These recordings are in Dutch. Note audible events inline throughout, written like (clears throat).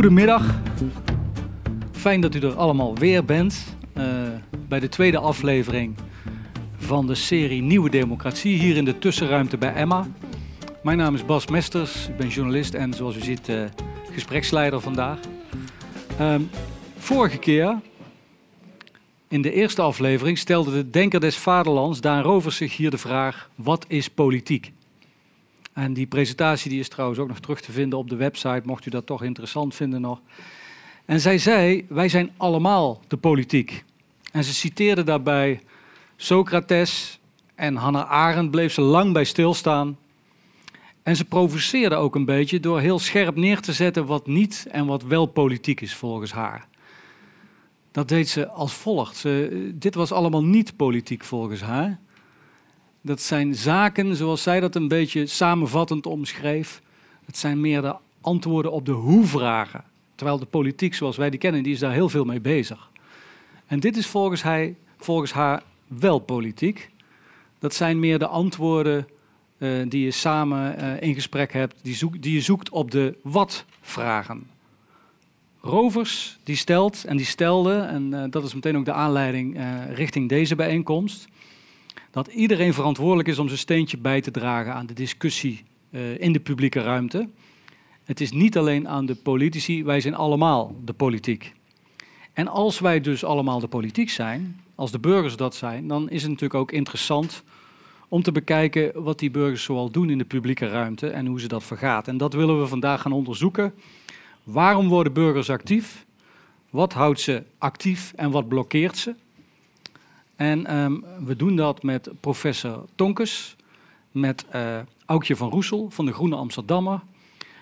Goedemiddag. Fijn dat u er allemaal weer bent uh, bij de tweede aflevering van de serie Nieuwe Democratie hier in de tussenruimte bij Emma. Mijn naam is Bas Mesters, ik ben journalist en zoals u ziet uh, gespreksleider vandaag. Um, vorige keer, in de eerste aflevering, stelde de Denker des Vaderlands, Daan Rovers, zich hier de vraag: wat is politiek? En die presentatie die is trouwens ook nog terug te vinden op de website, mocht u dat toch interessant vinden nog. En zij zei, wij zijn allemaal de politiek. En ze citeerde daarbij Socrates en Hannah Arendt bleef ze lang bij stilstaan. En ze provoceerde ook een beetje door heel scherp neer te zetten wat niet en wat wel politiek is volgens haar. Dat deed ze als volgt. Ze, dit was allemaal niet politiek volgens haar. Dat zijn zaken, zoals zij dat een beetje samenvattend omschreef. Het zijn meer de antwoorden op de hoe-vragen. Terwijl de politiek, zoals wij die kennen, die is daar heel veel mee bezig. En dit is volgens, hij, volgens haar wel politiek. Dat zijn meer de antwoorden uh, die je samen uh, in gesprek hebt, die, die je zoekt op de wat-vragen. Rovers die stelt en die stelde, en uh, dat is meteen ook de aanleiding richting deze bijeenkomst, dat iedereen verantwoordelijk is om zijn steentje bij te dragen aan de discussie in de publieke ruimte. Het is niet alleen aan de politici, wij zijn allemaal de politiek. En als wij dus allemaal de politiek zijn, als de burgers dat zijn, dan is het natuurlijk ook interessant om te bekijken wat die burgers zoal doen in de publieke ruimte en hoe ze dat vergaat. En dat willen we vandaag gaan onderzoeken. Waarom worden burgers actief? Wat houdt ze actief en wat blokkeert ze? En um, we doen dat met professor Tonkes, met uh, Aukje van Roesel van de Groene Amsterdammer.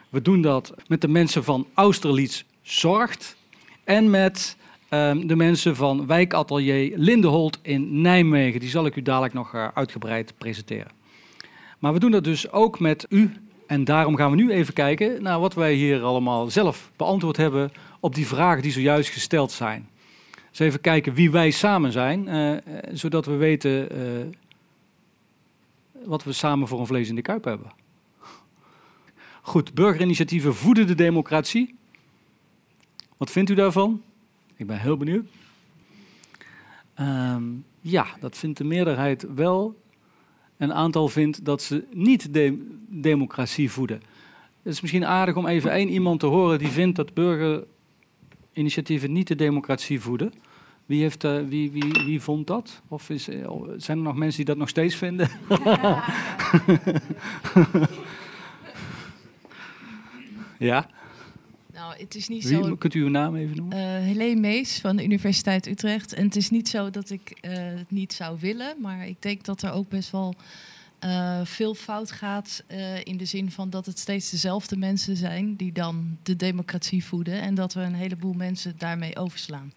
We doen dat met de mensen van Austerlitz Zorgt en met um, de mensen van wijkatelier Lindeholt in Nijmegen. Die zal ik u dadelijk nog uh, uitgebreid presenteren. Maar we doen dat dus ook met u. En daarom gaan we nu even kijken naar wat wij hier allemaal zelf beantwoord hebben op die vragen die zojuist gesteld zijn. Even kijken wie wij samen zijn, uh, zodat we weten uh, wat we samen voor een vlees in de kuip hebben. (laughs) Goed, burgerinitiatieven voeden de democratie. Wat vindt u daarvan? Ik ben heel benieuwd. Um, ja, dat vindt de meerderheid wel. Een aantal vindt dat ze niet de democratie voeden. Het is misschien aardig om even één iemand te horen die vindt dat burgerinitiatieven niet de democratie voeden. Wie, heeft, uh, wie, wie, wie vond dat? Of is, uh, zijn er nog mensen die dat nog steeds vinden? Ja. (laughs) ja? Nou, het is niet Wie, zo. Kunt u uw naam even noemen? Uh, Helene Mees van de Universiteit Utrecht. En het is niet zo dat ik uh, het niet zou willen, maar ik denk dat er ook best wel uh, veel fout gaat in de zin van dat het steeds dezelfde mensen zijn die dan de democratie voeden en dat we een heleboel mensen daarmee overslaan.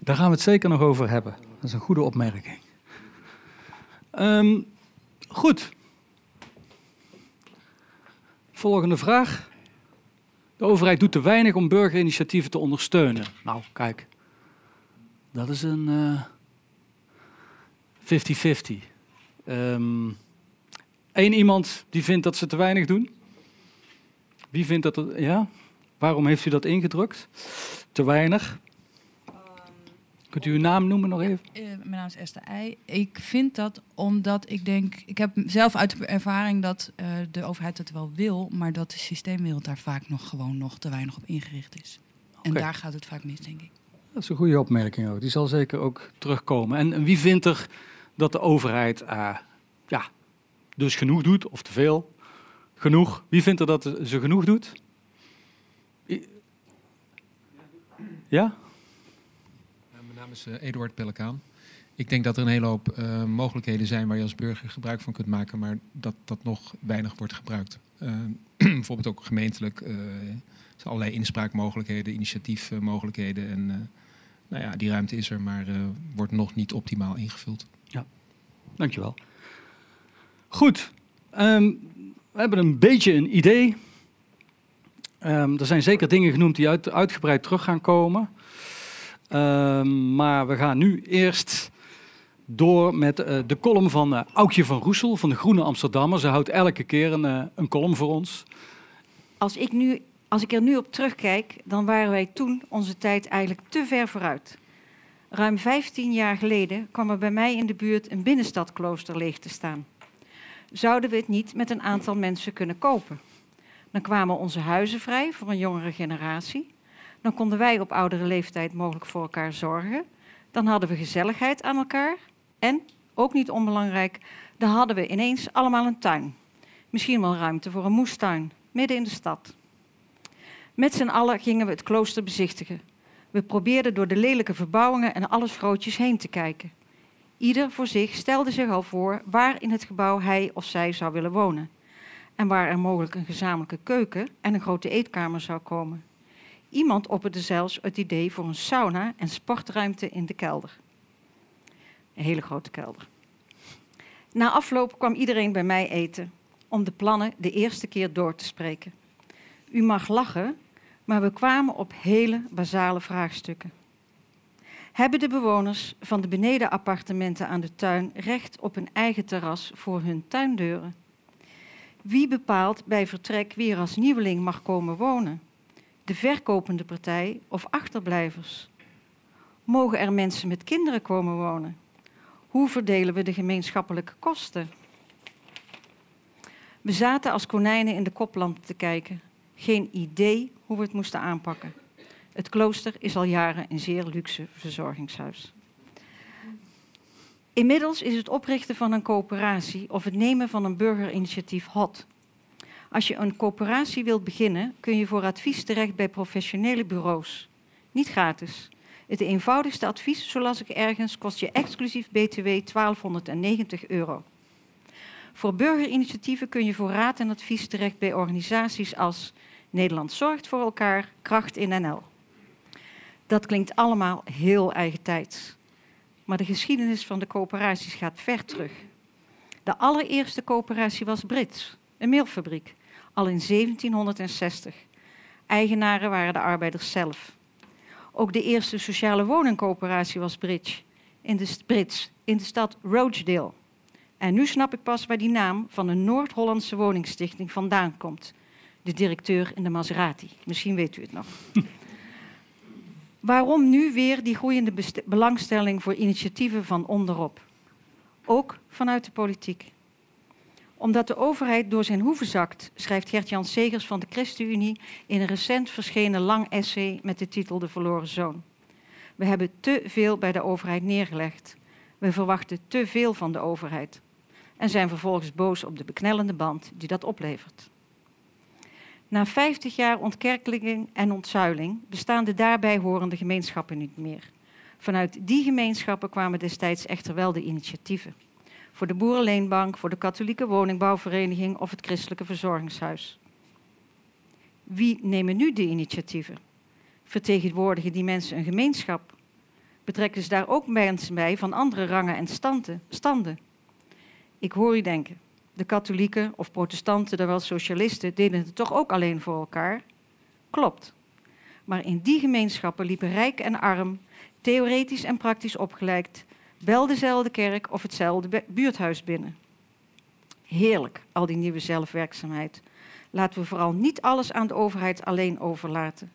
Daar gaan we het zeker nog over hebben. Dat is een goede opmerking. Um, goed. Volgende vraag. De overheid doet te weinig om burgerinitiatieven te ondersteunen. Nou, kijk, dat is een 50-50. Uh, um, Eén iemand die vindt dat ze te weinig doen. Wie vindt dat? Ja? Waarom heeft u dat ingedrukt? Te weinig. Kunt u uw naam noemen nog even? Uh, mijn naam is Esther Eij. Ik vind dat omdat ik denk, ik heb zelf uit de ervaring dat uh, de overheid het wel wil, maar dat de systeemwereld daar vaak nog gewoon nog te weinig op ingericht is. Okay. En daar gaat het vaak mis, denk ik. Dat is een goede opmerking ook. Die zal zeker ook terugkomen. En wie vindt er dat de overheid uh, ja, dus genoeg doet, of te veel? Genoeg. Wie vindt er dat ze genoeg doet? Ja? Is uh, Eduard Pellekaan. Ik denk dat er een hele hoop uh, mogelijkheden zijn waar je als burger gebruik van kunt maken, maar dat dat nog weinig wordt gebruikt. Uh, (clears throat) bijvoorbeeld ook gemeentelijk. Allerlei inspraakmogelijkheden, initiatiefmogelijkheden. En nou ja, die ruimte is er, maar wordt nog niet optimaal ingevuld. Ja, dankjewel. Goed, um, we hebben een beetje een idee. Um, er zijn zeker dingen genoemd die uit, uitgebreid terug gaan komen. Um, maar we gaan nu eerst door met uh, de column van uh, van Roesel van de Groene Amsterdammer. Ze houdt elke keer een, uh, een column voor ons. Als ik nu Als ik er nu op terugkijk, dan waren wij toen onze tijd eigenlijk te ver vooruit. Ruim 15 jaar geleden kwam er bij mij in de buurt een binnenstadklooster leeg te staan. Zouden we het niet met Dan konden wij op oudere leeftijd mogelijk voor elkaar zorgen. Dan hadden we gezelligheid aan elkaar. En, ook niet onbelangrijk, dan hadden we ineens allemaal een tuin. Misschien wel ruimte voor een moestuin, midden in de stad. Met z'n allen gingen we het klooster bezichtigen. We probeerden door de lelijke verbouwingen en alles grootjes heen te kijken. Ieder voor zich stelde zich al voor waar in het gebouw hij of zij zou willen wonen. En waar er mogelijk een gezamenlijke keuken en een grote eetkamer zou komen. Iemand opperde zelfs het idee voor een sauna en sportruimte in de kelder. Een hele grote kelder. Na afloop kwam iedereen bij mij eten om de plannen de eerste keer door te spreken. U mag lachen, maar we kwamen op hele basale vraagstukken. Hebben de bewoners van de benedenappartementen aan de tuin recht op een eigen terras voor hun tuindeuren? Wie bepaalt bij vertrek wie er als nieuweling mag komen wonen? De verkopende partij of achterblijvers? Mogen er mensen met kinderen komen wonen? Hoe verdelen we de gemeenschappelijke kosten? We zaten als konijnen in de koplamp te kijken. Geen idee hoe we het moesten aanpakken. Het klooster is al jaren een zeer luxe verzorgingshuis. Inmiddels is het oprichten van een coöperatie of het nemen van een burgerinitiatief hot. Als je een coöperatie wilt beginnen, kun je voor advies terecht bij professionele bureaus. Niet gratis. Het eenvoudigste advies, zo las ik ergens, kost je exclusief BTW 1290 euro. Voor burgerinitiatieven kun je voor raad en advies terecht bij organisaties als Nederland Zorgt voor elkaar, Kracht in NL. Dat klinkt allemaal heel eigentijds. Maar de geschiedenis van de coöperaties gaat ver terug. De allereerste coöperatie was Brits, een meelfabriek, al in 1760. Eigenaren waren de arbeiders zelf. Ook de eerste sociale woningcoöperatie was Brits, in de, Brits, in de stad Rochdale. En nu snap ik pas waar die naam van een Noord-Hollandse woningstichting vandaan komt. De directeur in de Maserati. Misschien weet u het nog. (laughs) Waarom nu weer die groeiende belangstelling voor initiatieven van onderop? Ook vanuit de politiek. Omdat de overheid door zijn hoeven zakt, schrijft Gert-Jan Segers van de ChristenUnie in een recent verschenen lang essay met de titel De verloren zoon. We hebben te veel bij de overheid neergelegd. We verwachten te veel van de overheid en zijn vervolgens boos op de beknellende band die dat oplevert. Na 50 jaar ontkerkeling en ontzuiling bestaan de daarbij horende gemeenschappen niet meer. Vanuit die gemeenschappen kwamen destijds echter wel de initiatieven. Voor de Boerenleenbank, voor de Katholieke Woningbouwvereniging of het Christelijke Verzorgingshuis. Wie nemen nu de initiatieven? Vertegenwoordigen die mensen een gemeenschap? Betrekken ze daar ook mensen bij van andere rangen en standen? Ik hoor u denken, de katholieken of protestanten, wel socialisten, deden het toch ook alleen voor elkaar? Klopt. Maar in die gemeenschappen liepen rijk en arm, theoretisch en praktisch opgeleid, wel dezelfde kerk of hetzelfde buurthuis binnen. Heerlijk, al die nieuwe zelfwerkzaamheid. Laten we vooral niet alles aan de overheid alleen overlaten.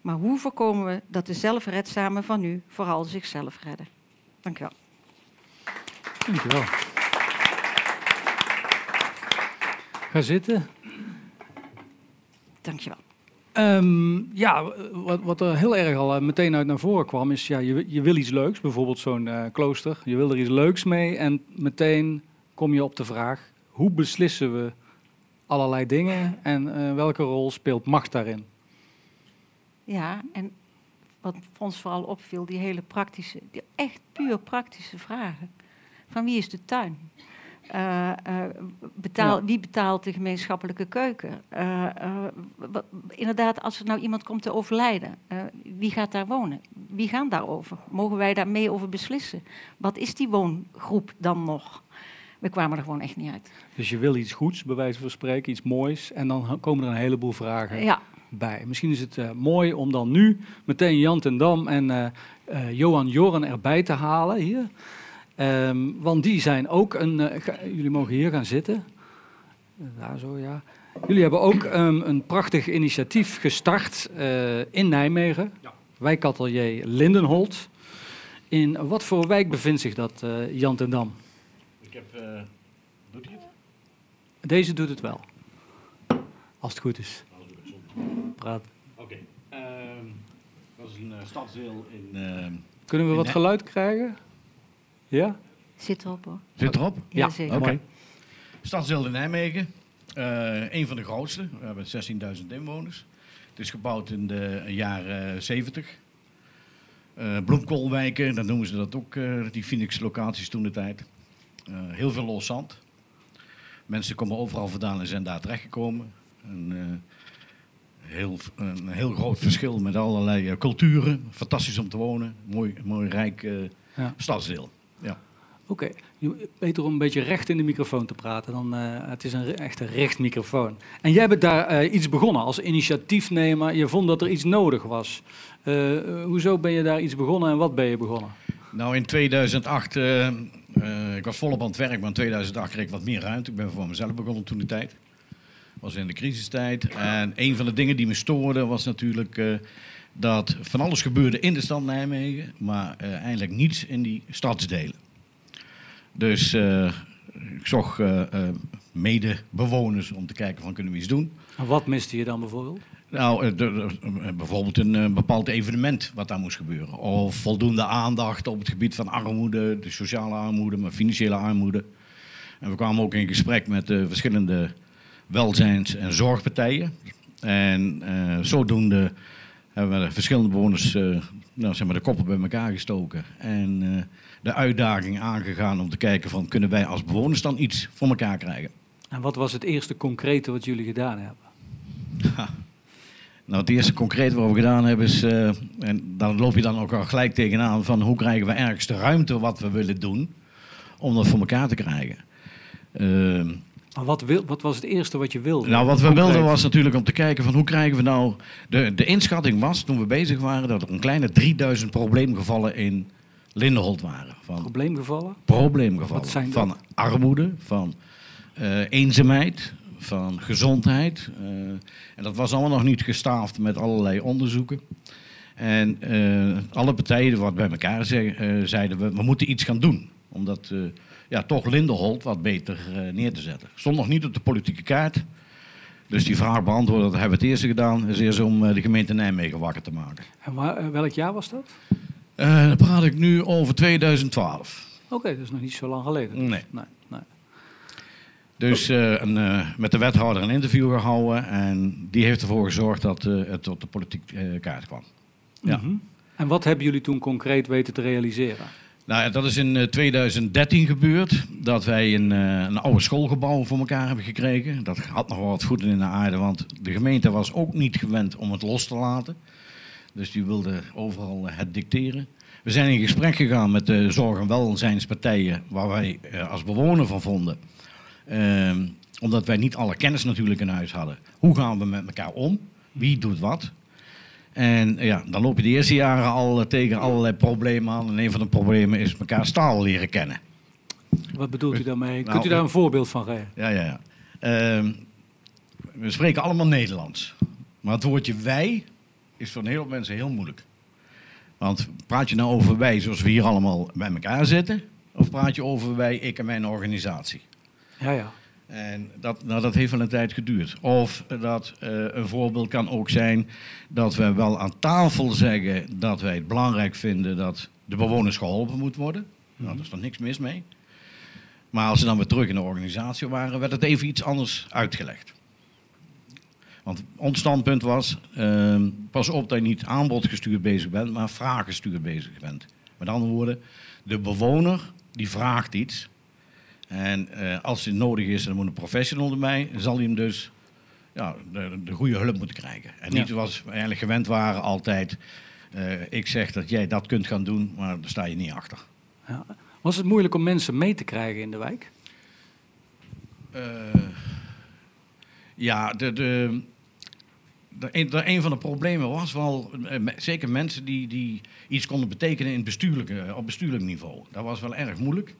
Maar hoe voorkomen we dat de zelfredzamen van nu vooral zichzelf redden? Dank u wel. Dank u wel. Ga zitten. Dankjewel. Um, ja, wat, wat, er heel erg al eh, meteen uit naar voren kwam, is ja, je, je wil iets leuks, bijvoorbeeld zo'n uh, klooster. Je wil er iets leuks mee en meteen kom je op de vraag, hoe beslissen we allerlei dingen en uh, welke rol speelt macht daarin? Ja, en wat ons vooral opviel, die hele praktische, die echt puur praktische vragen. Van wie is de tuin? Uh, betaal, Wie betaalt de gemeenschappelijke keuken? Uh, inderdaad, als er nou iemand komt te overlijden, wie gaat daar wonen? Wie gaan daarover? Mogen wij daar mee over beslissen? Wat is die woongroep dan nog? We kwamen er gewoon echt niet uit. Dus je wil iets goeds, bij wijze van spreken, iets moois, en dan komen er een heleboel vragen ja. bij. Misschien is het mooi om dan nu meteen Jan ten Dam en Johan Joren erbij te halen hier. Um, want die zijn ook een. Uh, jullie mogen hier gaan zitten. Daar zo, ja. Jullie hebben ook ehm, een prachtig initiatief gestart eh, in Nijmegen. Ja. Wijkatelier Lindenholt. In wat voor wijk bevindt zich dat, eh Jan ten Dam? Ik heb... eh, doet hij het? Deze doet het wel. Als het goed is. Het. Praat. Oké. Ehm, dat is een eh, stadsdeel in... ehm, Kunnen we wat geluid krijgen? Ja? Zit erop hoor. Zit erop? Ja, zeker. Oké. Stadsdeel in Nijmegen. Eh een van de grootste. We hebben 16.000 inwoners. Het is gebouwd in de jaren 70. Eh bloemkoolwijken, dat noemen ze dat ook, eh, die Phoenix locaties toen de tijd. Eh, heel veel los zand. Mensen komen overal vandaan en zijn daar terechtgekomen. Een, eh, heel, een heel groot verschil met allerlei culturen. Fantastisch om te wonen. Mooi, mooi rijk eh, Ja. stadsdeel. Oké, Je- beter om een beetje recht in de microfoon te praten. Dan, eh, het is een echte rechtmicrofoon. En jij bent daar eh, iets begonnen als initiatiefnemer. Je vond dat er iets nodig was. Eh, hoezo ben je daar iets begonnen en wat ben je begonnen? Nou, in 2008, eh, eh, ik was volop aan het werk, maar in 2008 kreeg ik wat meer ruimte. Ik ben voor mezelf begonnen toen de tijd. was in de crisistijd. En een van de dingen die me stoorde was natuurlijk dat van alles gebeurde in de stad Nijmegen, maar eigenlijk niets in die stadsdelen. Dus eh, ik zocht eh, eh, medebewoners om te kijken van kunnen we iets doen. En wat miste je dan bijvoorbeeld? Nou, bijvoorbeeld een bepaald evenement wat daar moest gebeuren. Of voldoende aandacht op het gebied van armoede, de sociale armoede, maar financiële armoede. En we kwamen ook in gesprek met de verschillende welzijns- en zorgpartijen. En zodoende hebben we de verschillende bewoners nou, zeg maar de koppen bij elkaar gestoken. En de uitdaging aangegaan om te kijken van kunnen wij als bewoners dan iets voor elkaar krijgen. En wat was het eerste concrete wat jullie gedaan hebben? Nou, het eerste concreet wat we gedaan hebben is, eh, en dan loop je dan ook al gelijk tegenaan, van hoe krijgen we ergens de ruimte wat we willen doen om dat voor elkaar te krijgen. Ehm, Maar wat, wil, wat was het eerste wat je wilde? nou, wat we wilden was natuurlijk om te kijken van hoe krijgen we nou... De, de inschatting was, toen we bezig waren, dat er een kleine 3000 probleemgevallen in Lindenholt waren. Van Probleemgevallen? probleemgevallen. Wat zijn dat? Van armoede, van eh, eenzaamheid, van gezondheid. eh, en dat was allemaal nog niet gestaafd met allerlei onderzoeken. En eh, alle partijen wat bij elkaar ze- zeiden, we, we moeten iets gaan doen. Om dat eh, ja, toch Lindenholt wat beter neer te zetten. Stond nog niet op de politieke kaart. Dus die vraag beantwoorden, dat hebben we het eerste gedaan. is eerst om de gemeente Nijmegen wakker te maken. En waar- welk jaar was dat? Eh, dan praat ik nu over 2012. Oké, dat is nog niet zo lang geleden. Nee. nee, nee. Dus eh, een, eh, met de wethouder een interview gehouden. En die heeft ervoor gezorgd dat het op de politieke eh, kaart kwam. Ja. Mhm. En wat hebben jullie toen concreet weten te realiseren? Nou, dat is in eh, 2013 gebeurd. Dat wij een, een oude schoolgebouw voor elkaar hebben gekregen. Dat had nog wel wat voeten in de aarde. Want de gemeente was ook niet gewend om het los te laten. Dus die wilde overal eh, het dicteren. We zijn in gesprek gegaan met de zorg- en welzijnspartijen. Waar wij eh, als bewoner van vonden. Ehm, omdat wij niet alle kennis natuurlijk in huis hadden. Hoe gaan we met elkaar om? Wie doet wat? En ja, dan loop je de eerste jaren al eh, tegen allerlei problemen aan. En een van de problemen is elkaar taal leren kennen. Wat bedoelt u daarmee? Nou, Kunt u daar een voorbeeld van geven? Ja, ja, ja. Ehm, we spreken allemaal Nederlands. Maar het woordje wij is voor een heleboel mensen heel moeilijk. Want praat je nou over wij zoals we hier allemaal bij elkaar zitten? Of praat je over wij, ik en mijn organisatie? Ja, ja. En dat, nou, dat heeft wel een tijd geduurd. Of dat eh, een voorbeeld kan ook zijn dat we wel aan tafel zeggen dat wij het belangrijk vinden dat de bewoners geholpen moet worden. Nou, daar is er niks mis mee. Maar als ze dan weer terug in de organisatie waren, werd het even iets anders uitgelegd. Want ons standpunt was, ehm, pas op dat je niet aanbodgestuurd bezig bent, maar vraaggestuurd bezig bent. Met andere woorden, de bewoner die vraagt iets. En eh, als het nodig is, dan moet een professional erbij. Zal hij hem dus ja, de, de goede hulp moeten krijgen. En niet zoals we eigenlijk gewend waren altijd. eh, ik zeg dat jij dat kunt gaan doen, maar daar sta je niet achter. ja. Was het moeilijk om mensen mee te krijgen in de wijk? Eh, ja, de, de, een, van de problemen was wel, eh, zeker mensen die, die iets konden betekenen in bestuurlijke, op bestuurlijk niveau. Dat was wel erg moeilijk.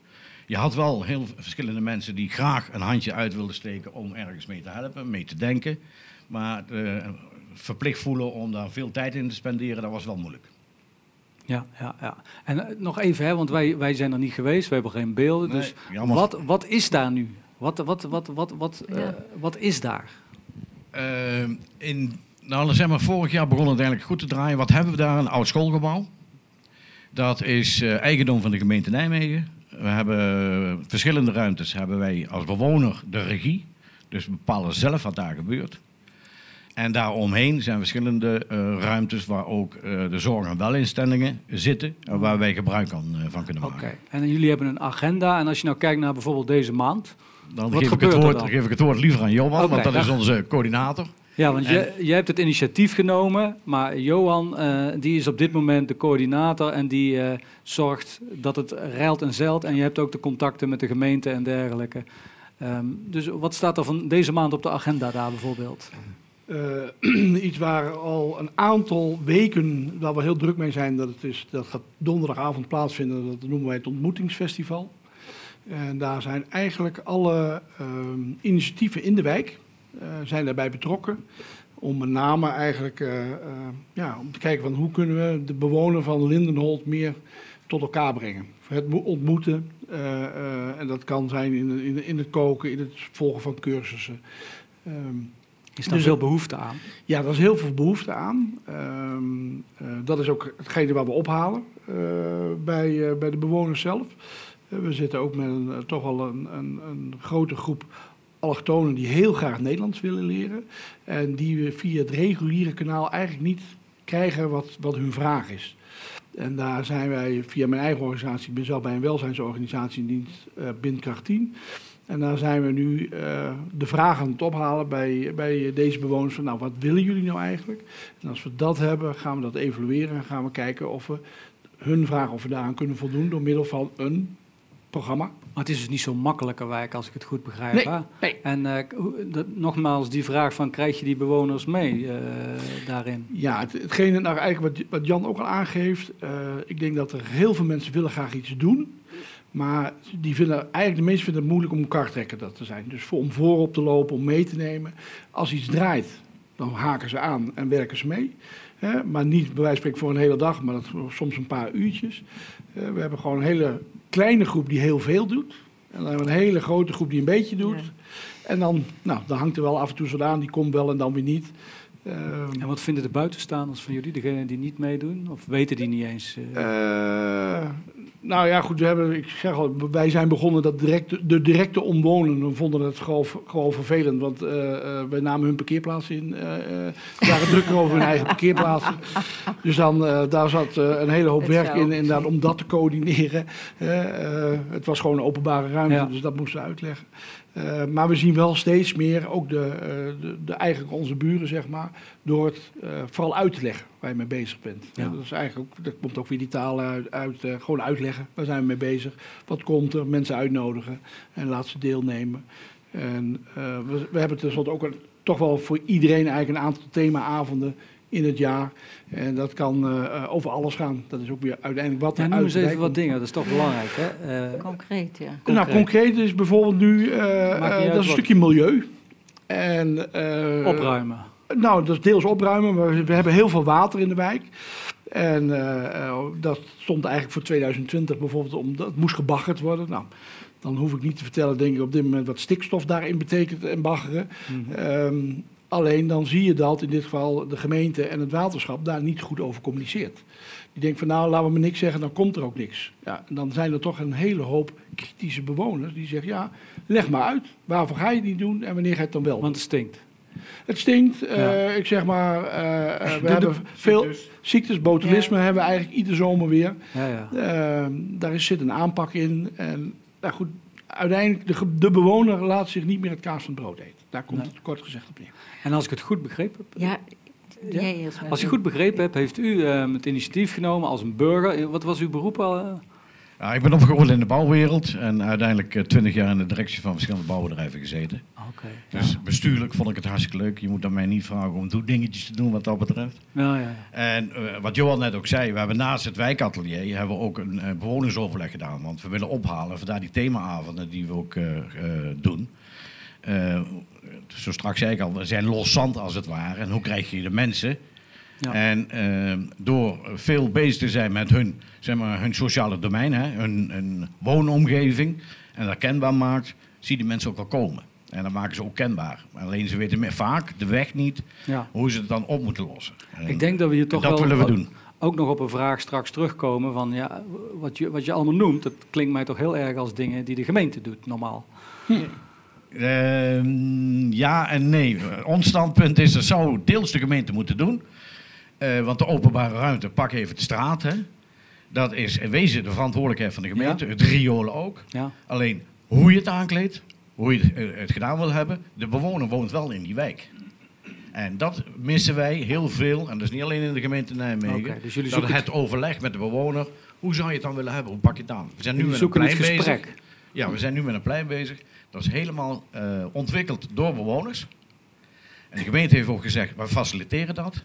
Je had wel heel verschillende mensen die graag een handje uit wilden steken om ergens mee te helpen, mee te denken. Maar eh, verplicht voelen om daar veel tijd in te spenderen, dat was wel moeilijk. Ja, ja, ja. En eh, nog even, hè, want wij, wij zijn er niet geweest, we hebben geen beelden. Nee, Dus jammer. wat, wat is daar nu? Wat, wat, wat, wat, wat, eh, Ja. wat is daar? Eh, in, nou, zeg maar, vorig jaar begon het eigenlijk goed te draaien. Wat hebben we daar? Een oud schoolgebouw. Dat is eh, eigendom van de gemeente Nijmegen. We hebben verschillende ruimtes. Hebben wij als bewoner de regie. Dus we bepalen zelf wat daar gebeurt. En daaromheen zijn verschillende eh, ruimtes waar ook eh, de zorg- en welinstellingen zitten. En waar wij gebruik aan, eh, van kunnen Oké. maken. En jullie hebben een agenda. En als je nou kijkt naar bijvoorbeeld deze maand. Dan Wat geef ik, het er woord, dan? geef ik het woord liever aan Johan, Oké, want dat is onze coördinator. Ja, want je, je hebt het initiatief genomen, maar Johan eh, die is op dit moment de coördinator en die eh, zorgt dat het reilt en zeilt. En je hebt ook de contacten met de gemeente en dergelijke. Ehm, dus wat staat er van deze maand op de agenda daar bijvoorbeeld? Eh, (clears throat) iets waar al een aantal weken waar we heel druk mee zijn. Dat, het is, dat gaat donderdagavond plaatsvinden. Dat noemen wij het ontmoetingsfestival. En daar zijn eigenlijk alle ehm, initiatieven in de wijk zijn daarbij betrokken. Om met name eigenlijk eh, eh, ja, om te kijken van hoe kunnen we de bewoner van Lindenholt meer tot elkaar brengen. Het mo- ontmoeten. eh, eh, en dat kan zijn in, in, in het koken, in het volgen van cursussen. Ehm, Is daar Dus- veel behoefte aan? ja, daar is heel veel behoefte aan. Ehm, eh, dat is ook hetgene wat we ophalen eh, bij, eh, bij de bewoners zelf. Eh, we zitten ook met een, eh, toch wel een, een, een grote groep allochtonen die heel graag Nederlands willen leren. En die we via het reguliere kanaal eigenlijk niet krijgen wat, wat hun vraag is. En daar zijn wij via mijn eigen organisatie, ik ben zelf bij een welzijnsorganisatie in dienst, eh Bindkracht 10. En daar zijn we nu eh, de vraag aan het ophalen bij, bij deze bewoners van, nou, wat willen jullie nou eigenlijk? En als we dat hebben, gaan we dat evalueren en gaan we kijken of we hun vragen of we daaraan kunnen voldoen door middel van een programma. Maar het is dus niet zo'n makkelijke wijk als ik het goed begrijp. Nee, hè? nee. En eh, nogmaals die vraag van krijg je die bewoners mee eh, daarin? Ja, het, hetgene nou eigenlijk wat, wat Jan ook al aangeeft, eh, ik denk dat er heel veel mensen willen graag iets doen. Maar die vinden, eigenlijk de meesten vinden het moeilijk om een kartrekker dat te zijn. Dus voor, om voorop te lopen, om mee te nemen. Als iets draait, dan haken ze aan en werken ze mee. Hè, maar niet bij wijze van spreken voor een hele dag, maar dat soms een paar uurtjes. Eh, we hebben gewoon een hele kleine groep die heel veel doet. En dan hebben we een hele grote groep die een beetje doet. En dan, nou, dan hangt er wel af en toe zo aan, die komt wel en dan weer niet. Ehm, En wat vinden de buitenstaanders van jullie, degenen die niet meedoen? Of weten die niet eens? eh? Nou ja, goed, we hebben, ik zeg al, wij zijn begonnen dat direct, de directe omwonenden vonden het gewoon, gewoon vervelend. Want eh, eh, wij namen hun parkeerplaats in. eh eh, ze waren drukker over hun eigen parkeerplaatsen. Dus dan, eh, daar zat een hele hoop Het werk in, inderdaad, om dat te coördineren. Het was gewoon een openbare ruimte, Ja. dus dat moesten we uitleggen. Eh, maar we zien wel steeds meer, ook de, eh, de, de eigenlijk onze buren, zeg maar, door het eh, vooral uit te leggen waar je mee bezig bent. Ja. Dat is eigenlijk ook, dat komt ook weer die taal uit, uit gewoon uitleggen. Waar zijn we mee bezig? Wat komt er? Mensen uitnodigen en laat ze deelnemen. En we, we hebben tenslotte ook een, toch wel voor iedereen eigenlijk een aantal themaavonden in het jaar. En dat kan eh, eh, over alles gaan. Dat is ook weer uiteindelijk wat Ja, noem eens even wat dingen, dat is toch belangrijk. Hè? Eh, Concreet, ja. Nou, concreet. is bijvoorbeeld nu, dat is een wat. stukje milieu. En, eh, opruimen. Nou, dat is deels opruimen, maar we, hebben heel veel water in de wijk. En dat stond eigenlijk voor 2020 bijvoorbeeld, omdat het moest gebaggerd worden. Nou, dan hoef ik niet te vertellen, denk ik, op dit moment wat stikstof daarin betekent en baggeren. Ehm, alleen dan zie je dat in dit geval de gemeente en het waterschap daar niet goed over communiceert. Die denkt van nou, laten we maar niks zeggen, dan komt er ook niks. Ja, en dan zijn er toch een hele hoop kritische bewoners die zeggen, ja, leg maar uit. Waarvoor ga je het niet doen en wanneer ga je het dan wel doen? Want het stinkt. Het stinkt. eh. Ik zeg maar, eh, (laughs) eh, we De- hebben de- veel ziektes, botulisme Ja. hebben we eigenlijk iedere zomer weer. Ja, ja. Eh, daar is, zit een aanpak in. En nou goed, uiteindelijk, de, de bewoner laat zich niet meer het kaas van het brood eten. Daar komt Nee. het kort gezegd op neer. En als ik het goed begrepen heb, Ja, Ja? jij eerst maar. als ik goed begrepen heb, heeft u eh, het initiatief genomen als een burger. Wat was uw beroep al? eh? Ja, ik ben opgegroeid in de bouwwereld en uiteindelijk eh, twintig jaar in de directie van verschillende bouwbedrijven gezeten. Oké. Dus bestuurlijk vond ik het hartstikke leuk. Je moet aan mij niet vragen om dingetjes te doen wat dat betreft. Ja, ja, ja. En eh, wat Johan net ook zei, we hebben naast het wijkatelier hebben we ook een eh, bewonersoverleg gedaan. Want we willen ophalen, vandaar die themaavonden die we ook eh, eh, doen. Eh, zo straks zei ik al, zijn los zand als het ware. En hoe krijg je de mensen? Ja. En eh, door veel bezig te zijn met hun, zeg maar, hun sociale domein, hè, hun, hun woonomgeving, en dat kenbaar maakt, zie je die mensen ook wel komen. En dat maken ze ook kenbaar. Alleen ze weten meer, vaak de weg niet, ja. hoe ze het dan op moeten lossen. En Ik denk dat we hier toch dat wel willen we ook- doen. ook nog op een vraag straks terugkomen van ja, wat je, wat je allemaal noemt, dat klinkt mij toch heel erg als dingen die de gemeente doet, normaal. Ehm, ja en nee. Ons standpunt is dat zou deels de gemeente moeten doen. Eh, want de openbare ruimte, pak even de straat. Hè. Dat is in wezen de verantwoordelijkheid van de gemeente. Het riolen ook. Ja, Alleen hoe je het aankleedt, hoe je het, eh, het gedaan wil hebben. De bewoner woont wel in die wijk. En dat missen wij heel veel. En dat is niet alleen in de gemeente Nijmegen. Dus jullie dat het overleg met de bewoner. Hoe zou je het dan willen hebben? Hoe pak je het aan? We zijn nu met een zoeken het plein bezig. Ja, we zijn nu met een plein bezig. Dat is helemaal eh, ontwikkeld door bewoners. En de gemeente heeft ook gezegd, we faciliteren dat.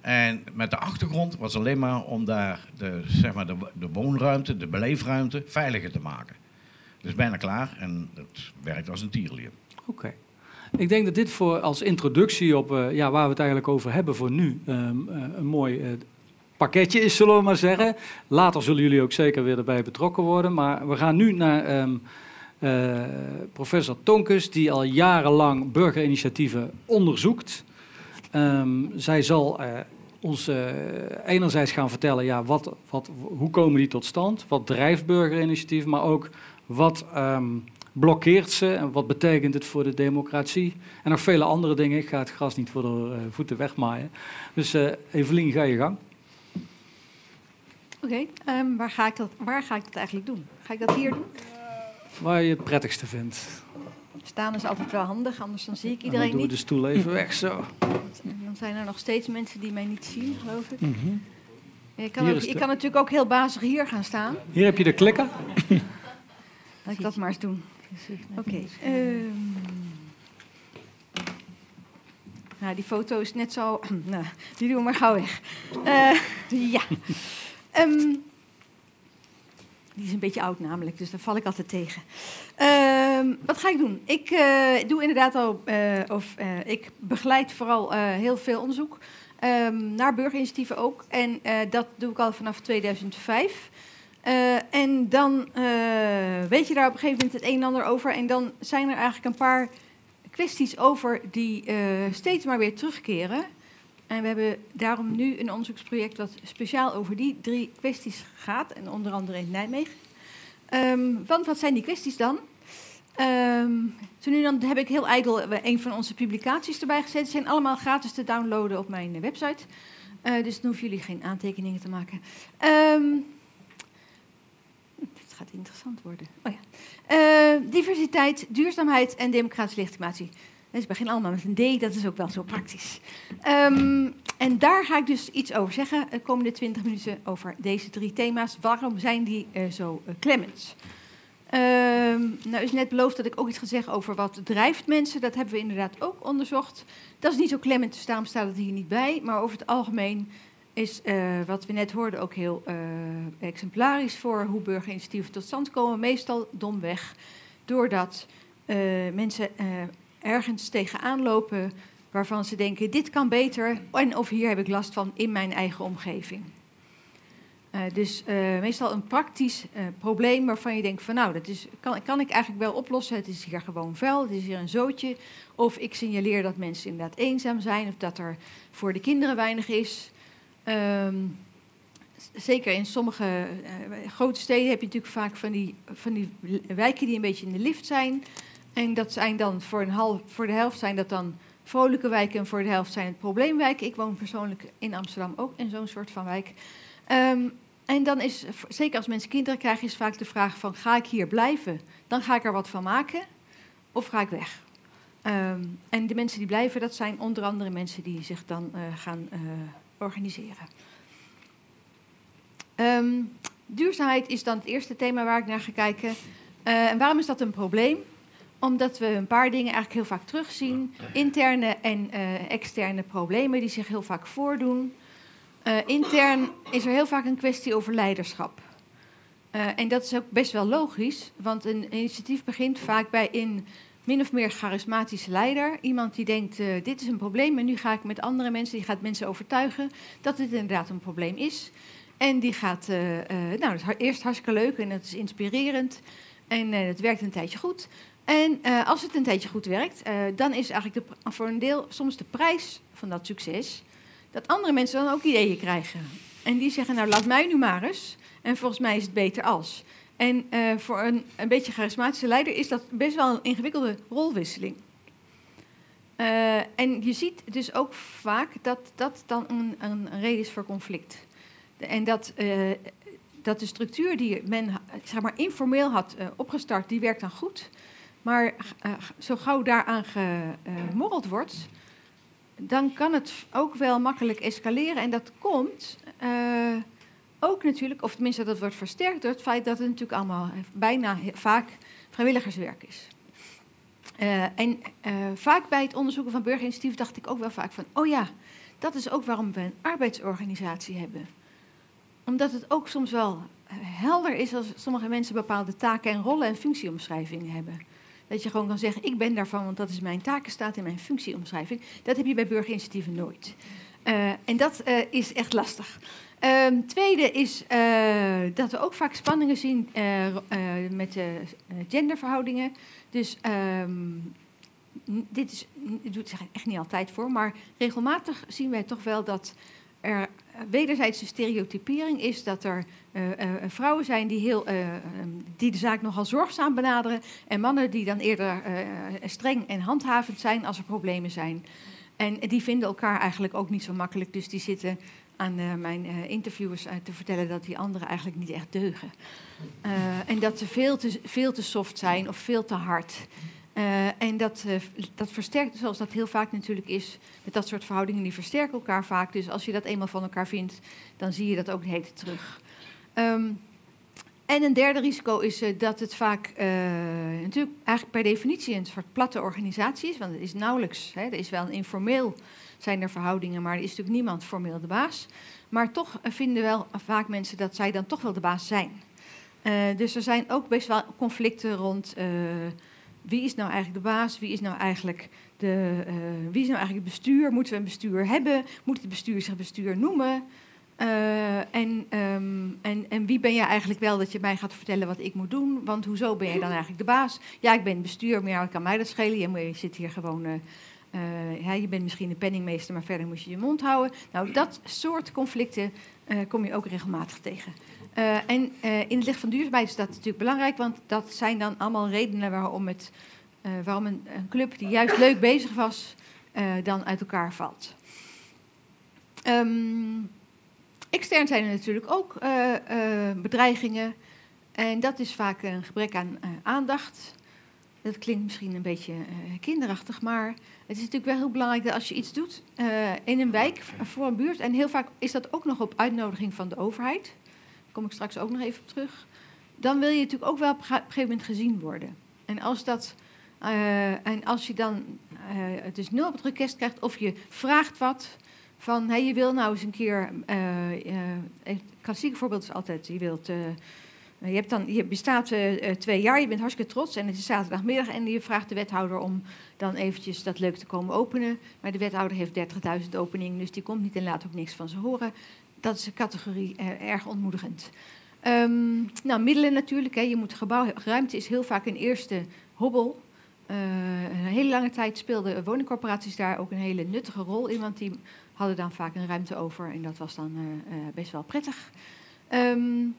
En met de achtergrond was alleen maar om daar de, zeg maar de, de woonruimte, de beleefruimte, veiliger te maken. Dus bijna klaar en het werkt als een tierenlier. Oké. Ik denk dat dit voor als introductie op eh, ja, waar we het eigenlijk over hebben voor nu ehm, eh, een mooi pakketje is, zullen we maar zeggen. Later zullen jullie ook zeker weer erbij betrokken worden. Maar we gaan nu naar ehm, eh, professor Tonkus, die al jarenlang burgerinitiatieven onderzoekt. Ehm, zij zal eh, ons eh, enerzijds gaan vertellen, ja, wat, wat, hoe komen die tot stand? Wat drijft burgerinitiatieven, maar ook wat ehm, blokkeert ze en wat betekent het voor de democratie? En nog vele andere dingen. Ik ga het gras niet voor de eh, voeten wegmaaien. Dus eh Evelien, ga je gang. Oké, ehm, waar, ga ik dat- waar ga ik dat eigenlijk doen? Ga ik dat hier doen? Waar je het prettigste vindt. Staan is altijd wel handig, anders dan zie ik En dan iedereen doen we de niet. stoel even (laughs) weg, zo. Dan zijn er nog steeds mensen die mij niet zien, geloof ik. Mhm. Ik kan, ook- ik de- kan natuurlijk ook heel bazig hier gaan staan. Hier heb je de klikker. Laat ik dat maar eens doen. Oké. ehm. nou, die foto is net zo... (clears throat) nou, die doen we maar gauw weg. Eh, (laughs) ja. Ehm, die is een beetje oud namelijk, dus daar val ik altijd tegen. Ehm, wat ga ik doen? Ik eh, doe inderdaad al... eh, of, eh, ik begeleid vooral heel veel onderzoek. ehm, naar burgerinitiatieven ook. En dat doe ik al vanaf 2005. Eh, en dan weet je daar op een gegeven moment het een en ander over. En dan zijn er eigenlijk een paar kwesties over die steeds maar weer terugkeren. En we hebben daarom nu een onderzoeksproject wat speciaal over die drie kwesties gaat. En onder andere in Nijmegen. Ehm, want wat zijn die kwesties dan? Ehm zo nu dan heb ik heel ijdel eh, een van onze publicaties erbij gezet. Ze zijn allemaal gratis te downloaden op mijn eh, website. Eh, dus dan hoeven jullie geen aantekeningen te maken. Ehm dit gaat interessant worden. Oh ja. Diversiteit, duurzaamheid en democratische legitimatie. Dus begin allemaal met een D, dat is ook wel zo praktisch. Ehm, en daar ga ik dus iets over zeggen de komende 20 minuten over deze drie thema's. Waarom zijn die eh, zo uh, klemmend? Ehm, nou is net beloofd dat ik ook iets ga zeggen over wat drijft mensen. Dat hebben we inderdaad ook onderzocht. Dat is niet zo klemmend, dus daarom staat het hier niet bij. Maar over het algemeen is wat we net hoorden ook heel uh, exemplarisch voor hoe burgerinitiatieven tot stand komen. Meestal domweg, doordat mensen ergens tegenaan lopen waarvan ze denken: dit kan beter en of hier heb ik last van in mijn eigen omgeving. Uh, dus uh, meestal een praktisch uh, probleem waarvan je denkt van nou, dat is, kan, kan ik eigenlijk wel oplossen. Het is hier gewoon vuil, het is hier een zootje. Of ik signaleer dat mensen inderdaad eenzaam zijn of dat er voor de kinderen weinig is. Um, zeker in sommige grote steden heb je natuurlijk vaak van die, van die wijken die een beetje in de lift zijn. En dat zijn dan voor, een half, voor de helft zijn dat dan vrolijke wijken en voor de helft zijn het probleemwijken. Ik woon persoonlijk in Amsterdam ook in zo'n soort van wijk. Um, en dan is, zeker als mensen kinderen krijgen, is vaak de vraag van ga ik hier blijven? Dan ga ik er wat van maken of ga ik weg? Um, en de mensen die blijven, dat zijn onder andere mensen die zich dan uh, gaan uh, organiseren. Um, duurzaamheid is dan het eerste thema waar ik naar ga kijken. Eh, en waarom is dat een probleem? Omdat we een paar dingen eigenlijk heel vaak terugzien. Interne en eh, externe problemen die zich heel vaak voordoen. Eh, intern is er heel vaak een kwestie over leiderschap. Uh, en dat is ook best wel logisch, want een initiatief begint vaak bij een min of meer charismatische leider. Iemand die denkt, uh, dit is een probleem en nu ga ik met andere mensen, die gaat mensen overtuigen dat dit inderdaad een probleem is. En die gaat, nou, dat is eerst hartstikke leuk en het is inspirerend en het werkt een tijdje goed. En als het een tijdje goed werkt, dan is eigenlijk voor een deel soms de prijs van dat succes dat andere mensen dan ook ideeën krijgen. En die zeggen, nou laat mij nu maar eens. En volgens mij is het beter als. En uh, voor een, een beetje charismatische leider is dat best wel een ingewikkelde rolwisseling. En je ziet dus ook vaak dat dat dan een, een reden is voor conflict. En dat, dat de structuur die men zeg maar, informeel had opgestart, die werkt dan goed. Maar zo gauw daaraan gemorreld wordt, dan kan het ook wel makkelijk escaleren. En dat komt uh, ook natuurlijk, of tenminste dat wordt versterkt door het feit dat het natuurlijk allemaal bijna vaak vrijwilligerswerk is. Uh, en vaak bij het onderzoeken van burgerinitiatief dacht ik ook wel vaak van, oh ja, dat is ook waarom we een arbeidsorganisatie hebben. Omdat het ook soms wel helder is als sommige mensen bepaalde taken en rollen en functieomschrijvingen hebben. Dat je gewoon kan zeggen, ik ben daarvan, want dat is mijn takenstaat en mijn functieomschrijving. Dat heb je bij burgerinitiatieven nooit. Uh, en dat uh, is echt lastig. Um, tweede is uh, dat we ook vaak spanningen zien met genderverhoudingen. Dus um, dit is, doet zich echt niet altijd voor, maar regelmatig zien wij toch wel dat er wederzijdse stereotypering is dat er uh, uh, vrouwen zijn die, heel, uh, die de zaak nogal zorgzaam benaderen en mannen die dan eerder streng en handhavend zijn als er problemen zijn. En die vinden elkaar eigenlijk ook niet zo makkelijk, dus die zitten aan mijn interviewers te vertellen dat die anderen eigenlijk niet echt deugen. en dat ze veel te, veel te soft zijn of veel te hard. Uh, en dat, uh, dat versterkt, zoals dat heel vaak natuurlijk is, met dat soort verhoudingen, die versterken elkaar vaak. Dus als je dat eenmaal van elkaar vindt, dan zie je dat ook hele terug. Um, en een derde risico is uh, dat het vaak natuurlijk eigenlijk per definitie een soort platte organisatie is, want het is nauwelijks, hè, er is wel een informeel zijn er verhoudingen, maar er is natuurlijk niemand formeel de baas. Maar toch vinden wel vaak mensen dat zij dan toch wel de baas zijn. dus er zijn ook best wel conflicten rond wie is nou eigenlijk de baas? Wie is nou eigenlijk, de, uh, wie is nou eigenlijk het bestuur? Moeten we een bestuur hebben? Moet het bestuur zich bestuur noemen? Uh, en, um, en, en wie ben jij eigenlijk wel dat je mij gaat vertellen wat ik moet doen? Want hoezo ben jij dan eigenlijk de baas? Ja, ik ben bestuur, maar ja, kan mij dat schelen. Je, je zit hier gewoon... Uh, ja, je bent misschien de penningmeester, maar verder moet je je mond houden. Nou, dat soort conflicten kom je ook regelmatig tegen. Uh, en uh, in het licht van duurzaamheid is dat natuurlijk belangrijk, want dat zijn dan allemaal redenen waarom, het, uh, waarom een, een, club die juist leuk bezig was, dan uit elkaar valt. Um, extern zijn er natuurlijk ook bedreigingen. En dat is vaak een gebrek aan aandacht. Dat klinkt misschien een beetje kinderachtig, maar het is natuurlijk wel heel belangrijk dat als je iets doet in een wijk voor een buurt, en heel vaak is dat ook nog op uitnodiging van de overheid kom ik straks ook nog even op terug. Dan wil je natuurlijk ook wel op een gegeven moment gezien worden. En als, dat, uh, en als je dan uh, dus nul op het request krijgt of je vraagt wat van hey, je wil nou eens een keer. Uh, het klassieke voorbeeld is altijd: je wilt. je, hebt dan, je bestaat twee jaar, je bent hartstikke trots en het is zaterdagmiddag en je vraagt de wethouder om dan eventjes dat leuk te komen openen. Maar de wethouder heeft 30.000 openingen, dus die komt niet en laat ook niks van ze horen dat is een categorie uh, erg ontmoedigend. Um, nou, middelen natuurlijk. Hè. Je moet gebouw, ruimte is heel vaak een eerste hobbel. Uh, een hele lange tijd speelden woningcorporaties daar ook een hele nuttige rol in, want die hadden dan vaak een ruimte over en dat was dan uh, best wel prettig. Um,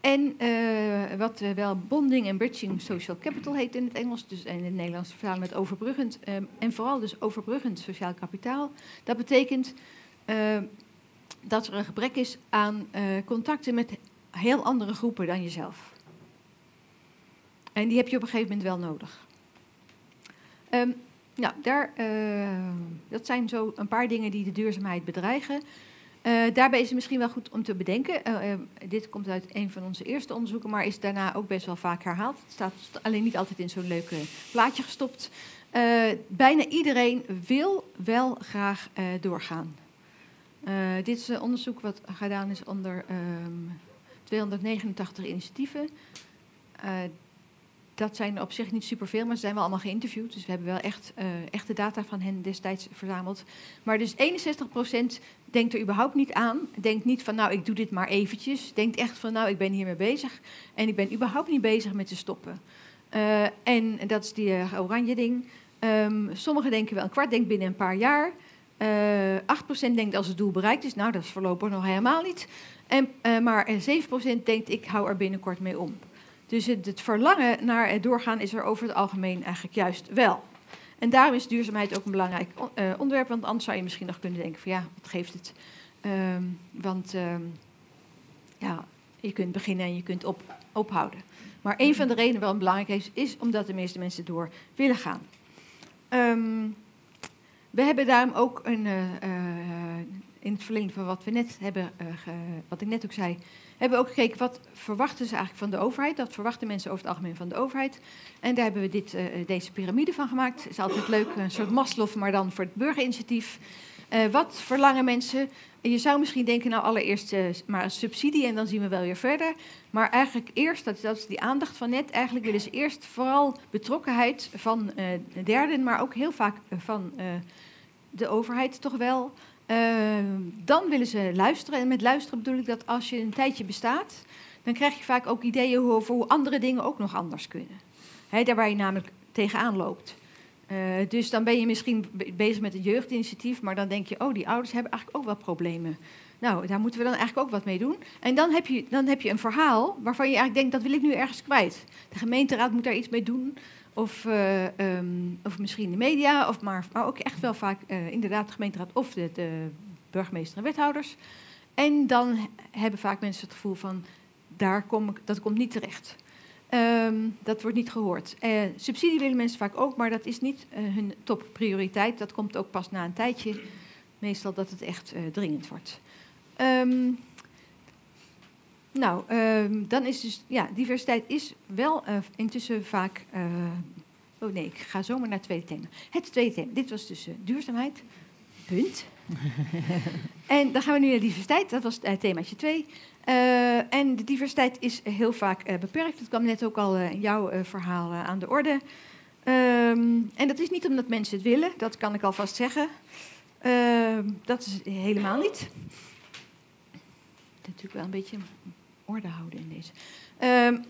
en wat wel bonding en bridging social capital heet in het Engels, dus en in het Nederlands vertalen met overbruggend, um, en vooral dus overbruggend sociaal kapitaal. Dat betekent dat er een gebrek is aan uh, contacten met heel andere groepen dan jezelf. En die heb je op een gegeven moment wel nodig. Um, nou, daar, uh, dat zijn zo een paar dingen die de duurzaamheid bedreigen. Eh, daarbij is het misschien wel goed om te bedenken. eh, eh, dit komt uit een van onze eerste onderzoeken, maar is daarna ook best wel vaak herhaald. Het staat alleen niet altijd in zo'n leuk plaatje gestopt. Eh, bijna iedereen wil wel graag eh, doorgaan. Eh, dit is een onderzoek wat gedaan is onder ehm, 289 initiatieven. Eh, dat zijn op zich niet superveel, maar ze zijn wel allemaal geïnterviewd. Dus we hebben wel echt eh, echte data van hen destijds verzameld. Maar dus 61% denkt er überhaupt niet aan. Denkt niet van, nou, ik doe dit maar eventjes. Denkt echt van, nou, ik ben hiermee bezig. En ik ben überhaupt niet bezig met te stoppen. En dat is die oranje ding. Ehm, sommigen denken wel, een kwart denkt binnen een paar jaar. Eh 8% denkt als het doel bereikt is. Nou, dat is voorlopig nog helemaal niet. En, eh, maar eh, 7% denkt, ik hou er binnenkort mee om. Dus het, het verlangen naar doorgaan is er over het algemeen eigenlijk juist wel. En daarom is duurzaamheid ook een belangrijk eh, onderwerp. Want anders zou je misschien nog kunnen denken van ja, wat geeft het? Ehm, want ehm, ja, je kunt beginnen en je kunt op, ophouden. Maar een van de redenen waarom het belangrijk is, is omdat de meeste mensen door willen gaan. Ehm, we hebben daarom ook een, eh, eh, in het verlengde van wat we net hebben, eh, wat ik net ook zei, hebben we ook gekeken wat verwachten ze eigenlijk van de overheid. Dat verwachten mensen over het algemeen van de overheid. En daar hebben we dit, deze piramide van gemaakt. Het is altijd leuk, een soort Maslow, maar dan voor het burgerinitiatief. Wat verlangen mensen? Je zou misschien denken, nou allereerst maar een subsidie en dan zien we wel weer verder. Maar eigenlijk eerst, dat, is die aandacht van net, eigenlijk willen ze eerst vooral betrokkenheid van de derden, maar ook heel vaak van de overheid toch wel. Eh, dan willen ze luisteren. En met luisteren bedoel ik dat als je een tijdje bestaat, dan krijg je vaak ook ideeën over hoe andere dingen ook nog anders kunnen. Hè, daar waar je namelijk tegenaan loopt. Eh, dus dan ben je misschien be- bezig met een jeugdinitiatief, maar dan denk je, oh, die ouders hebben eigenlijk ook wel problemen. Nou, daar moeten we dan eigenlijk ook wat mee doen. En dan heb je, dan heb je een verhaal waarvan je eigenlijk denkt, dat wil ik nu ergens kwijt. De gemeenteraad moet daar iets mee doen. Of, eh, ehm, of misschien de media, of maar, ook echt wel vaak eh, inderdaad de gemeenteraad of de, de burgemeester en wethouders. En dan he- hebben vaak mensen het gevoel van, daar kom ik, dat komt niet terecht. Ehm, dat wordt niet gehoord. Eh, subsidie willen mensen vaak ook, maar dat is niet hun topprioriteit. Dat komt ook pas na een tijdje, meestal dat het echt dringend wordt. Ehm, nou, ehm, dan is dus, ja, diversiteit is wel eh, intussen vaak. eh, oh nee, ik ga zomaar naar het tweede thema. Het tweede thema, dit was dus eh, duurzaamheid. Punt. (laughs) en dan gaan we nu naar diversiteit, dat was uh, themaatje 2. Uh, en de diversiteit is heel vaak beperkt. Dat kwam net ook al in jouw verhaal aan de orde. Um, en dat is niet omdat mensen het willen, dat kan ik alvast zeggen. Uh, dat is helemaal niet. Natuurlijk wel een beetje orde houden in deze. Um,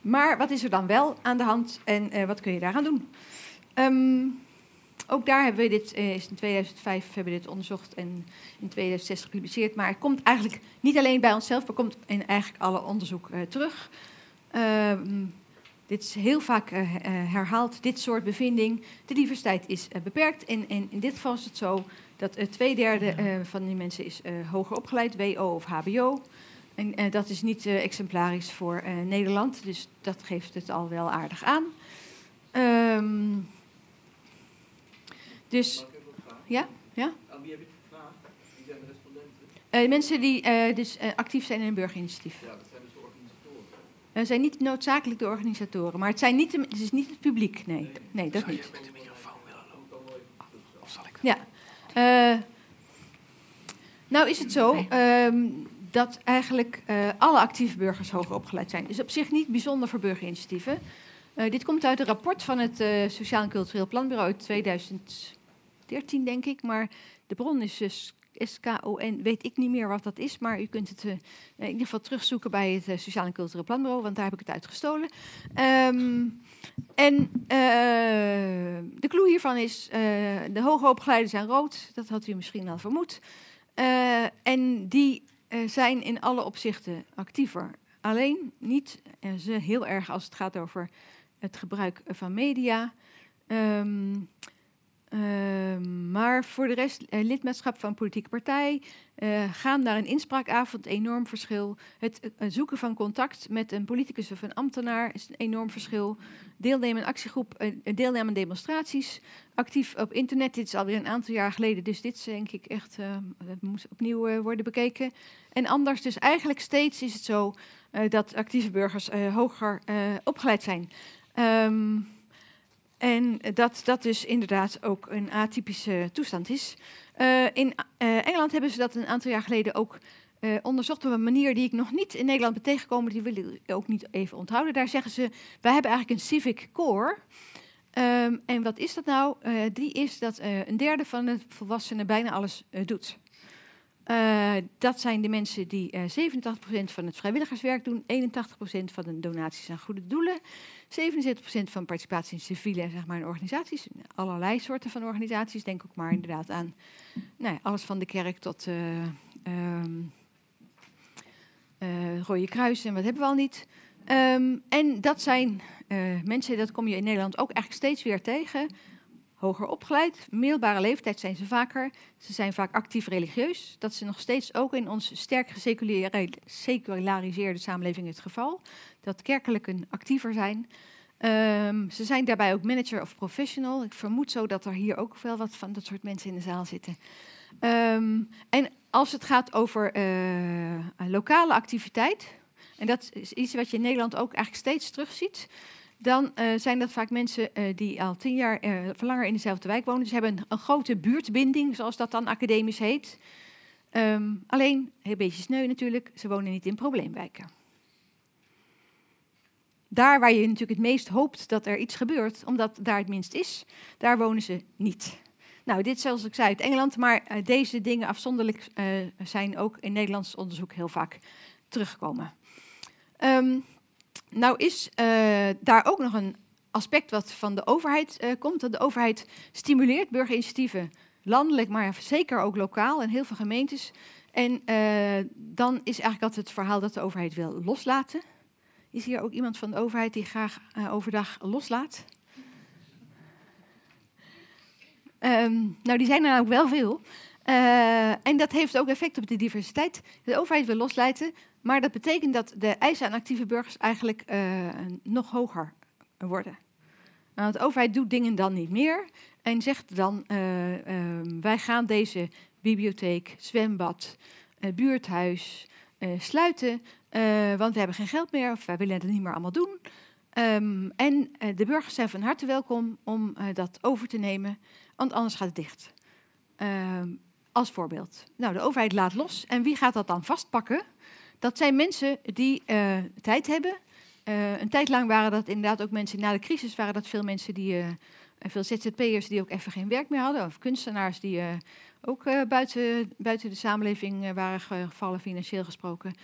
maar wat is er dan wel aan de hand en uh, wat kun je daaraan doen? Um, ook daar hebben we dit, uh, is in 2005 hebben we dit onderzocht en in 2006 gepubliceerd. Maar het komt eigenlijk niet alleen bij onszelf, maar komt in eigenlijk alle onderzoek uh, terug. Uh, dit is heel vaak herhaald, dit soort bevinding. De diversiteit is beperkt. En, en, in dit geval is het zo dat twee derde van die mensen is hoger opgeleid, WO of HBO. En dat is niet exemplarisch voor Nederland, dus dat geeft het al wel aardig aan. Um, dus, ja? ja? Aan wie heb je het gevraagd? Wie zijn de respondenten? Uh, mensen die uh, dus uh, actief zijn in een burgerinitiatief. Ja, dat zijn dus de organisatoren. Het zijn niet noodzakelijk de organisatoren, maar het, zijn niet de, het is niet het publiek. Nee, nee dat niet. de microfoon willen lopen? Of zal ik Ja. nou is het zo um, dat eigenlijk alle actieve burgers hoger opgeleid zijn. Dus op zich niet bijzonder voor burgerinitiatieven. Uh, dit komt uit een rapport van het uh, Sociaal en Cultureel Planbureau uit 2013, denk ik. Maar de bron is dus SKON, weet ik niet meer wat dat is. Maar u kunt het in ieder geval terugzoeken bij het Sociaal en Cultureel Planbureau, want daar heb ik het uit gestolen. Um, en de clue hiervan is, de hoger opgeleiden zijn rood. Dat had u misschien al vermoed. en die zijn in alle opzichten actiever. Alleen niet ze heel erg als het gaat over het gebruik van media. Um, Ehm, maar voor de rest, eh, lidmaatschap van een politieke partij, eh, gaan naar een inspraakavond, enorm verschil. Het zoeken van contact met een politicus of een ambtenaar is een enorm verschil. Deelnemen aan actiegroep, eh, deelnemen aan demonstraties, actief op internet. Dit is alweer een aantal jaar geleden, dus dit is denk ik echt, eh, het moet opnieuw worden bekeken. En anders, dus eigenlijk steeds is het zo dat actieve burgers hoger opgeleid zijn. Ehm, en dat dat dus inderdaad ook een atypische toestand is. Eh, in eh, Engeland hebben ze dat een aantal jaar geleden ook eh, onderzocht op een manier die ik nog niet in Nederland ben tegengekomen. Die wil ik ook niet even onthouden. Daar zeggen ze, wij hebben eigenlijk een civic core. Ehm, en wat is dat nou? Die is dat een derde van de volwassenen bijna alles doet. Eh, dat zijn de mensen die eh 87% van het vrijwilligerswerk doen, 81% van de donaties aan goede doelen, 77% van participatie in civiele zeg maar, in organisaties, allerlei soorten van organisaties. Denk ook maar inderdaad aan nou ja, alles van de kerk tot eh ehm, eh, Rode Kruis en wat hebben we al niet. Ehm, en dat zijn eh, mensen, dat kom je in Nederland ook eigenlijk steeds weer tegen. Hoger opgeleid, middelbare leeftijd zijn ze vaker. Ze zijn vaak actief religieus. Dat is nog steeds ook in onze sterk geseculariseerde samenleving het geval. Dat kerkelijken actiever zijn. Ehm, ze zijn daarbij ook manager of professional. Ik vermoed zo dat er hier ook wel wat van dat soort mensen in de zaal zitten. Ehm, en als het gaat over eh, lokale activiteit, en dat is iets wat je in Nederland ook eigenlijk steeds terugziet, dan eh, zijn dat vaak mensen eh, die al tien jaar of langer in dezelfde wijk wonen. Ze hebben een, grote buurtbinding, zoals dat dan academisch heet. Ehm, alleen, een beetje sneu natuurlijk, ze wonen niet in probleemwijken. Daar waar je natuurlijk het meest hoopt dat er iets gebeurt, omdat daar het minst is, daar wonen ze niet. Nou, dit zoals ik zei uit Engeland, maar deze dingen afzonderlijk zijn ook in Nederlands onderzoek heel vaak teruggekomen. Ehm, nou is eh, daar ook nog een aspect wat van de overheid eh, komt. Dat de overheid stimuleert burgerinitiatieven, landelijk, maar zeker ook lokaal in heel veel gemeentes. En eh, dan is eigenlijk altijd het verhaal dat de overheid wil loslaten. Is hier ook iemand van de overheid die graag overdag loslaat? Ehm, nou, die zijn er ook wel veel. Eh, en dat heeft ook effect op de diversiteit. De overheid wil loslaten, maar dat betekent dat de eisen aan actieve burgers eigenlijk eh, nog hoger worden. Nou, de overheid doet dingen dan niet meer en zegt dan: eh, ehm, wij gaan deze bibliotheek, zwembad, buurthuis sluiten, want we hebben geen geld meer of wij willen het niet meer allemaal doen. Ehm, en de burgers zijn van harte welkom om dat over te nemen, want anders gaat het dicht. Ehm, als voorbeeld. Nou, de overheid laat los. En wie gaat dat dan vastpakken? Dat zijn mensen die eh, tijd hebben. Eh, een tijd lang waren dat inderdaad ook mensen, na de crisis waren dat veel mensen die, eh, veel ZZP'ers die ook even geen werk meer hadden. Of kunstenaars die ook buiten, buiten de samenleving waren gevallen, financieel gesproken.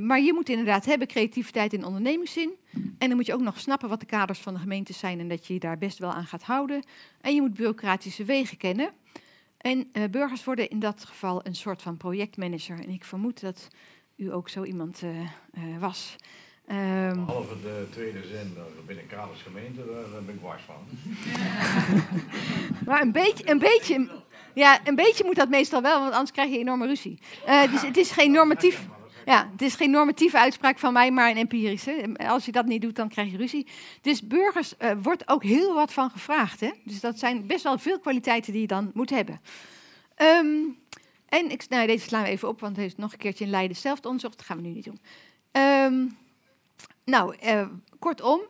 Maar je moet inderdaad hebben creativiteit in ondernemingszin. En dan moet je ook nog snappen wat de kaders van de gemeente zijn en dat je je daar best wel aan gaat houden. En je moet bureaucratische wegen kennen. En eh, burgers worden in dat geval een soort van projectmanager. En ik vermoed dat u ook zo iemand eh, eh, was. Ehm, Behalve de tweede zin, binnen kaders gemeente, daar ben ik wars van. (laughs) maar een beetje, een, beetje, ja, een beetje moet dat meestal wel, want anders krijg je enorme ruzie. Dus het is geen normatief. Ja, het is geen normatieve uitspraak van mij, maar een empirische. Als je dat niet doet, dan krijg je ruzie. Dus burgers eh, wordt ook heel wat van gevraagd. Hè? Dus dat zijn best wel veel kwaliteiten die je dan moet hebben. Ehm, en ik, nou, deze slaan we even op, want er is nog een keertje in Leiden zelf onderzocht. Dat gaan we nu niet doen. Ehm, nou, eh, kortom.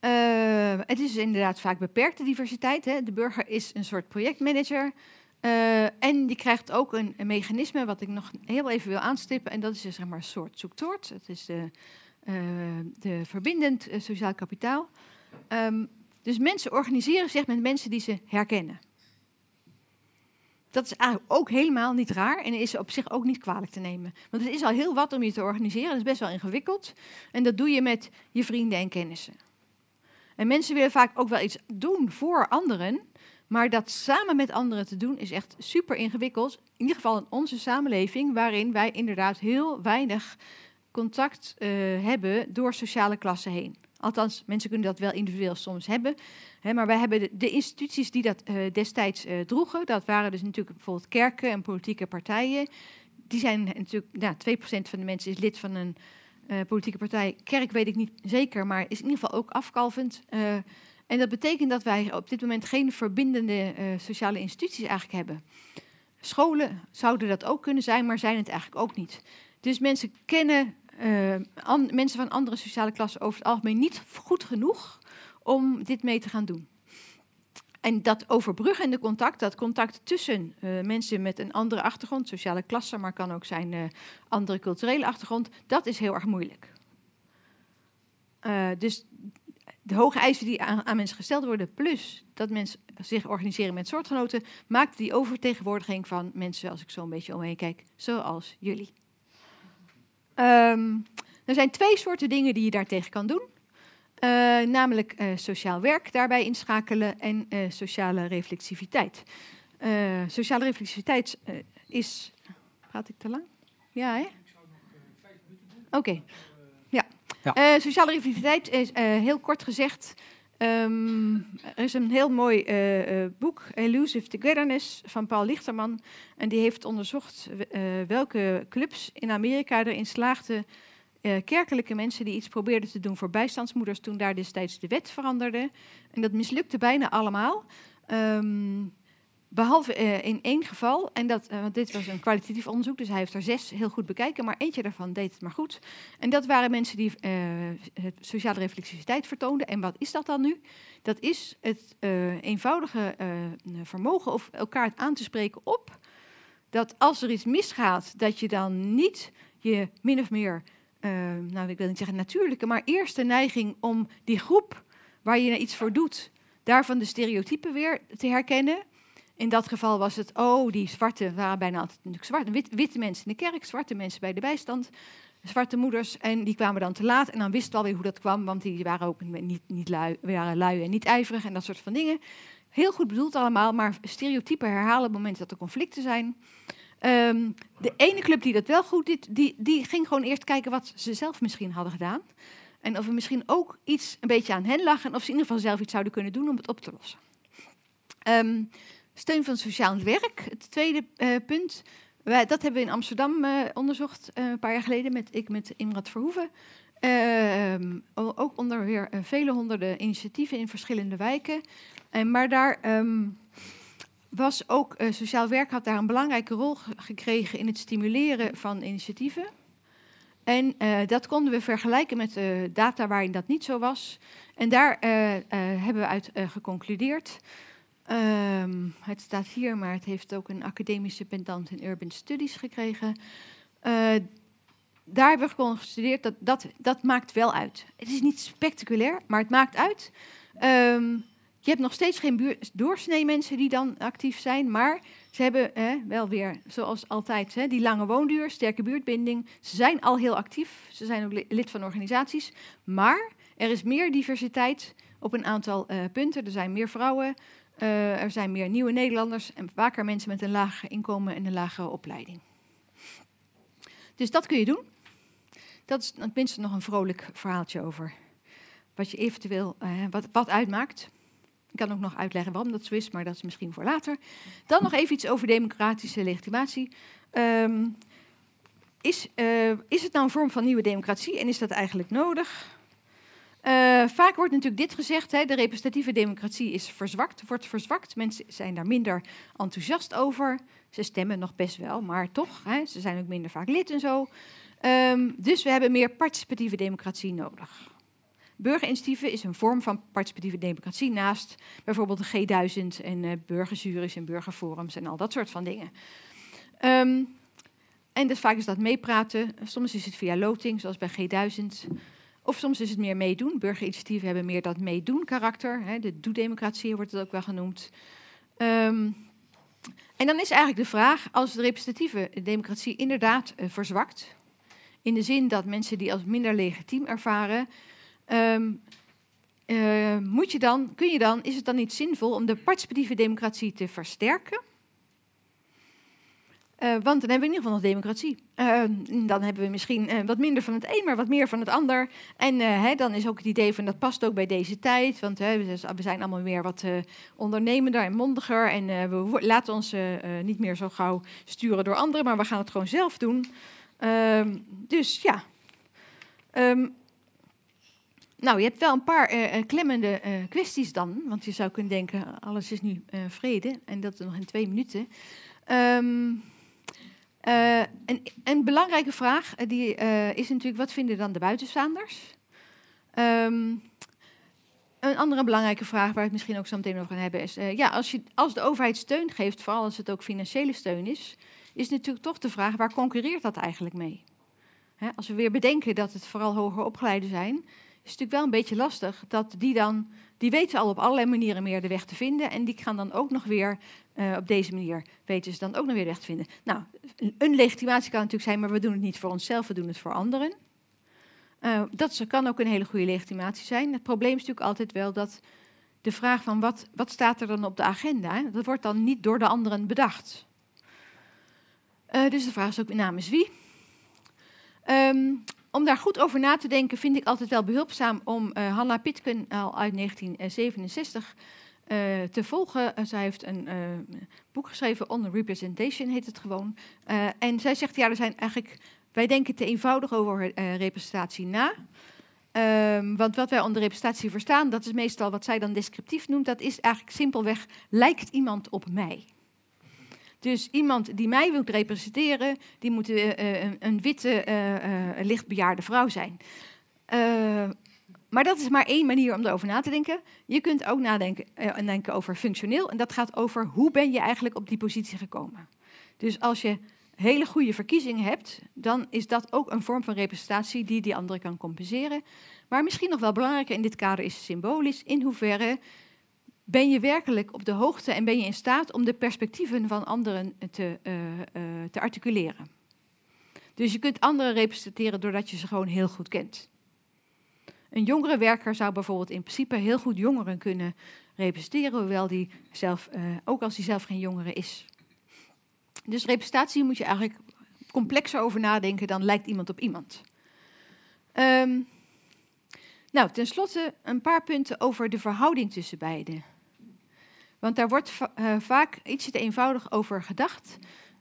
eh, het is inderdaad vaak beperkte diversiteit. Hè? De burger is een soort projectmanager. Eh, en die krijgt ook een, mechanisme wat ik nog heel even wil aanstippen. En dat is dus, zeg maar soort zoekt soort. Dat is de, eh, de verbindend eh, sociaal kapitaal. Ehm, dus mensen organiseren zich met mensen die ze herkennen. Dat is ook helemaal niet raar en is op zich ook niet kwalijk te nemen. Want het is al heel wat om je te organiseren. Dat is best wel ingewikkeld. En dat doe je met je vrienden en kennissen. En mensen willen vaak ook wel iets doen voor anderen. Maar dat samen met anderen te doen is echt super ingewikkeld. In ieder geval in onze samenleving, waarin wij inderdaad heel weinig contact eh, hebben door sociale klassen heen. Althans, mensen kunnen dat wel individueel soms hebben. Hè, maar wij hebben de, instituties die dat eh, destijds eh, droegen, dat waren dus natuurlijk bijvoorbeeld kerken en politieke partijen. Die zijn natuurlijk, nou, 2% van de mensen is lid van een politieke partij. Kerk weet ik niet zeker, maar is in ieder geval ook afkalvend. En dat betekent dat wij op dit moment geen verbindende eh, sociale instituties eigenlijk hebben. Scholen zouden dat ook kunnen zijn, maar zijn het eigenlijk ook niet. Dus mensen kennen eh, mensen van andere sociale klassen over het algemeen niet goed genoeg om dit mee te gaan doen. En dat overbruggende contact, dat contact tussen eh, mensen met een andere achtergrond, sociale klasse, maar kan ook zijn andere culturele achtergrond, dat is heel erg moeilijk. Dus de hoge eisen die aan, mensen gesteld worden, plus dat mensen zich organiseren met soortgenoten, maakt die oververtegenwoordiging van mensen, als ik zo een beetje omheen kijk, zoals jullie. Ehm, er zijn twee soorten dingen die je daartegen kan doen. Eh, namelijk eh, sociaal werk daarbij inschakelen en eh, sociale reflexiviteit. Sociale reflexiviteit is. Praat ik te lang? Ja, hè? Oké. Ja. Eh, sociale reflexiviteit is eh, heel kort gezegd. ehm, er is een heel mooi eh, boek, Elusive Togetherness, van Paul Lichterman. En die heeft onderzocht welke clubs in Amerika erin slaagden kerkelijke mensen die iets probeerden te doen voor bijstandsmoeders toen daar destijds de wet veranderde. En dat mislukte bijna allemaal. Ehm, behalve eh, in één geval, en dat, eh, want dit was een kwalitatief onderzoek, dus hij heeft er zes heel goed bekeken, maar eentje daarvan deed het maar goed. En dat waren mensen die eh, sociale reflexiviteit vertoonden. En wat is dat dan nu? Dat is het eenvoudige vermogen of elkaar aan te spreken op dat als er iets misgaat, dat je dan niet je min of meer nou ik wil niet zeggen natuurlijke, maar eerste neiging om die groep waar je iets voor doet, daarvan de stereotypen weer te herkennen. In dat geval was het, oh, die zwarte waren bijna altijd natuurlijk zwarte, wit, witte mensen in de kerk, zwarte mensen bij de bijstand, zwarte moeders, en die kwamen dan te laat. En dan wisten we alweer hoe dat kwam, want die waren ook niet, niet lui, waren lui en niet ijverig en dat soort van dingen. Heel goed bedoeld allemaal, maar stereotypen herhalen op het moment dat er conflicten zijn. Ehm, de ene club die dat wel goed deed, die, die ging gewoon eerst kijken wat ze zelf misschien hadden gedaan. En of er misschien ook iets een beetje aan hen lag. En of ze in ieder geval zelf iets zouden kunnen doen om het op te lossen. Ehm, steun van sociaal werk, het tweede eh, punt. Wij, dat hebben we in Amsterdam eh, onderzocht eh, een paar jaar geleden. Met, ik met Imrad Verhoeven. Ook onder weer vele honderden initiatieven in verschillende wijken. En maar daar ehm, was ook sociaal werk had daar een belangrijke rol ge- gekregen in het stimuleren van initiatieven. En dat konden we vergelijken met eh, data waarin dat niet zo was. En daar hebben we uit geconcludeerd. Ehm, het staat hier, maar het heeft ook een academische pendant in Urban Studies gekregen. Eh, daar hebben we geconstateerd dat, dat dat maakt wel uit. Het is niet spectaculair, maar het maakt uit. Ehm, je hebt nog steeds geen doorsnee mensen die dan actief zijn, maar ze hebben wel weer, zoals altijd, hè, die lange woonduur, sterke buurtbinding. Ze zijn al heel actief, ze zijn ook li- lid van organisaties, maar er is meer diversiteit op een aantal eh, punten. Er zijn meer vrouwen, eh, er zijn meer nieuwe Nederlanders en vaker mensen met een laag inkomen en een lagere opleiding. Dus dat kun je doen. Dat is tenminste nog een vrolijk verhaaltje over wat je eventueel eh, wat, wat uitmaakt. Ik kan ook nog uitleggen waarom dat zo is, maar dat is misschien voor later. Dan nog even iets over democratische legitimatie. Ehm, is, eh, is het nou een vorm van nieuwe democratie en is dat eigenlijk nodig? Eh, vaak wordt natuurlijk dit gezegd, hè, de representatieve democratie is verzwakt, wordt verzwakt. Mensen zijn daar minder enthousiast over. Ze stemmen nog best wel, maar toch, hè, ze zijn ook minder vaak lid en zo. Ehm, dus we hebben meer participatieve democratie nodig. Burgerinitiatieven is een vorm van participatieve democratie naast bijvoorbeeld de G1000 en eh burgerjuries en burgerforums en al dat soort van dingen. Ehm, en dus vaak is dat meepraten. Soms is het via loting, zoals bij G1000. Of soms is het meer meedoen. Burgerinitiatieven hebben meer dat meedoen karakter. Hè, de doe-democratie wordt het ook wel genoemd. Ehm, en dan is eigenlijk de vraag, als de representatieve democratie inderdaad eh, verzwakt, in de zin dat mensen die als minder legitiem ervaren, ehm, eh, moet je dan, kun je dan, is het dan niet zinvol om de participatieve democratie te versterken? Eh, want dan hebben we in ieder geval nog democratie. Eh, dan hebben we misschien eh, wat minder van het een, maar wat meer van het ander. En eh, hè, dan is ook het idee van dat past ook bij deze tijd. Want we zijn allemaal meer wat ondernemender en mondiger. En we laten ons niet meer zo gauw sturen door anderen, maar we gaan het gewoon zelf doen. Ehm, dus ja. Ehm, nou, je hebt wel een paar klemmende kwesties dan. Want je zou kunnen denken, alles is nu vrede. En dat nog in twee minuten. Ehm, eh, een, een belangrijke vraag eh, die, eh, is natuurlijk, wat vinden dan de buitenstaanders? Ehm, een andere belangrijke vraag waar we misschien ook zo meteen over gaan hebben is... ja, als, je, als de overheid steun geeft, vooral als het ook financiële steun is... is natuurlijk toch de vraag, waar concurreert dat eigenlijk mee? Hè, als we weer bedenken dat het vooral hoger opgeleiden zijn... is het natuurlijk wel een beetje lastig dat die dan... die weten al op allerlei manieren meer de weg te vinden... en die gaan dan ook nog weer eh, op deze manier weten ze dan ook nog weer de weg te vinden. Nou, een- legitimatie kan natuurlijk zijn, maar we doen het niet voor onszelf, we doen het voor anderen. Eh, dat kan ook een hele goede legitimatie zijn. Het probleem is natuurlijk altijd wel dat de vraag van wat, wat staat er dan op de agenda, dat wordt dan niet door de anderen bedacht. Eh, dus de vraag is ook namens wie. Ehm, om daar goed over na te denken vind ik altijd wel behulpzaam om eh Hanna Pitken al uit 1967 eh, te volgen. Eh, zij heeft een boek geschreven, On Representation heet het gewoon. En zij zegt, ja, er zijn eigenlijk, wij denken te eenvoudig over representatie na. Ehm, want wat wij onder representatie verstaan, dat is meestal wat zij dan descriptief noemt, dat is eigenlijk simpelweg, lijkt iemand op mij? Dus iemand die mij wil representeren, die moet eh, eh, een, witte, eh, lichtbejaarde vrouw zijn. Maar dat is maar één manier om erover na te denken. Je kunt ook nadenken en denken over functioneel. En dat gaat over hoe ben je eigenlijk op die positie gekomen. Dus als je hele goede verkiezingen hebt, dan is dat ook een vorm van representatie die die andere kan compenseren. Maar misschien nog wel belangrijker in dit kader is symbolisch. In hoeverre ben je werkelijk op de hoogte en ben je in staat om de perspectieven van anderen te, eh, eh, te articuleren. Dus je kunt anderen representeren doordat je ze gewoon heel goed kent. Een jongere werker zou bijvoorbeeld in principe heel goed jongeren kunnen representeren, hoewel die zelf, eh, ook als hij zelf geen jongere is. Dus representatie moet je eigenlijk complexer over nadenken dan lijkt iemand op iemand. Ehm, nou, tenslotte een paar punten over de verhouding tussen beiden. Want daar wordt eh, vaak iets te eenvoudig over gedacht.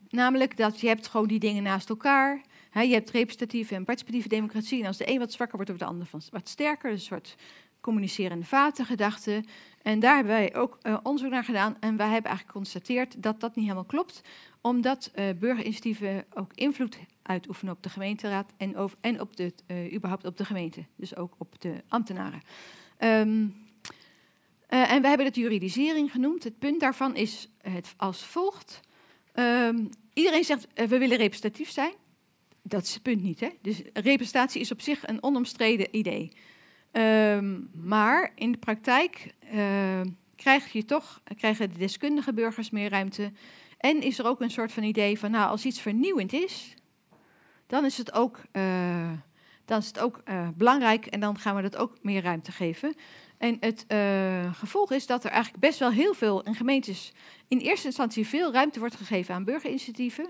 Namelijk dat je hebt gewoon die dingen naast elkaar. Hè, je hebt representatieve en participatieve democratie. En als de een wat zwakker wordt, wordt de ander wat sterker. Dus een soort communicerende vatengedachte. En daar hebben wij ook eh, onderzoek naar gedaan. En wij hebben eigenlijk geconstateerd dat dat niet helemaal klopt. Omdat eh, burgerinitiatieven ook invloed uitoefenen op de gemeenteraad en, over, en op de, überhaupt op de gemeente. Dus ook op de ambtenaren. Ehm, eh, en we hebben het juridisering genoemd. Het punt daarvan is het als volgt. Ehm, iedereen zegt, eh, we willen representatief zijn. Dat is het punt niet. Hè? Dus representatie is op zich een onomstreden idee. Ehm, maar in de praktijk eh, krijg je toch, krijgen de deskundige burgers meer ruimte. En is er ook een soort van idee van, nou, als iets vernieuwend is, dan is het ook, eh, dan is het ook belangrijk en dan gaan we dat ook meer ruimte geven. En het eh, gevolg is dat er eigenlijk best wel heel veel in gemeentes in eerste instantie veel ruimte wordt gegeven aan burgerinitiatieven.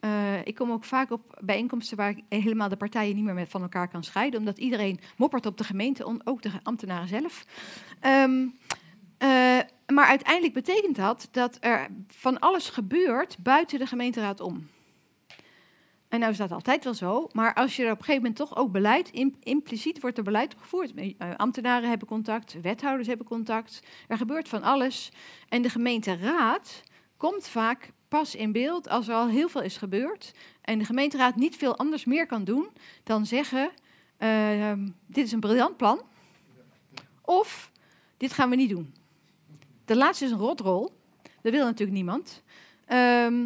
Eh, ik kom ook vaak op bijeenkomsten waar ik helemaal de partijen niet meer met van elkaar kan scheiden, omdat iedereen moppert op de gemeente, ook de ambtenaren zelf. Ehm, eh, maar uiteindelijk betekent dat dat er van alles gebeurt buiten de gemeenteraad om. En nou is dat altijd wel zo, maar als je er op een gegeven moment toch ook beleid, im- impliciet wordt er beleid opgevoerd. Eh, ambtenaren hebben contact, wethouders hebben contact, er gebeurt van alles. En de gemeenteraad komt vaak pas in beeld als er al heel veel is gebeurd. En de gemeenteraad niet veel anders meer kan doen dan zeggen, eh, dit is een briljant plan. Of, dit gaan we niet doen. De laatste is een rotrol. Dat wil natuurlijk niemand. Ehm,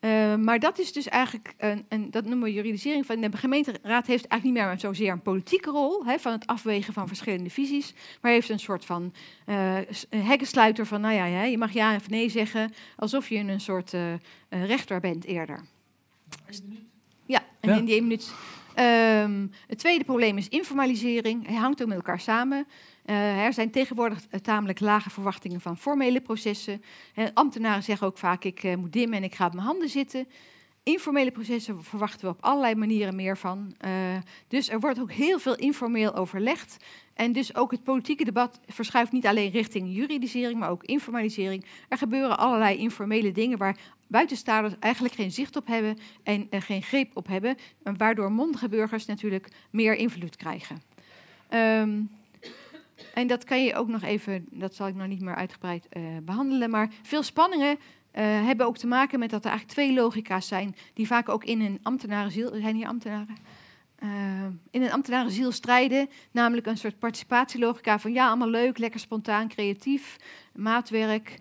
eh, maar dat is dus eigenlijk, een, een, dat noemen we juridisering, van de gemeenteraad heeft eigenlijk niet meer zozeer een politieke rol, hè, van het afwegen van verschillende visies, maar heeft een soort van eh, een hekkensluiter van, nou ja, ja, je mag ja of nee zeggen, alsof je een soort eh, eh, rechter bent eerder. Ja, en Ja. in die één minuut. Ehm, het tweede probleem is informalisering. Hij hangt ook met elkaar samen. Eh, er zijn tegenwoordig eh, tamelijk lage verwachtingen van formele processen. En ambtenaren zeggen ook vaak: ik eh, moet dimmen en ik ga op mijn handen zitten. Informele processen verwachten we op allerlei manieren meer van. Eh, dus er wordt ook heel veel informeel overlegd. En dus ook het politieke debat verschuift niet alleen richting juridisering, maar ook informalisering. Er gebeuren allerlei informele dingen waar buitenstaanders eigenlijk geen zicht op hebben en eh, geen greep op hebben. En waardoor mondige burgers natuurlijk meer invloed krijgen. Ehm, en dat kan je ook nog even, dat zal ik nog niet meer uitgebreid eh, behandelen. Maar veel spanningen eh, hebben ook te maken met dat er eigenlijk twee logica's zijn, die vaak ook in een ambtenarenziel, zijn hier ambtenaren? Eh, in een ambtenarenziel strijden, namelijk een soort participatielogica van ja, allemaal leuk, lekker spontaan, creatief, maatwerk,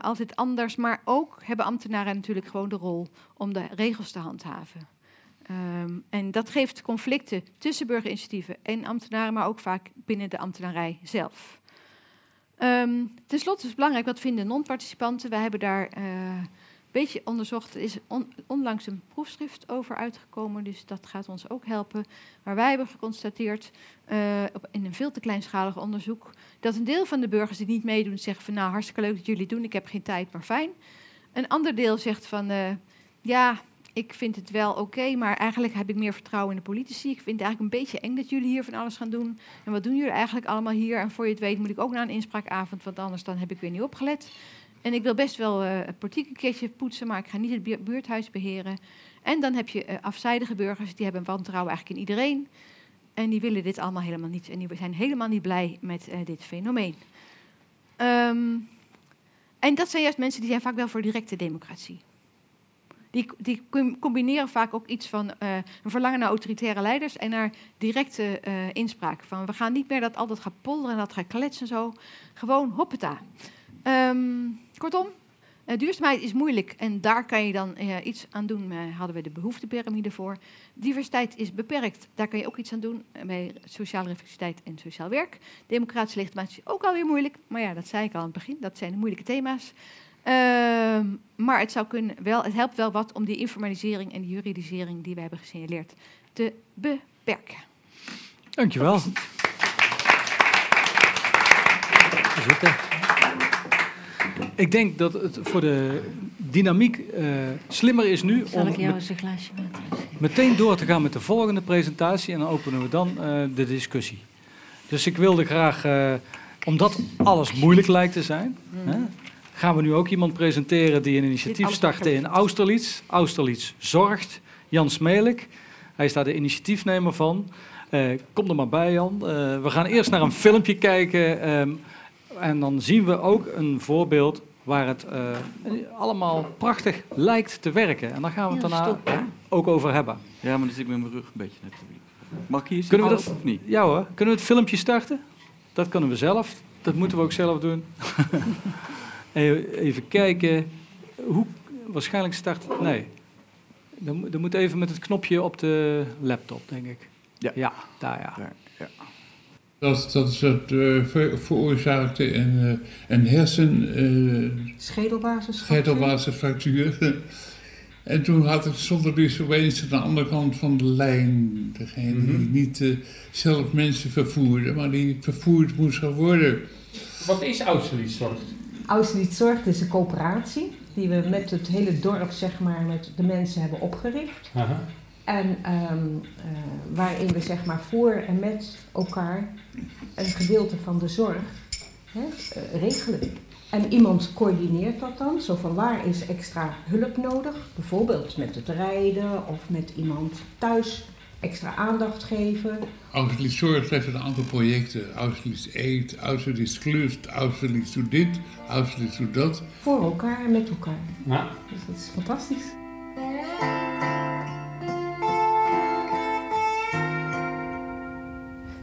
altijd anders. Maar ook hebben ambtenaren natuurlijk gewoon de rol om de regels te handhaven. Ehm, en dat geeft conflicten tussen burgerinitiatieven en ambtenaren, maar ook vaak binnen de ambtenarij zelf. Ehm Ten slotte is het belangrijk, wat vinden non-participanten? Wij hebben daar eh, een beetje onderzocht. Er is on- onlangs een proefschrift over uitgekomen, dus dat gaat ons ook helpen. Maar wij hebben geconstateerd, eh, op, in een veel te kleinschalig onderzoek, dat een deel van de burgers die niet meedoen zeggen van nou hartstikke leuk dat jullie doen, ik heb geen tijd, maar fijn. Een ander deel zegt van eh, ja, ik vind het wel oké, maar eigenlijk heb ik meer vertrouwen in de politici. Ik vind het eigenlijk een beetje eng dat jullie hier van alles gaan doen. En wat doen jullie eigenlijk allemaal hier? En voor je het weet moet ik ook naar een inspraakavond, want anders dan heb ik weer niet opgelet. En ik wil best wel eh, het politiek een keertje poetsen, maar ik ga niet het bu- buurthuis beheren. En dan heb je eh, afzijdige burgers, die hebben wantrouwen eigenlijk in iedereen. En die willen dit allemaal helemaal niet. En die zijn helemaal niet blij met eh, dit fenomeen. Ehm, en dat zijn juist mensen die zijn vaak wel voor directe democratie. Die, die com- combineren vaak ook iets van eh, een verlangen naar autoritaire leiders en naar directe eh, inspraak. Van we gaan niet meer dat altijd gaan polderen en dat gaan kletsen zo. Gewoon hoppeta. Ehm, kortom, eh, duurzaamheid is moeilijk en daar kan je dan iets aan doen. Hadden we de behoeftepyramide voor. Diversiteit is beperkt, daar kan je ook iets aan doen bij sociale reflexiviteit en sociaal werk. Democratische legitimatie is ook alweer moeilijk, maar ja, dat zei ik al aan het begin. Dat zijn de moeilijke thema's. Ehm, maar het, zou kunnen wel, het helpt wel wat om die informalisering en die juridisering die we hebben gesignaleerd te beperken. Dankjewel. Zitten. Ik denk dat het voor de dynamiek eh, slimmer is nu Zal om ik jou eens een glaasje water meteen door te gaan met de volgende presentatie en dan openen we dan eh, de discussie. Dus ik wilde graag, eh, omdat alles moeilijk lijkt te zijn, hè, gaan we nu ook iemand presenteren die een initiatief startte in Austerlitz. Austerlitz zorgt. Jan Smelik. Hij is daar de initiatiefnemer van. Eh, kom er maar bij, Jan. Eh, we gaan eerst naar een filmpje kijken. ehm, en dan zien we ook een voorbeeld waar het eh, allemaal prachtig lijkt te werken. En daar gaan we het Ja, daarna ja. ook over hebben. Ja, maar dan zit ik met mijn rug een beetje net. Mag ik hier Kunnen we dat- of niet? Ja hoor, kunnen we het filmpje starten? Dat kunnen we zelf. Dat moeten we ook zelf doen. (laughs) even, even kijken. Hoe, waarschijnlijk start... Nee. Dan, moet- dan moet even met het knopje op de laptop, denk ik. Ja. Ja, daar ja. Daar, ja. Dat, dat, dat eh, ver- veroorzaakte een, eh, een hersen... eh, Schedelbasis. schedelbasisfractuur. (laughs) En toen had ik zonder dus opeens aan de andere kant van de lijn, degene die Mhm. niet eh, zelf mensen vervoerde, maar die vervoerd moest gaan worden. Wat is Austerlitz Zorg? Austerlitz Zorg is een coöperatie die we met het hele dorp, zeg maar, met de mensen hebben opgericht. Aha. En ehm, eh, waarin we zeg maar voor en met elkaar een gedeelte van de zorg hè, eh, regelen. En iemand coördineert dat dan, zo van waar is extra hulp nodig, bijvoorbeeld met het rijden of met iemand thuis extra aandacht geven. Austerlitz Zorg heeft een aantal projecten. Austerlitz eet, Austerlitz klust, Austerlitz doet dit, Austerlitz doet dat. Voor elkaar en met elkaar. Ja. Dus dat is fantastisch.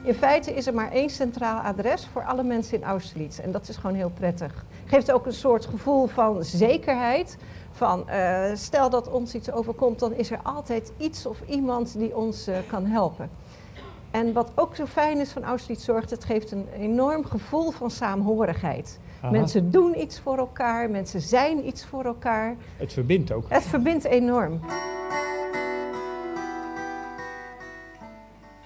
In feite is er maar één centraal adres voor alle mensen in Austerlitz. En dat is gewoon heel prettig. Geeft ook een soort gevoel van zekerheid. Van eh, stel dat ons iets overkomt, dan is er altijd iets of iemand die ons eh, kan helpen. En wat ook zo fijn is van Austerlitz Zorgt, het geeft een enorm gevoel van saamhorigheid. Aha. Mensen doen iets voor elkaar, mensen zijn iets voor elkaar. Het verbindt ook. Het verbindt enorm.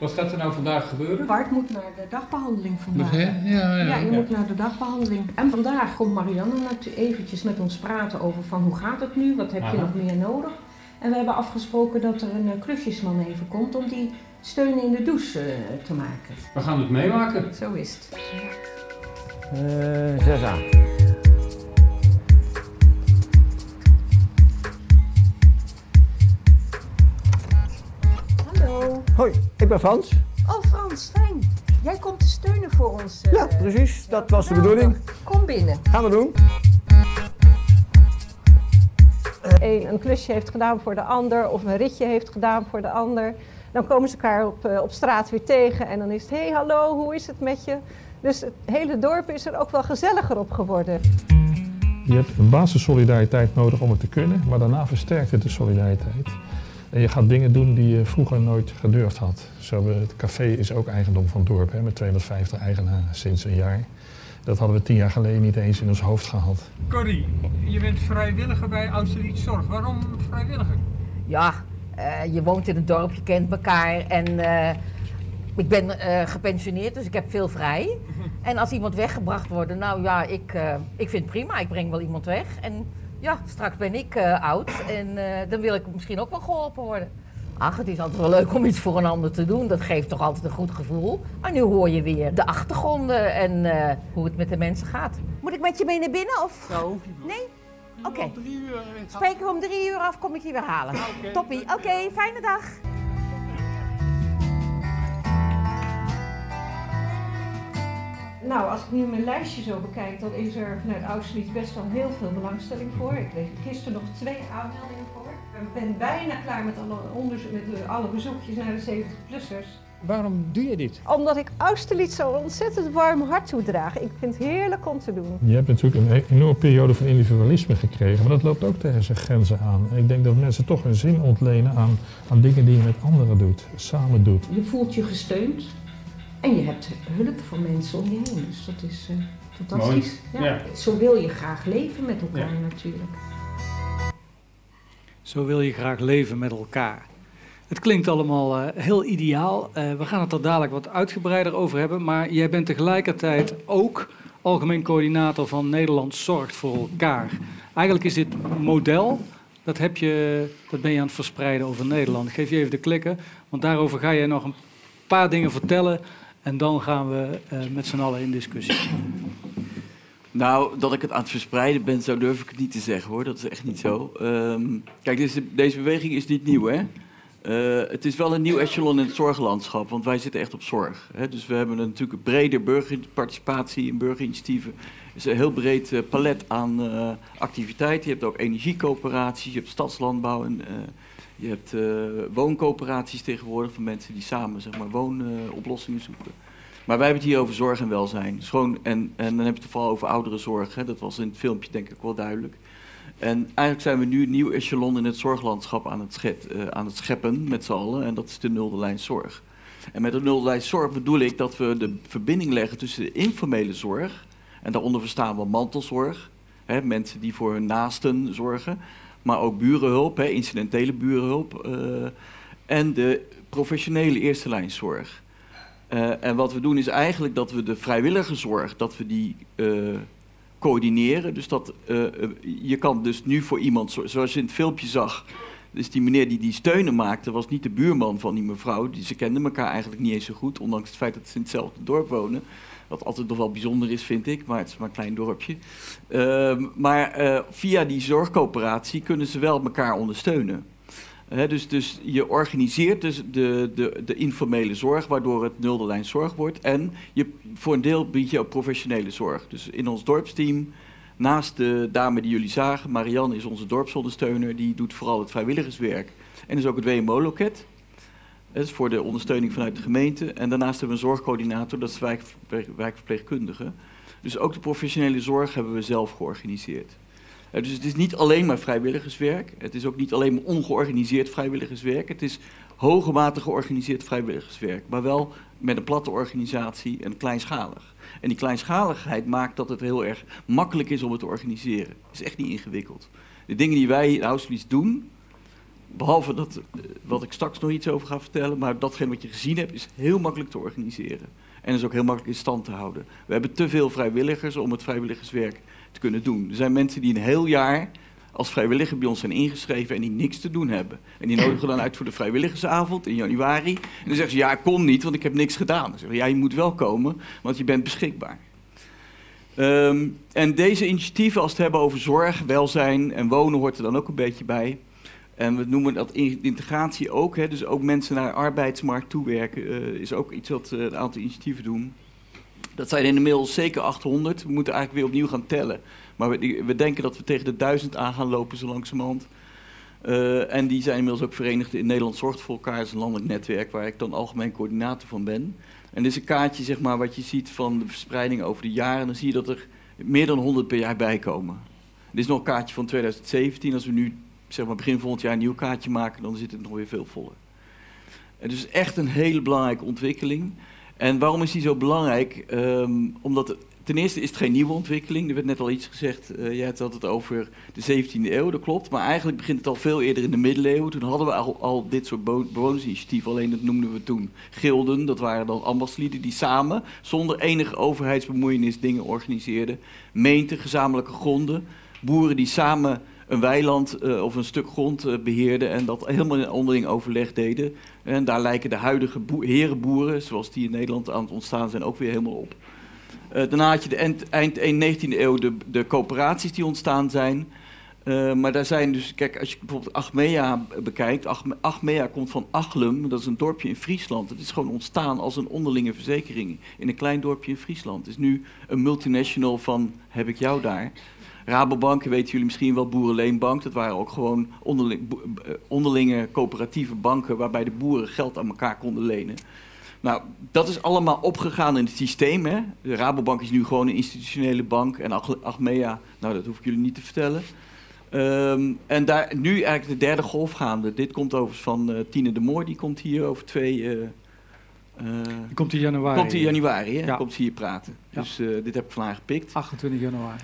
Wat gaat er nou vandaag gebeuren? Bart moet naar de dagbehandeling vandaag. Ja, ja, ja. ja, je moet naar de dagbehandeling. En vandaag komt Marianne eventjes met ons praten over van hoe gaat het nu, wat heb je nog meer nodig. En we hebben afgesproken dat er een eh, klusjesman even komt om die steun in de douche eh, te maken. We gaan het meemaken. Zo is het. Uh, a. Hoi, ik ben Frans. Oh Frans, fijn. Jij komt te steunen voor ons. eh, Ja, precies. Dat was de bedoeling. Kom binnen. Gaan we doen. Eén een klusje heeft gedaan voor de ander of een ritje heeft gedaan voor de ander. Dan komen ze elkaar op, eh, op straat weer tegen en dan is het... hé, hey, hallo, hoe is het met je? Dus het hele dorp is er ook wel gezelliger op geworden. Je hebt een basissolidariteit nodig om het te kunnen, maar daarna versterkt het de solidariteit. En je gaat dingen doen die je vroeger nooit gedurfd had. Zo, het café is ook eigendom van het dorp, hè, met 250 eigenaren sinds een jaar. Dat hadden we tien jaar geleden niet eens in ons hoofd gehad. Corrie, je bent vrijwilliger bij Austerlitz Zorg. Waarom vrijwilliger? Ja, eh, je woont in een dorp, je kent elkaar en eh, ik ben eh, gepensioneerd, dus ik heb veel vrij. En als iemand weggebracht wordt, nou ja, ik, eh, ik vind het prima, ik breng wel iemand weg. En ja, straks ben ik eh, oud en eh, dan wil ik misschien ook wel geholpen worden. Ach, het is altijd wel leuk om iets voor een ander te doen. Dat geeft toch altijd een goed gevoel. Maar nu hoor je weer de achtergronden en eh, hoe het met de mensen gaat. Moet ik met je mee naar binnen of? Zo. Nee? Oké. Spreken we om drie uur af, kom ik je weer halen. Toppie. Oké, fijne dag. Nou, als ik nu mijn lijstje zo bekijk, dan is er vanuit Austerlitz best wel heel veel belangstelling voor. Ik kreeg gisteren nog twee aanmeldingen voor. Ik ben bijna klaar met alle, onderzoek, met de- alle bezoekjes naar de 70-plussers. Waarom doe je dit? Omdat ik Austerlitz zo ontzettend warm hart toedraag. Ik vind het heerlijk om te doen. Je hebt natuurlijk een e- enorme periode van individualisme gekregen, maar dat loopt ook tegen zijn grenzen aan. En ik denk dat mensen toch een zin ontlenen aan, aan dingen die je met anderen doet, samen doet. Je voelt je gesteund en je hebt hulp van mensen om je heen. Dus dat is eh, fantastisch. Ja. Zo wil je graag leven met elkaar natuurlijk. Zo wil je graag leven met elkaar. Het klinkt allemaal eh, heel ideaal. Eh, we gaan het er dadelijk wat uitgebreider over hebben. Maar jij bent tegelijkertijd ook algemeen coördinator van Nederland Zorgt voor elkaar. Eigenlijk is dit model, dat, heb je, dat ben je aan het verspreiden over Nederland. Ik geef je even de klikken, want daarover ga je nog een paar dingen vertellen. En dan gaan we eh, met z'n allen in discussie. Nou, dat ik het aan het verspreiden ben, zo durf ik het niet te zeggen hoor. Dat is echt niet zo. Ehm, kijk, deze, deze beweging is niet nieuw hè. Eh, het is wel een nieuw echelon in het zorglandschap, want wij zitten echt op zorg. Hè? Dus we hebben natuurlijk een brede burgerparticipatie en burgerinitiatieven. Het is een heel breed eh, palet aan eh, activiteiten. Je hebt ook energiecoöperaties, je hebt stadslandbouw en je hebt wooncoöperaties tegenwoordig van mensen die samen zeg maar, woonoplossingen zoeken. Maar wij hebben het hier over zorg en welzijn. Gewoon, en, en dan heb je het vooral over ouderenzorg. Hè? Dat was in het filmpje denk ik wel duidelijk. En eigenlijk zijn we nu een nieuw echelon in het zorglandschap aan het, eh, aan het scheppen met z'n allen. En dat is de nulde lijn zorg. En met de nulde lijn zorg bedoel ik dat we de verbinding leggen tussen de informele zorg. En daaronder verstaan we mantelzorg. Hè, mensen die voor hun naasten zorgen. Maar ook burenhulp, hè, incidentele burenhulp. eh, en de professionele eerste lijnzorg. Eh, en wat we doen is eigenlijk dat we de vrijwilligerszorg, dat we die coördineren. Dus dat eh, eh, je kan dus nu voor iemand, zo- zoals je in het filmpje zag, dus die meneer die die steunen maakte, was niet de buurman van die mevrouw. Die, ze kenden elkaar eigenlijk niet eens zo goed, ondanks het feit dat ze in hetzelfde dorp wonen. Wat altijd nog wel bijzonder is, vind ik, maar het is maar een klein dorpje. Ehm, maar eh, via die zorgcoöperatie kunnen ze wel elkaar ondersteunen. Dus, dus je organiseert dus de, de, de informele zorg, waardoor het nulde lijn zorg wordt. En je, voor een deel bied je ook professionele zorg. Dus in ons dorpsteam, naast de dame die jullie zagen, Marianne is onze dorpsondersteuner, die doet vooral het vrijwilligerswerk. En is ook het WMO-loket. Dat is voor de ondersteuning vanuit de gemeente. En daarnaast hebben we een zorgcoördinator, dat is wijkverpleegkundige. Dus ook de professionele zorg hebben we zelf georganiseerd. Eh, dus het is niet alleen maar vrijwilligerswerk. Het is ook niet alleen maar ongeorganiseerd vrijwilligerswerk. Het is hoge mate georganiseerd vrijwilligerswerk. Maar wel met een platte organisatie en kleinschalig. En die kleinschaligheid maakt dat het heel erg makkelijk is om het te organiseren. Het is echt niet ingewikkeld. De dingen die wij in Auschwitz doen, Behalve dat, eh, wat ik straks nog iets over ga vertellen, maar datgene wat je gezien hebt is heel makkelijk te organiseren. En is ook heel makkelijk in stand te houden. We hebben te veel vrijwilligers om het vrijwilligerswerk te kunnen doen. Er zijn mensen die een heel jaar als vrijwilliger bij ons zijn ingeschreven en die niks te doen hebben. En die nodigen dan uit voor de vrijwilligersavond in januari. En dan zeggen ze, ja, kom niet, want ik heb niks gedaan. Dan zeggen we, ja, je moet wel komen, want je bent beschikbaar. Ehm, en deze initiatieven, als het hebben over zorg, welzijn en wonen, hoort er dan ook een beetje bij. En we noemen dat integratie ook. Hè, dus ook mensen naar de arbeidsmarkt toewerken uh, is ook iets wat uh, een aantal initiatieven doen. Dat zijn inmiddels zeker 800. We moeten eigenlijk weer opnieuw gaan tellen. Maar we, we denken dat we tegen de 1000 aan gaan lopen zo langzamerhand. Uh, en die zijn inmiddels ook verenigd in Nederland Zorgt voor elkaar. Dat is een landelijk netwerk waar ik dan algemeen coördinator van ben. En dit is een kaartje zeg maar, wat je ziet van de verspreiding over de jaren. Dan zie je dat er meer dan 100 per jaar bij komen. Dit is nog een kaartje van 2017. Als we nu zeg maar, begin volgend jaar een nieuw kaartje maken, dan zit het nog weer veel voller. Het is echt een hele belangrijke ontwikkeling. En waarom is die zo belangrijk? Um, omdat ten eerste is het geen nieuwe ontwikkeling. Er werd net al iets gezegd. Uh, jij had het over de 17e eeuw, dat klopt. Maar eigenlijk begint het al veel eerder in de middeleeuwen. Toen hadden we al, al dit soort bewonersinitiatieven. Alleen dat noemden we toen gilden. Dat waren dan ambachtslieden die samen, zonder enige overheidsbemoeienis, dingen organiseerden. Meenten, gezamenlijke gronden. Boeren die samen een weiland uh, of een stuk grond uh, beheerden en dat helemaal in onderling overleg deden. En daar lijken de huidige herenboeren, zoals die in Nederland aan het ontstaan zijn, ook weer helemaal op. Uh, daarna had je de eind, eind 19e eeuw de, de coöperaties die ontstaan zijn. maar daar zijn dus, kijk, als je bijvoorbeeld Achmea bekijkt, Achmea komt van Achlum, dat is een dorpje in Friesland. Het is gewoon ontstaan als een onderlinge verzekering in een klein dorpje in Friesland. Het is nu een multinational van heb ik jou daar. Rabobank, weten jullie misschien wel, Boerenleenbank. Dat waren ook gewoon onderling, eh, onderlinge coöperatieve banken waarbij de boeren geld aan elkaar konden lenen. Nou, dat is allemaal opgegaan in het systeem. Hè? De Rabobank is nu gewoon een institutionele bank en Achmea, nou dat hoef ik jullie niet te vertellen. Um, en daar nu eigenlijk de derde golf gaande. Dit komt overigens van uh, Tine de Moor, die komt hier over twee... Uh, uh, die komt in januari. Komt in januari, hè? Ja. Komt hier praten. Ja. Dus dit heb ik van haar gepikt. 28 januari.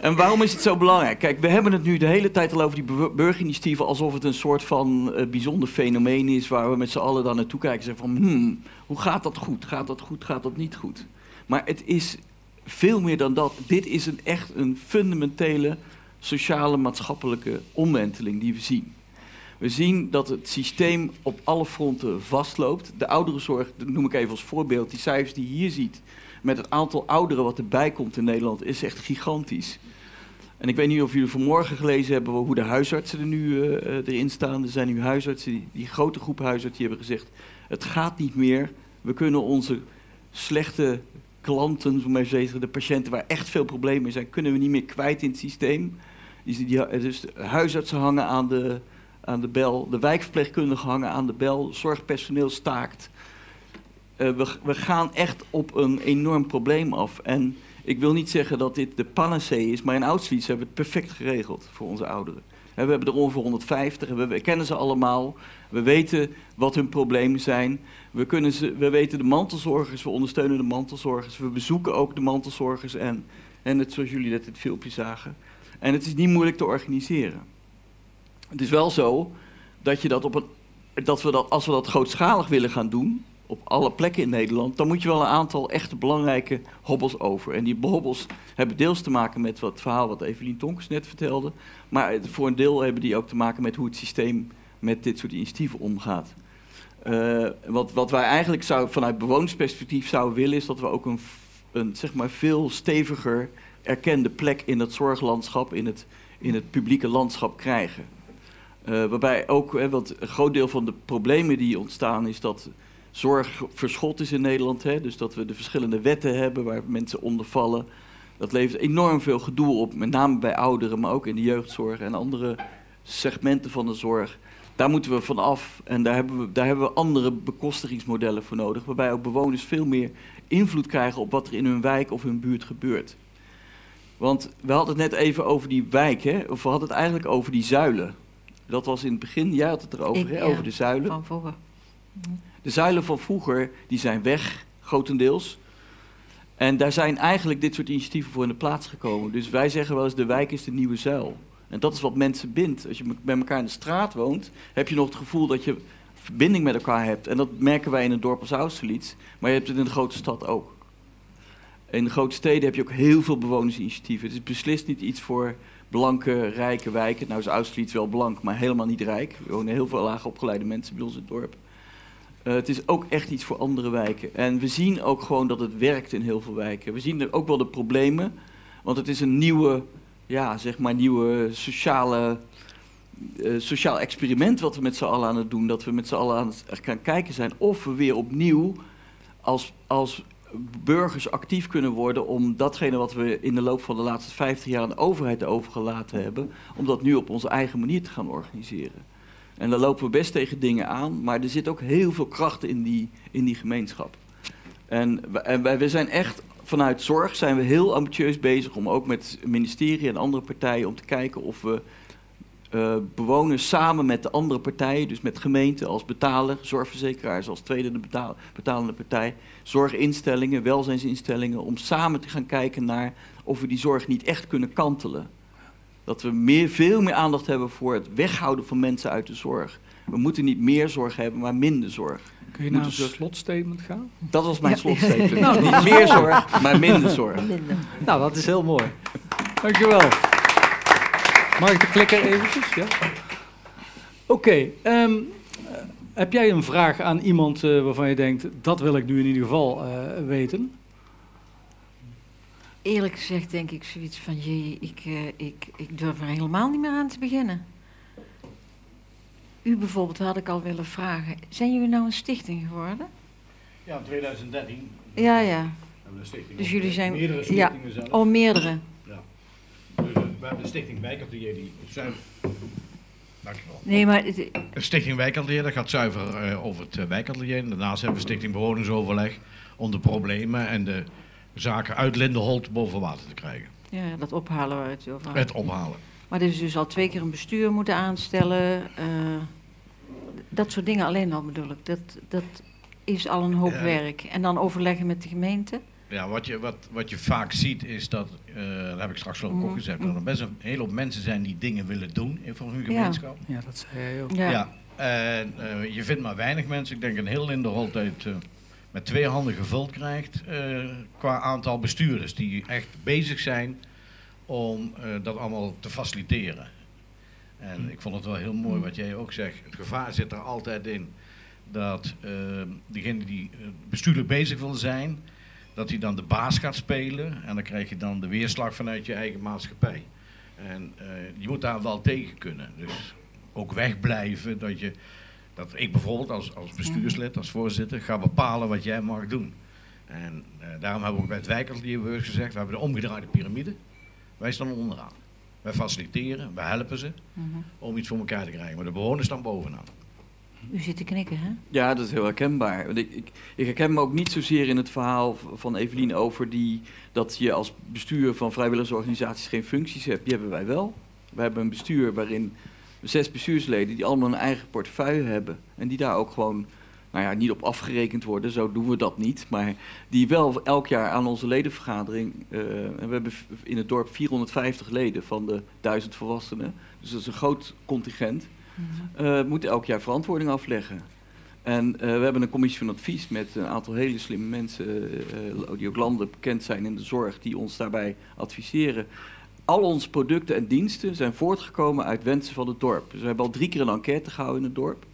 En waarom is het zo belangrijk? Kijk, we hebben het nu de hele tijd al over die burgerinitiatieven alsof het een soort van uh, bijzonder fenomeen is waar we met z'n allen dan naartoe kijken en zeggen van, hmm, hoe gaat dat goed? Gaat dat goed? Gaat dat niet goed? Maar het is veel meer dan dat. Dit is een, echt een fundamentele sociale maatschappelijke omwenteling die we zien. We zien dat het systeem op alle fronten vastloopt. De ouderenzorg, dat noem ik even als voorbeeld, die cijfers die je hier ziet, met het aantal ouderen wat erbij komt in Nederland, is echt gigantisch. En ik weet niet of jullie vanmorgen gelezen hebben hoe de huisartsen er nu uh, erin staan. Er zijn nu huisartsen, die, grote groep huisartsen, die hebben gezegd... het gaat niet meer, we kunnen onze slechte klanten, zo maar zeggen, de patiënten waar echt veel problemen in zijn... kunnen we niet meer kwijt in het systeem. Die, dus huisartsen hangen aan de, aan de bel, de wijkverpleegkundigen hangen aan de bel... zorgpersoneel staakt. Uh, we, we gaan echt op een enorm probleem af. En ik wil niet zeggen dat dit de panacee is, maar in Auschwitz hebben we het perfect geregeld voor onze ouderen. We hebben er ongeveer 150, we, kennen ze allemaal. We weten wat hun problemen zijn. We, kunnen ze, we weten de mantelzorgers, we ondersteunen de mantelzorgers. We bezoeken ook de mantelzorgers en, en het, zoals jullie net het filmpje zagen. En het is niet moeilijk te organiseren. Het is wel zo dat, je dat, op een, dat we dat als we dat grootschalig willen gaan doen, op alle plekken in Nederland, dan moet je wel een aantal echte belangrijke hobbels over. En die hobbels hebben deels te maken met wat verhaal wat Evelien Tonkers net vertelde, maar voor een deel hebben die ook te maken met hoe het systeem met dit soort initiatieven omgaat. Uh, wat, wat wij eigenlijk vanuit bewonersperspectief zouden willen, is dat we ook een, een zeg maar veel steviger erkende plek in het zorglandschap, in het, in het publieke landschap krijgen. Uh, waarbij ook, hè, want een groot deel van de problemen die ontstaan is dat zorg verschot is in Nederland. Hè? Dus dat we de verschillende wetten hebben waar mensen onder vallen. Dat levert enorm veel gedoe op, met name bij ouderen, maar ook in de jeugdzorg en andere segmenten van de zorg. Daar moeten we van af en daar hebben we, daar hebben we andere bekostigingsmodellen voor nodig, waarbij ook bewoners veel meer invloed krijgen op wat er in hun wijk of hun buurt gebeurt. Want we hadden het net even over die wijk, hè? of we hadden het eigenlijk over die zuilen. Dat was in het begin, jij had het erover, hè? over de zuilen. Van vroeger. De zuilen van vroeger die zijn weg, grotendeels. En daar zijn eigenlijk dit soort initiatieven voor in de plaats gekomen. Dus wij zeggen wel eens, de wijk is de nieuwe zuil. En dat is wat mensen bindt. Als je bij elkaar in de straat woont, heb je nog het gevoel dat je verbinding met elkaar hebt. En dat merken wij in het dorp als Austerlitz, maar je hebt het in de grote stad ook. In de grote steden heb je ook heel veel bewonersinitiatieven. Het is beslist niet iets voor blanke, rijke wijken. Nou is Austerlitz wel blank, maar helemaal niet rijk. Er wonen heel veel laag opgeleide mensen bij ons in het dorp. Eh, het is ook echt iets voor andere wijken. En we zien ook gewoon dat het werkt in heel veel wijken. We zien er ook wel de problemen, want het is een nieuwe, ja, zeg maar, nieuwe sociale, eh, sociaal experiment wat we met z'n allen aan het doen. Dat we met z'n allen aan het gaan kijken zijn of we weer opnieuw als, als burgers actief kunnen worden om datgene wat we in de loop van de laatste 50 jaar aan de overheid overgelaten hebben, om dat nu op onze eigen manier te gaan organiseren. En daar lopen we best tegen dingen aan, maar er zit ook heel veel kracht in die, in die gemeenschap. En, en wij, zijn echt vanuit zorg zijn we heel ambitieus bezig om ook met het ministerie en andere partijen om te kijken of we eh, bewoners samen met de andere partijen, dus met gemeenten als betaler, zorgverzekeraars als tweede betalende partij, zorginstellingen, welzijnsinstellingen, om samen te gaan kijken naar of we die zorg niet echt kunnen kantelen. Dat we meer, veel meer aandacht hebben voor het weghouden van mensen uit de zorg. We moeten niet meer zorg hebben, maar minder zorg. Kun je naar een moeten zorg- slotstatement gaan? Dat was mijn Ja. slotstatement. (laughs) Nou, niet dat is meer zorg, maar minder zorg. Nou, dat is heel mooi. Dankjewel. Mag ik de klikker eventjes? Ja? Oké, ehm, eh, heb jij een vraag aan iemand eh, waarvan je denkt, dat wil ik nu in ieder geval eh, weten? Eerlijk gezegd denk ik zoiets van, jee, ik, eh, ik, ik durf er helemaal niet meer aan te beginnen. U bijvoorbeeld had ik al willen vragen, zijn jullie nou een stichting geworden? Ja, in 2013. Ja, ja. hebben een stichting Dus jullie zijn... Meerdere ja, stichtingen zelfs. oh, meerdere. Ja. Dus eh, we hebben de stichting Wijkatelier die zuiver... Dankjewel. Nee, maar... het- De stichting Wijkatelier, dat gaat zuiver eh, over het uh, wijkatelier. Daarnaast hebben we stichting Bewoningsoverleg om de problemen en de zaken uit Lindenholt boven water te krijgen. Ja, dat ophalen waar het over had. Het ophalen. Maar er is dus al twee keer een bestuur moeten aanstellen. eh, dat soort dingen alleen al bedoel ik. Dat, dat is al een hoop Ja. werk. En dan overleggen met de gemeente. Ja, wat je, wat, wat je vaak ziet is dat, eh dat heb ik straks ik ook Mhm. gezegd, dat er best een hele hoop mensen zijn die dingen willen doen in- voor hun gemeenschap. Ja, dat zei jij ook. Ja. Ja. En eh, je vindt maar weinig mensen, ik denk een heel Lindenholt uit eh, met twee handen gevuld krijgt eh, qua aantal bestuurders die echt bezig zijn om eh, dat allemaal te faciliteren. En ik vond het wel heel mooi wat jij ook zegt. Het gevaar zit er altijd in dat eh degene die bestuurlijk bezig wil zijn, dat hij dan de baas gaat spelen en dan krijg je dan de weerslag vanuit je eigen maatschappij. En je moet daar wel tegen kunnen. Dus ook wegblijven dat je dat ik bijvoorbeeld als, als bestuurslid, als voorzitter, ga bepalen wat jij mag doen. En eh, daarom hebben we ook bij het wijkatelier gezegd, we hebben de omgedraaide piramide. Wij staan onderaan. Wij faciliteren, wij helpen ze Mhm. om iets voor elkaar te krijgen. Maar de bewoners staan bovenaan. U zit te knikken, hè? Ja, dat is heel herkenbaar. Want ik, ik, ik herken me ook niet zozeer in het verhaal van Evelien over die, dat je als bestuur van vrijwilligersorganisaties geen functies hebt. Die hebben wij wel. We hebben een bestuur waarin zes bestuursleden die allemaal een eigen portefeuille hebben. En die daar ook gewoon, nou ja, niet op afgerekend worden, zo doen we dat niet. Maar die wel elk jaar aan onze ledenvergadering, eh, en we hebben in het dorp 450 leden van de 1000 volwassenen. Dus dat is een groot contingent eh moet elk jaar verantwoording afleggen. En eh, we hebben een commissie van advies met een aantal hele slimme mensen, die ook landelijk bekend zijn in de zorg, die ons daarbij adviseren. Al onze producten en diensten zijn voortgekomen uit wensen van het dorp. Dus we hebben al drie keer een enquête gehouden in het dorp.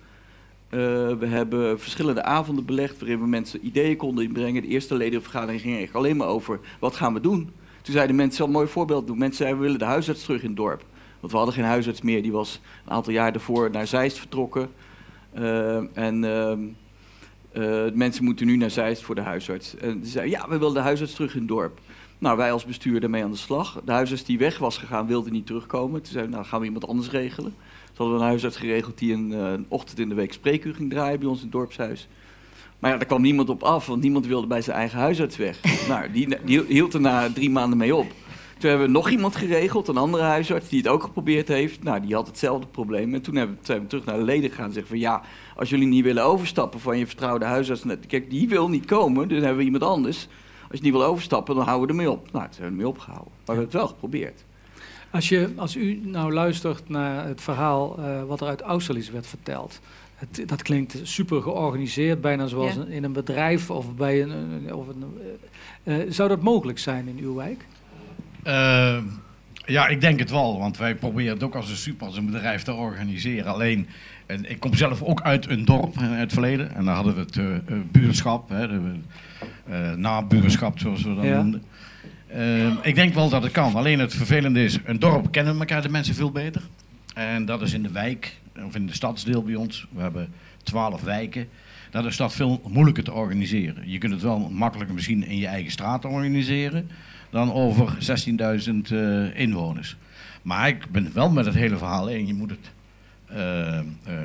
Eh, we hebben verschillende avonden belegd waarin we mensen ideeën konden inbrengen. De eerste ledenvergadering ging eigenlijk alleen maar over wat gaan we doen. Toen zeiden mensen, een mooi voorbeeld doen. Mensen zeiden, we willen de huisarts terug in het dorp. Want we hadden geen huisarts meer. Die was een aantal jaar daarvoor naar Zeist vertrokken. Eh, en ehm, eh, mensen moeten nu naar Zeist voor de huisarts. En die zeiden, ja, we willen de huisarts terug in het dorp. Nou, wij als bestuur daarmee aan de slag. De huisarts die weg was gegaan, wilde niet terugkomen. Toen zeiden we, nou, gaan we iemand anders regelen. Toen hadden we een huisarts geregeld die een, eh, een ochtend in de week spreekuur ging draaien bij ons in het dorpshuis. Maar ja, daar kwam niemand op af, want niemand wilde bij zijn eigen huisarts weg. (laughs) nou, die, die hield er na drie maanden mee op. Toen hebben we nog iemand geregeld, een andere huisarts, die het ook geprobeerd heeft. Nou, die had hetzelfde probleem. En toen hebben, zijn we terug naar de leden gegaan en zeggen van... ja, als jullie niet willen overstappen van je vertrouwde huisarts... Kijk, die wil niet komen, dus hebben we iemand anders. Als je niet wil overstappen, dan houden we ermee op. Nou, toen hebben we ermee opgehouden. Maar we hebben het wel geprobeerd. Als, je, als u nou luistert naar het verhaal eh, wat er uit Austerlitz werd verteld. Het, dat klinkt super georganiseerd, bijna zoals Ja. in een bedrijf of bij een. Of een eh, eh, zou dat mogelijk zijn in uw wijk? Ja, ik denk het wel, want wij proberen het ook als een super, als een bedrijf te organiseren. Alleen, en ik kom zelf ook uit een dorp eh, uit het verleden. En daar hadden we het eh, buurschap, hè, de, nabuurschap zoals we dat Ja. noemden. Eh, ik denk wel dat het kan. Alleen het vervelende is, een dorp kennen elkaar de mensen veel beter. En dat is in de wijk, of in de stadsdeel bij ons. We hebben twaalf wijken. Dat is dat veel moeilijker te organiseren. Je kunt het wel makkelijker misschien in je eigen straat organiseren dan over 16.000 eh, inwoners. Maar ik ben wel met het hele verhaal in. Je moet het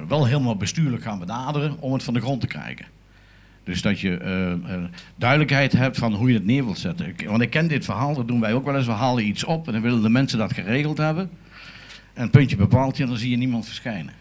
wel helemaal bestuurlijk gaan benaderen om het van de grond te krijgen. Dus dat je eh, eh, duidelijkheid hebt van hoe je het neer wilt zetten. Ik, want ik ken dit verhaal, dat doen wij ook wel eens. We halen iets op en dan willen de mensen dat geregeld hebben. En puntje bepaalt je en dan zie je niemand verschijnen.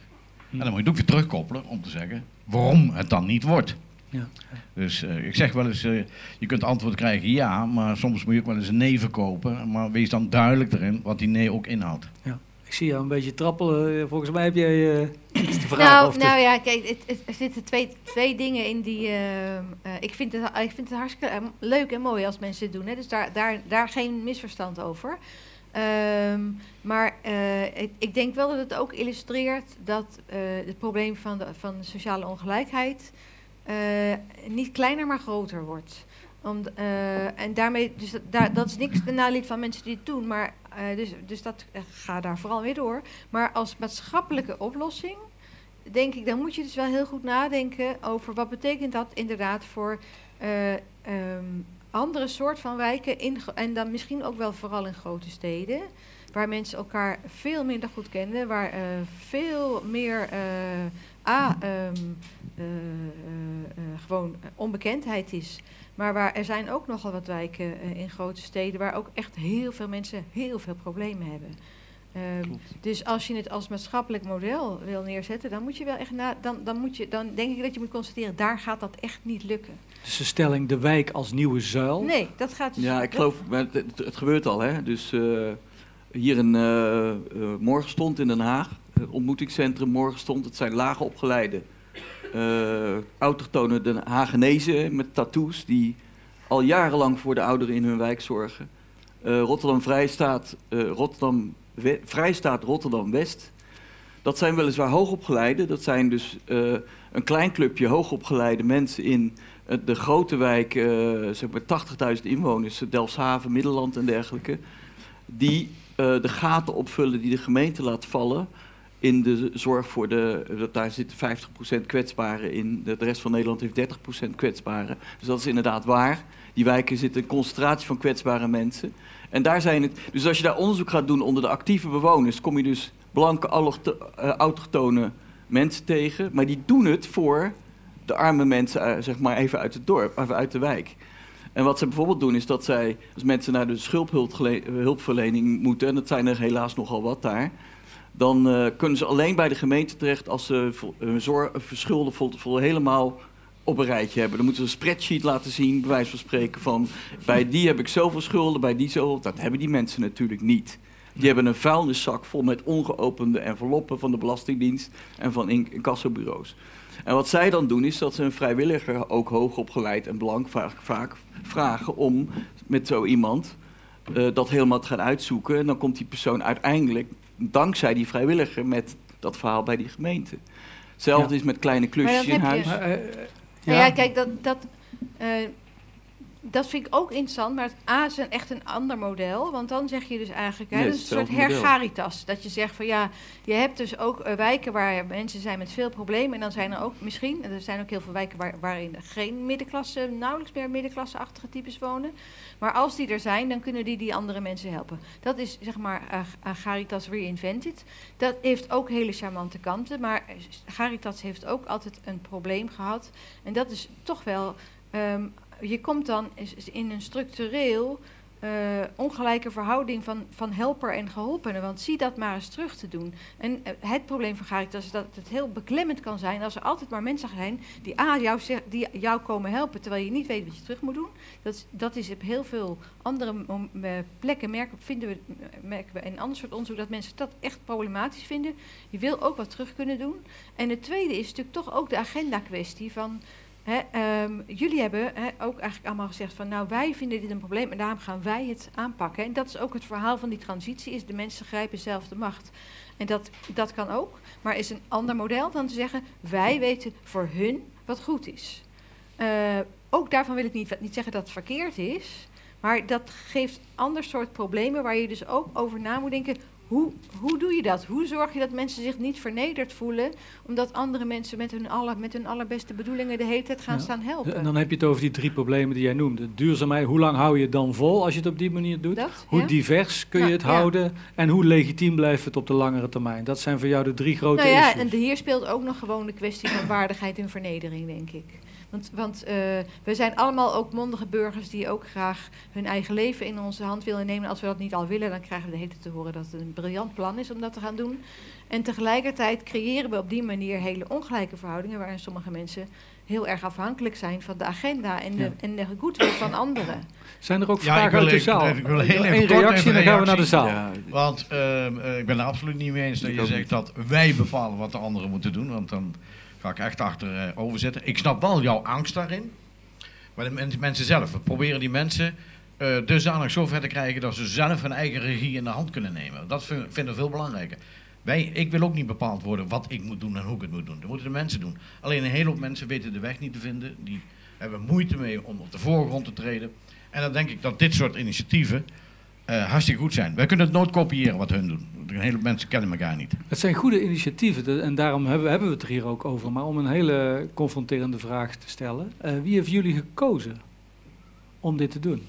En dan moet je het ook weer terugkoppelen om te zeggen waarom het dan niet wordt. Ja. Dus eh, ik zeg wel eens, eh, je kunt antwoord krijgen ja, maar soms moet je ook wel eens een nee verkopen. Maar wees dan duidelijk erin wat die nee ook inhoudt. Ja. Ik zie jou een beetje trappelen. Volgens mij heb jij eh, iets te vragen. Nou, te- nou ja, kijk, het, het- er zitten twee, twee dingen in die. eh, eh, ik, vind het, ik vind het hartstikke leuk en mooi als mensen het doen. Hè? Dus daar, daar, daar geen misverstand over. Ehm, maar ik, ik denk wel dat het ook illustreert dat het probleem van de, van de sociale ongelijkheid niet kleiner, maar groter wordt. Om, de- en daarmee, dus dat, is niks ten naliet van mensen die het doen, maar eh, dus, dus dat eh, ga daar vooral weer door. Maar als maatschappelijke oplossing, denk ik, dan moet je dus wel heel goed nadenken over wat betekent dat inderdaad voor eh, ehm, andere soort van wijken in, en dan misschien ook wel vooral in grote steden. Waar mensen elkaar veel minder goed kennen, waar veel meer A, ehm, eh, eh, eh, gewoon onbekendheid is. Maar waar er zijn ook nogal wat wijken eh, in grote steden waar ook echt heel veel mensen heel veel problemen hebben. Ehm, dus als je het als maatschappelijk model wil neerzetten, dan moet je wel echt na, dan, dan moet je, dan denk ik dat je moet constateren, daar gaat dat echt niet lukken. Dus de stelling de wijk als nieuwe zuil. Nee, dat gaat dus Ja, ik geloof, maar het, het, het gebeurt al. Hè? Dus eh, hier in eh eh, Morgenstond in Den Haag, het ontmoetingscentrum Morgenstond, het zijn laag opgeleide eh autochtone Den Hagenezen met tattoos die al jarenlang voor de ouderen in hun wijk zorgen. Eh, Rotterdam Vrijstaat, eh, Rotterdam Vrijstaat Rotterdam West. Dat zijn weliswaar hoogopgeleide. Dat zijn dus eh, een klein clubje hoogopgeleide mensen in eh, de grote wijk, eh, zeg maar 80.000 inwoners, Delfshaven, Middelland en dergelijke. Die eh, de gaten opvullen die de gemeente laat vallen in de zorg voor de. daar zitten 50% kwetsbaren in. De, rest van Nederland heeft 30% kwetsbaren. Dus dat is inderdaad waar. Die wijken zitten een concentratie van kwetsbare mensen. En daar zijn het. Dus als je daar onderzoek gaat doen onder de actieve bewoners, kom je dus blanke eh, autochtone mensen tegen. Maar die doen het voor de arme mensen, eh, zeg maar even uit het dorp, even uit de wijk. En wat ze bijvoorbeeld doen is dat zij, als mensen naar de schulphulpverlening moeten, en dat zijn er helaas nogal wat daar, dan eh, kunnen ze alleen bij de gemeente terecht als ze hun eh, schulden vol, vol helemaal op een rijtje hebben. Dan moeten ze een spreadsheet laten zien, bij wijze van spreken, van bij die heb ik zoveel schulden, bij die zoveel. Dat hebben die mensen natuurlijk niet. Die hebben een vuilniszak vol met ongeopende enveloppen van de Belastingdienst en van in- incassobureaus. En wat zij dan doen is dat ze een vrijwilliger, ook hoog opgeleid en blank, vaak, vaak vragen om met zo iemand eh, dat helemaal te gaan uitzoeken. En dan komt die persoon uiteindelijk, dankzij die vrijwilliger, met dat verhaal bij die gemeente. Hetzelfde is met kleine klusjes in huis. je- Nou ja, kijk, dat, dat, eh, dat vind ik ook interessant, maar het A is een, echt een ander model. Want dan zeg je dus eigenlijk, hè, Nee, dat is een soort model. hergaritas. Dat je zegt van ja, je hebt dus ook eh, wijken waar mensen zijn met veel problemen. En dan zijn er ook misschien, er zijn ook heel veel wijken waar, waarin geen middenklasse, nauwelijks meer middenklasseachtige types wonen. Maar als die er zijn, dan kunnen die die andere mensen helpen. Dat is zeg maar eh, Garitas Reinvented. Dat heeft ook hele charmante kanten. Maar Garitas heeft ook altijd een probleem gehad. En dat is toch wel. ehm, je komt dan in een structureel eh, ongelijke verhouding van, van helper en geholpene. Want zie dat maar eens terug te doen. En eh, het probleem van Caritas is dat het heel beklemmend kan zijn als er altijd maar mensen zijn die, jou, die jou komen helpen terwijl je niet weet wat je terug moet doen. Dat, is- dat is op heel veel andere eh, plekken merken, vinden we, merken we in ander soort onderzoek dat mensen dat echt problematisch vinden. Je wil ook wat terug kunnen doen. En het tweede is natuurlijk toch ook de agenda kwestie van Ehm, jullie hebben ook eigenlijk allemaal gezegd van nou wij vinden dit een probleem en daarom gaan wij het aanpakken. En dat is ook het verhaal van die transitie, is de mensen grijpen zelf de macht. En dat, dat kan ook, maar is een ander model dan te zeggen wij weten voor hun wat goed is. Eh, ook daarvan wil ik niet, niet zeggen dat het verkeerd is, maar dat geeft ander soort problemen waar je dus ook over na moet denken. Hoe, hoe doe je dat? Hoe zorg je dat mensen zich niet vernederd voelen, omdat andere mensen met hun, aller, met hun allerbeste bedoelingen de hele tijd gaan Ja. staan helpen? En dan heb je het over die drie problemen die jij noemde. Duurzaamheid, hoe lang hou je het dan vol als je het op die manier doet? Dat, hoe ja. divers kun je Nou, het ja. houden? En hoe legitiem blijft het op de langere termijn? Dat zijn voor jou de drie grote nou ja, issues. en hier speelt ook nog gewoon de kwestie van waardigheid en vernedering, denk ik. Want, want eh, we zijn allemaal ook mondige burgers die ook graag hun eigen leven in onze hand willen nemen. Als we dat niet al willen, dan krijgen we de hele tijd te horen dat het een briljant plan is om dat te gaan doen. En tegelijkertijd creëren we op die manier hele ongelijke verhoudingen, waarin sommige mensen heel erg afhankelijk zijn van de agenda en de, Ja. en de goodwill van anderen. Zijn er ook Ja, vragen uit de zaal? ik wil heel even Eén kort reactie dan gaan we naar de zaal. Want ehm, eh, ik ben er absoluut niet mee eens dat Ik je zegt dat wij bepalen wat de anderen moeten doen. Want dan ga ik echt achterover zitten. Ik snap wel jouw angst daarin. Maar de men- mensen zelf, we proberen die mensen eh dusdanig zover te krijgen dat ze zelf hun eigen regie in de hand kunnen nemen. Dat vind- vinden we veel belangrijker. Wij, ik wil ook niet bepaald worden wat ik moet doen en hoe ik het moet doen. Dat moeten de mensen doen. Alleen een hele hoop mensen weten de weg niet te vinden. Die hebben moeite mee om op de voorgrond te treden. En dan denk ik dat dit soort initiatieven eh, hartstikke goed zijn. Wij kunnen het nooit kopiëren wat hun doen. Een hele hoop mensen kennen elkaar niet. Het zijn goede initiatieven en daarom hebben, hebben we het er hier ook over. Maar om een hele confronterende vraag te stellen. eh, wie heeft jullie gekozen om dit te doen?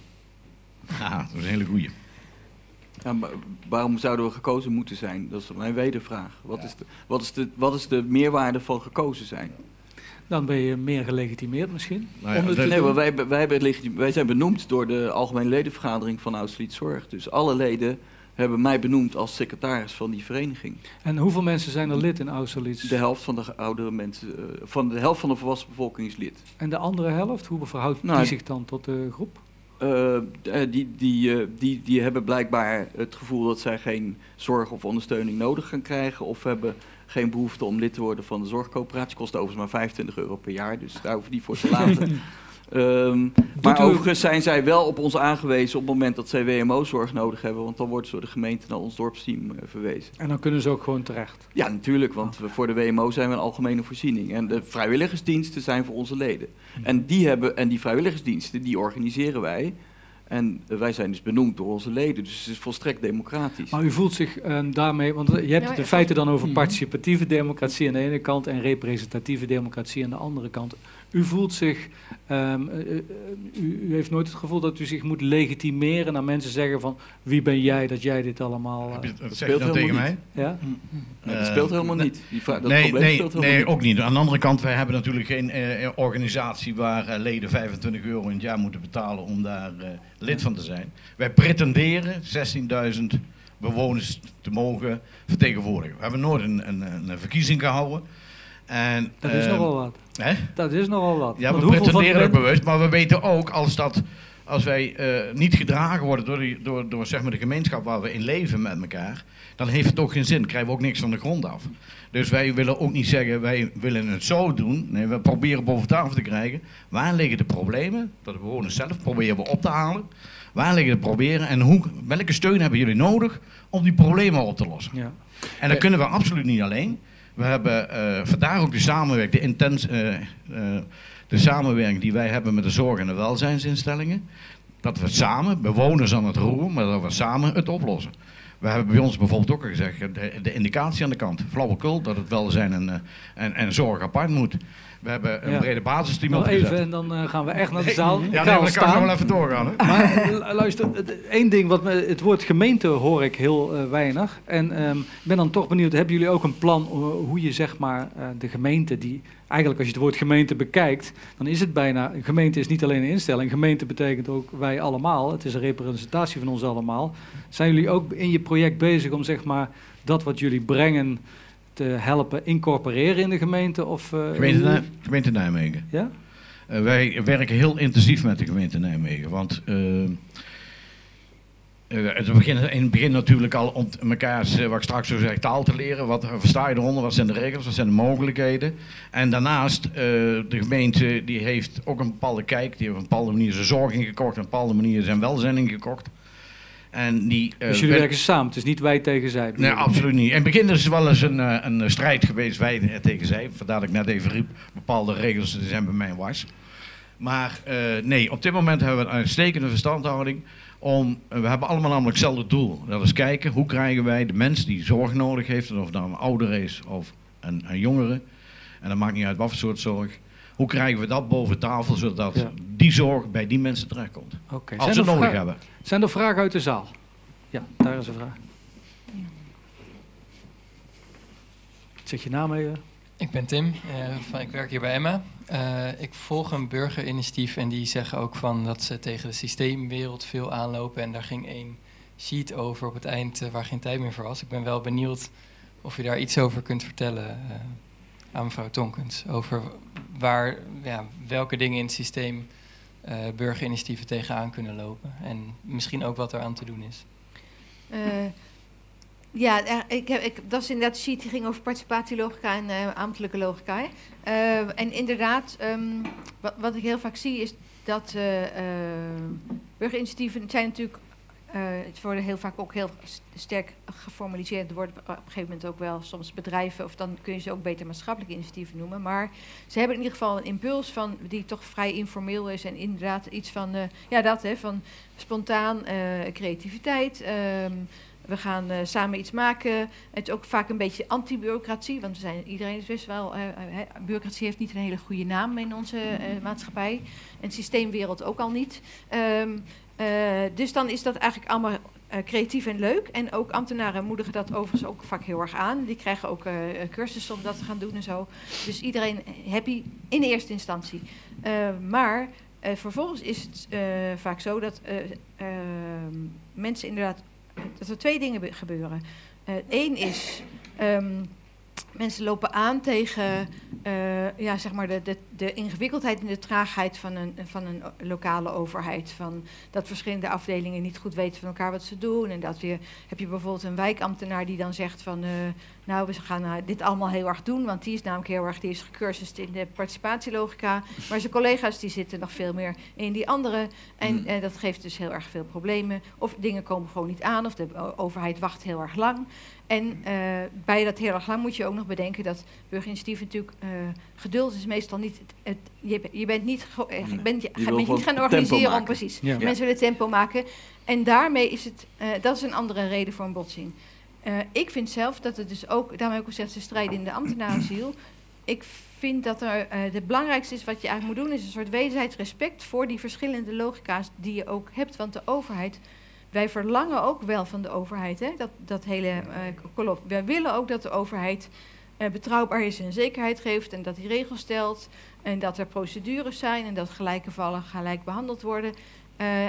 Ja, dat is een hele goeie. Ja, maar waarom zouden we gekozen moeten zijn? Dat is mijn wedervraag. Wat, is de, wat, is de, wat is de meerwaarde van gekozen zijn? Dan ben je meer gelegitimeerd misschien. Nou ja, het Nee, maar wij, wij, wij zijn benoemd door de Algemene Ledenvergadering van Austerlitz Zorg. Dus alle leden hebben mij benoemd als secretaris van die vereniging. En hoeveel mensen zijn er lid in Austerlitz? De helft van de oudere mensen, eh, van de helft van de volwassen bevolking is lid. En de andere helft, hoe verhoudt Nou, die zich dan tot de groep? Eh, eh, die, die, die, die hebben blijkbaar het gevoel dat zij geen zorg of ondersteuning nodig gaan krijgen. Of hebben geen behoefte om lid te worden van de zorgcoöperatie. Kost overigens maar 25 euro per jaar, dus daar hoef je niet voor te laten. (laughs) Ehm, maar u- overigens zijn zij wel op ons aangewezen op het moment dat zij WMO-zorg nodig hebben. Want dan wordt ze door de gemeente naar ons dorpsteam eh, verwezen. En dan kunnen ze ook gewoon terecht. Ja, natuurlijk, want we, voor de WMO zijn we een algemene voorziening. En de vrijwilligersdiensten zijn voor onze leden. En die, hebben, en die vrijwilligersdiensten, die organiseren wij. En eh, wij zijn dus benoemd door onze leden, dus het is volstrekt democratisch. Maar u voelt zich ehm, daarmee, want je hebt Ja, het in feite dan over Mhm. participatieve democratie aan de ene kant en representatieve democratie aan de andere kant. U voelt zich, ehm, eh, eh, u, u heeft nooit het gevoel dat u zich moet legitimeren naar mensen zeggen van wie ben jij dat jij dit allemaal... eh, Dat je dan tegen mij? Ja? Nee, dat speelt helemaal niet. Die dat nee, probleem nee, speelt helemaal nee niet. ook niet. Aan de andere kant, wij hebben natuurlijk geen eh, organisatie waar leden 25 euro in het jaar moeten betalen om daar eh, lid van te zijn. Wij pretenderen 16.000 bewoners te mogen vertegenwoordigen. We hebben nooit een, een, een verkiezing gehouden. En, Dat is eh, nogal wat. Hè? Dat is nogal wat. Ja, Want we pretenderen de dat bewust, maar we weten ook als, dat, als wij eh, niet gedragen worden door, die, door, door zeg maar de gemeenschap waar we in leven met elkaar, dan heeft het ook geen zin, krijgen we ook niks van de grond af. Dus wij willen ook niet zeggen, wij willen het zo doen. Nee, we proberen boven tafel te krijgen. Waar liggen de problemen? Dat de bewoners zelf proberen we op te halen. Waar liggen de problemen en hoe, welke steun hebben jullie nodig om die problemen op te lossen? Ja. En dat kunnen we absoluut niet alleen. We hebben eh, vandaar ook de samenwerking, de, intens, eh, eh, de samenwerking die wij hebben met de zorg- en de welzijnsinstellingen. Dat we samen, bewoners aan het roeren, maar dat we samen het oplossen. We hebben bij ons bijvoorbeeld ook al gezegd, de, de indicatie aan de kant. Flauwekul, dat het welzijn en, en, en zorg apart moet. We hebben een Ja. brede basisteam Nog opgezet. even en dan eh, gaan we echt naar de zaal. Ja, nee, dan kan ik wel even doorgaan. Hè? Maar eh, luister, één ding, wat me, het woord gemeente hoor ik heel eh, weinig. En ehm, ik ben dan toch benieuwd, hebben jullie ook een plan hoe je zeg maar de gemeente die... Eigenlijk als je het woord gemeente bekijkt, dan is het bijna... Een gemeente is niet alleen een instelling, gemeente betekent ook wij allemaal. Het is een representatie van ons allemaal. Zijn jullie ook in je project bezig om zeg maar dat wat jullie brengen te helpen incorporeren in de gemeente? Of, eh, Gemeente, hoe- Nij- gemeente Nijmegen. Ja? Eh, wij werken heel intensief met de gemeente Nijmegen. Want eh, het in het begin natuurlijk al om elkaar, wat ik straks zo zeg, taal te leren. Wat versta je eronder? Wat zijn de regels? Wat zijn de mogelijkheden? En daarnaast, de gemeente die heeft ook een bepaalde kijk. Die heeft op een bepaalde manier zijn zorg ingekocht. Op een bepaalde manier zijn welzijn ingekocht. En die, eh, Dus jullie wer- werken samen, het is niet wij tegen zij. Nee, absoluut niet. In het begin is het wel eens een, eh, een strijd geweest, wij tegen zij. Vandaar dat ik net even riep, bepaalde regels zijn bij mij was. Maar eh, nee, op dit moment hebben we een uitstekende verstandhouding. Om, eh, we hebben allemaal namelijk hetzelfde doel. Dat is kijken, hoe krijgen wij de mens die zorg nodig heeft, of dat een ouder is of een, een jongere. En dat maakt niet uit wat voor soort zorg. Hoe krijgen we dat boven tafel, zodat Ja. die zorg bij die mensen terechtkomt. Oké. Als Zijn ze het nodig hebben. Zijn er vragen uit de zaal? Ja, daar is een vraag. Zeg je naam even. Ik ben Tim, eh, van, ik werk hier bij Emma. Eh, ik volg een burgerinitiatief en die zeggen ook van dat ze tegen de systeemwereld veel aanlopen. En daar ging één sheet over op het eind eh, waar geen tijd meer voor was. Ik ben wel benieuwd of je daar iets over kunt vertellen eh, aan mevrouw Tonkens. Over waar, ja, welke dingen in het systeem eh, burgerinitiatieven tegenaan kunnen lopen. En misschien ook wat er aan te doen is. Eh, ja, eh, ik heb, ik, dat is inderdaad de sheet die ging over participatielogica en eh, ambtelijke logica. En inderdaad, ehm, wat, wat ik heel vaak zie is dat burgerinitiatieven zijn natuurlijk, het worden heel vaak ook heel st- sterk geformaliseerd. Er worden op een gegeven moment ook wel soms bedrijven, of dan kun je ze ook beter maatschappelijke initiatieven noemen. Maar ze hebben in ieder geval een impuls van, die toch vrij informeel is en inderdaad iets van, eh, ja dat hè, van spontaan eh, creativiteit. ehm, we gaan eh, samen iets maken. Het is ook vaak een beetje anti-bureaucratie, want we zijn, iedereen is best wel. eh, eh, bureaucratie heeft niet een hele goede naam in onze eh, maatschappij. En systeemwereld ook al niet. Ehm, eh, dus dan is dat eigenlijk allemaal eh, creatief en leuk. En ook ambtenaren moedigen dat overigens ook vaak heel erg aan. Die krijgen ook eh, cursussen om dat te gaan doen en zo. Dus iedereen happy in eerste instantie. Eh, maar eh, vervolgens is het eh, vaak zo dat eh, ehm, mensen inderdaad dat er twee dingen be- gebeuren. Eén is, ehm, mensen lopen aan tegen eh, ja, zeg maar de, de, de ingewikkeldheid en de traagheid van een, van een lokale overheid. Van dat verschillende afdelingen niet goed weten van elkaar wat ze doen. En dat weer heb je bijvoorbeeld een wijkambtenaar die dan zegt van... eh, nou, we gaan eh, dit allemaal heel erg doen, want die is namelijk heel erg... die is gecursust in de participatielogica. Maar zijn collega's die zitten nog veel meer in die andere. En Hmm. eh, dat geeft dus heel erg veel problemen. Of dingen komen gewoon niet aan, of de overheid wacht heel erg lang. En eh, bij dat heel erg lang moet je ook nog bedenken dat burgerinitiatief natuurlijk... geduld is meestal niet... Het, het- je, je bent niet, eh, je bent, je, bent niet gaan organiseren om precies. Ja. Mensen willen tempo maken. En daarmee is het... dat is een andere reden voor een botsing. Eh, ik vind zelf dat het dus ook... Daarom heb ik ook gezegd, ze strijden in de ambtenarenziel. Ik vind dat er... eh het belangrijkste is wat je eigenlijk moet doen... is een soort wederzijds respect voor die verschillende logica's die je ook hebt. Want de overheid... Wij verlangen ook wel van de overheid, hè, dat, dat hele eh kolop. Wij willen ook dat de overheid betrouwbaar is en zekerheid geeft en dat die regels stelt en dat er procedures zijn en dat gelijke vallen gelijk behandeld worden.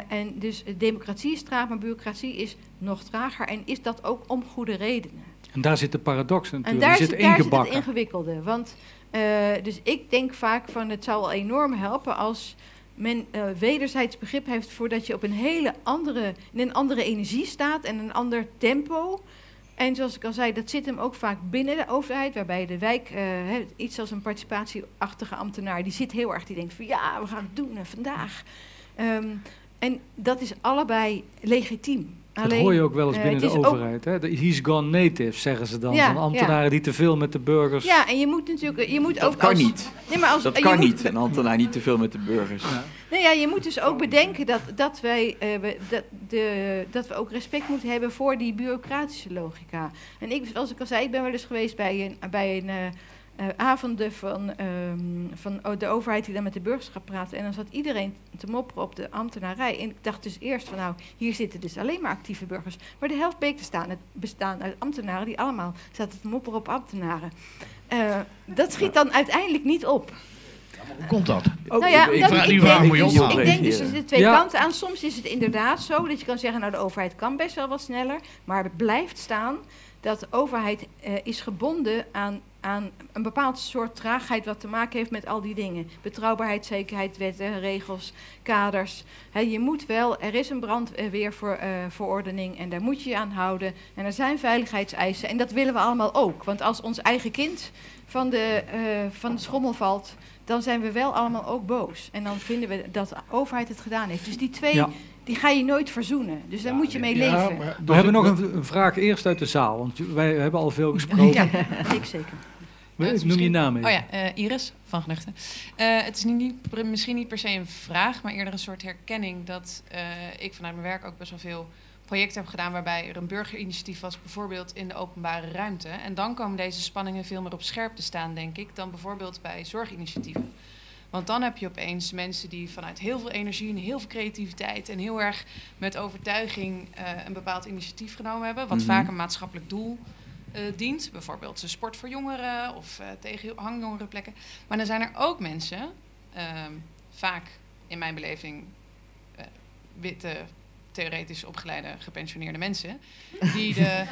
En dus democratie is traag, maar bureaucratie is nog trager en is dat ook om goede redenen. En daar zit de paradox En natuurlijk. daar, die zit, zit daar zit het ingewikkelde. Want, eh, dus ik denk vaak van het zou wel enorm helpen als men eh, wederzijds begrip heeft voordat je op een hele andere, in een andere energie staat en een ander tempo. En zoals ik al zei, dat zit hem ook vaak binnen de overheid, waarbij de wijk, eh, iets als een participatieachtige ambtenaar, die zit heel erg, die denkt van ja, we gaan het doen en vandaag. Ehm, en dat is allebei legitiem. Dat hoor je ook wel eens eh, binnen de ook- overheid. Hè? De He's gone native, zeggen ze dan. Ja, van ambtenaren ja. die te veel met de burgers... Ja, en je moet natuurlijk, je moet Dat ook kan als, niet. Nee, maar als, dat kan moet- niet, een ambtenaar niet te veel met de burgers. Nee, ja, je moet dus ook bedenken dat, dat, wij, eh, we, dat, de, dat we ook respect moeten hebben voor die bureaucratische logica. En ik, zoals ik al zei, ik ben wel eens geweest bij een, bij een, eh, eh, avonden van, ehm, van o- de overheid die dan met de burgers gaat praten. En dan zat iedereen te mopperen op de ambtenarij. En ik dacht dus eerst van nou, hier zitten dus alleen maar actieve burgers. Maar de helft bleek te staan, het bestaan uit ambtenaren die allemaal zaten te mopperen op ambtenaren. Eh, dat schiet dan uiteindelijk niet op. Hoe komt dat? nou ja, ik vraag- ik, die vraag denk, dus- ik denk dus er zitten twee Ja. kanten aan. Soms is het inderdaad zo dat je kan zeggen, nou de overheid kan best wel wat sneller. Maar het blijft staan dat de overheid eh, is gebonden aan, aan een bepaald soort traagheid wat te maken heeft met al die dingen. Betrouwbaarheid, zekerheid, wetten, regels, kaders. Je moet wel, er is een brandweerverordening en daar moet je je aan houden. En er zijn veiligheidseisen en dat willen we allemaal ook. Want als ons eigen kind van de, eh, van de schommel valt, dan zijn we wel allemaal ook boos. En dan vinden we dat de overheid het gedaan heeft. Dus die twee. Die ga je nooit verzoenen. Dus daar moet je mee ja, leven. maar- We hebben nog een, een vraag eerst uit de zaal, want wij hebben al veel (laughs) gesproken. (laughs) Ja, ik zeker. Ik noem je naam even. Oh ja, eh, Iris van Genuchten. Eh, het is niet, misschien niet per se een vraag, maar eerder een soort herkenning dat eh, ik vanuit mijn werk ook best wel veel projecten heb gedaan waarbij er een burgerinitiatief was, bijvoorbeeld in de openbare ruimte. En dan komen deze spanningen veel meer op scherp te staan, denk ik, dan bijvoorbeeld bij zorginitiatieven. Want dan heb je opeens mensen die vanuit heel veel energie en heel veel creativiteit en heel erg met overtuiging eh, een bepaald initiatief genomen hebben, wat Mhm. vaak een maatschappelijk doel eh, dient. Bijvoorbeeld sport voor jongeren of eh, tegen hangjongerenplekken. Maar dan zijn er ook mensen, ehm, vaak in mijn beleving witte, theoretisch opgeleide, gepensioneerde mensen, (laughs) die de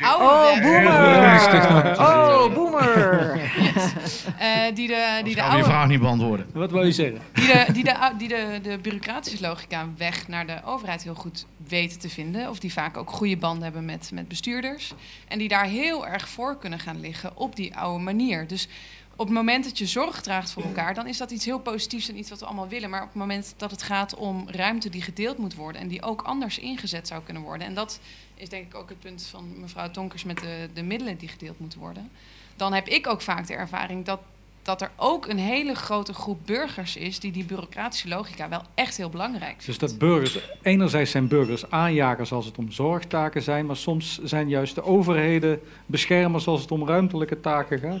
oude Oh, boomer! Oh, boomer! Yes. Eh, die de, die de Ik ga die oude vraag niet beantwoorden. Wat wil je zeggen? die de, die de, die de, de bureaucratische logica weg naar de overheid heel goed weten te vinden. Of die vaak ook goede banden hebben met, met bestuurders. En die daar heel erg voor kunnen gaan liggen op die oude manier. Dus op het moment dat je zorg draagt voor elkaar, dan is dat iets heel positiefs en iets wat we allemaal willen. Maar op het moment dat het gaat om ruimte die gedeeld moet worden en die ook anders ingezet zou kunnen worden. En dat is denk ik ook het punt van mevrouw Tonkers met de, de middelen die gedeeld moeten worden. Dan heb ik ook vaak de ervaring dat dat er ook een hele grote groep burgers is die die bureaucratische logica wel echt heel belangrijk vindt. Dus dat burgers, enerzijds zijn burgers aanjagers als het om zorgtaken zijn, maar soms zijn juist de overheden beschermers als het om ruimtelijke taken gaat.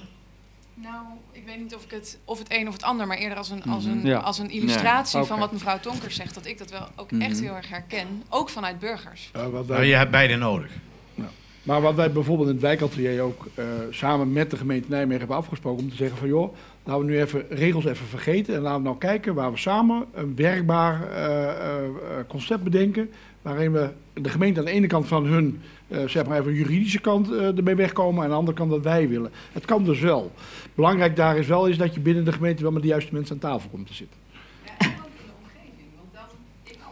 Nou, ik weet niet of ik het of het een of het ander, maar eerder als een, als een, Mhm. Ja. als een illustratie Nee. van wat mevrouw Tonkers zegt, dat ik dat wel ook Mhm. echt heel erg herken, ook vanuit burgers. Wat Maar je hebt beide nodig. Maar wat wij bijvoorbeeld in het wijkatelier ook eh, samen met de gemeente Nijmegen hebben afgesproken om te zeggen van joh, laten we nu even regels even vergeten en laten we nou kijken waar we samen een werkbaar eh, eh, concept bedenken. Waarin we de gemeente aan de ene kant van hun, zeg maar even juridische kant eh, ermee wegkomen en aan de andere kant wat wij willen. Het kan dus wel. Belangrijk daar is wel is dat je binnen de gemeente wel met de juiste mensen aan tafel komt te zitten.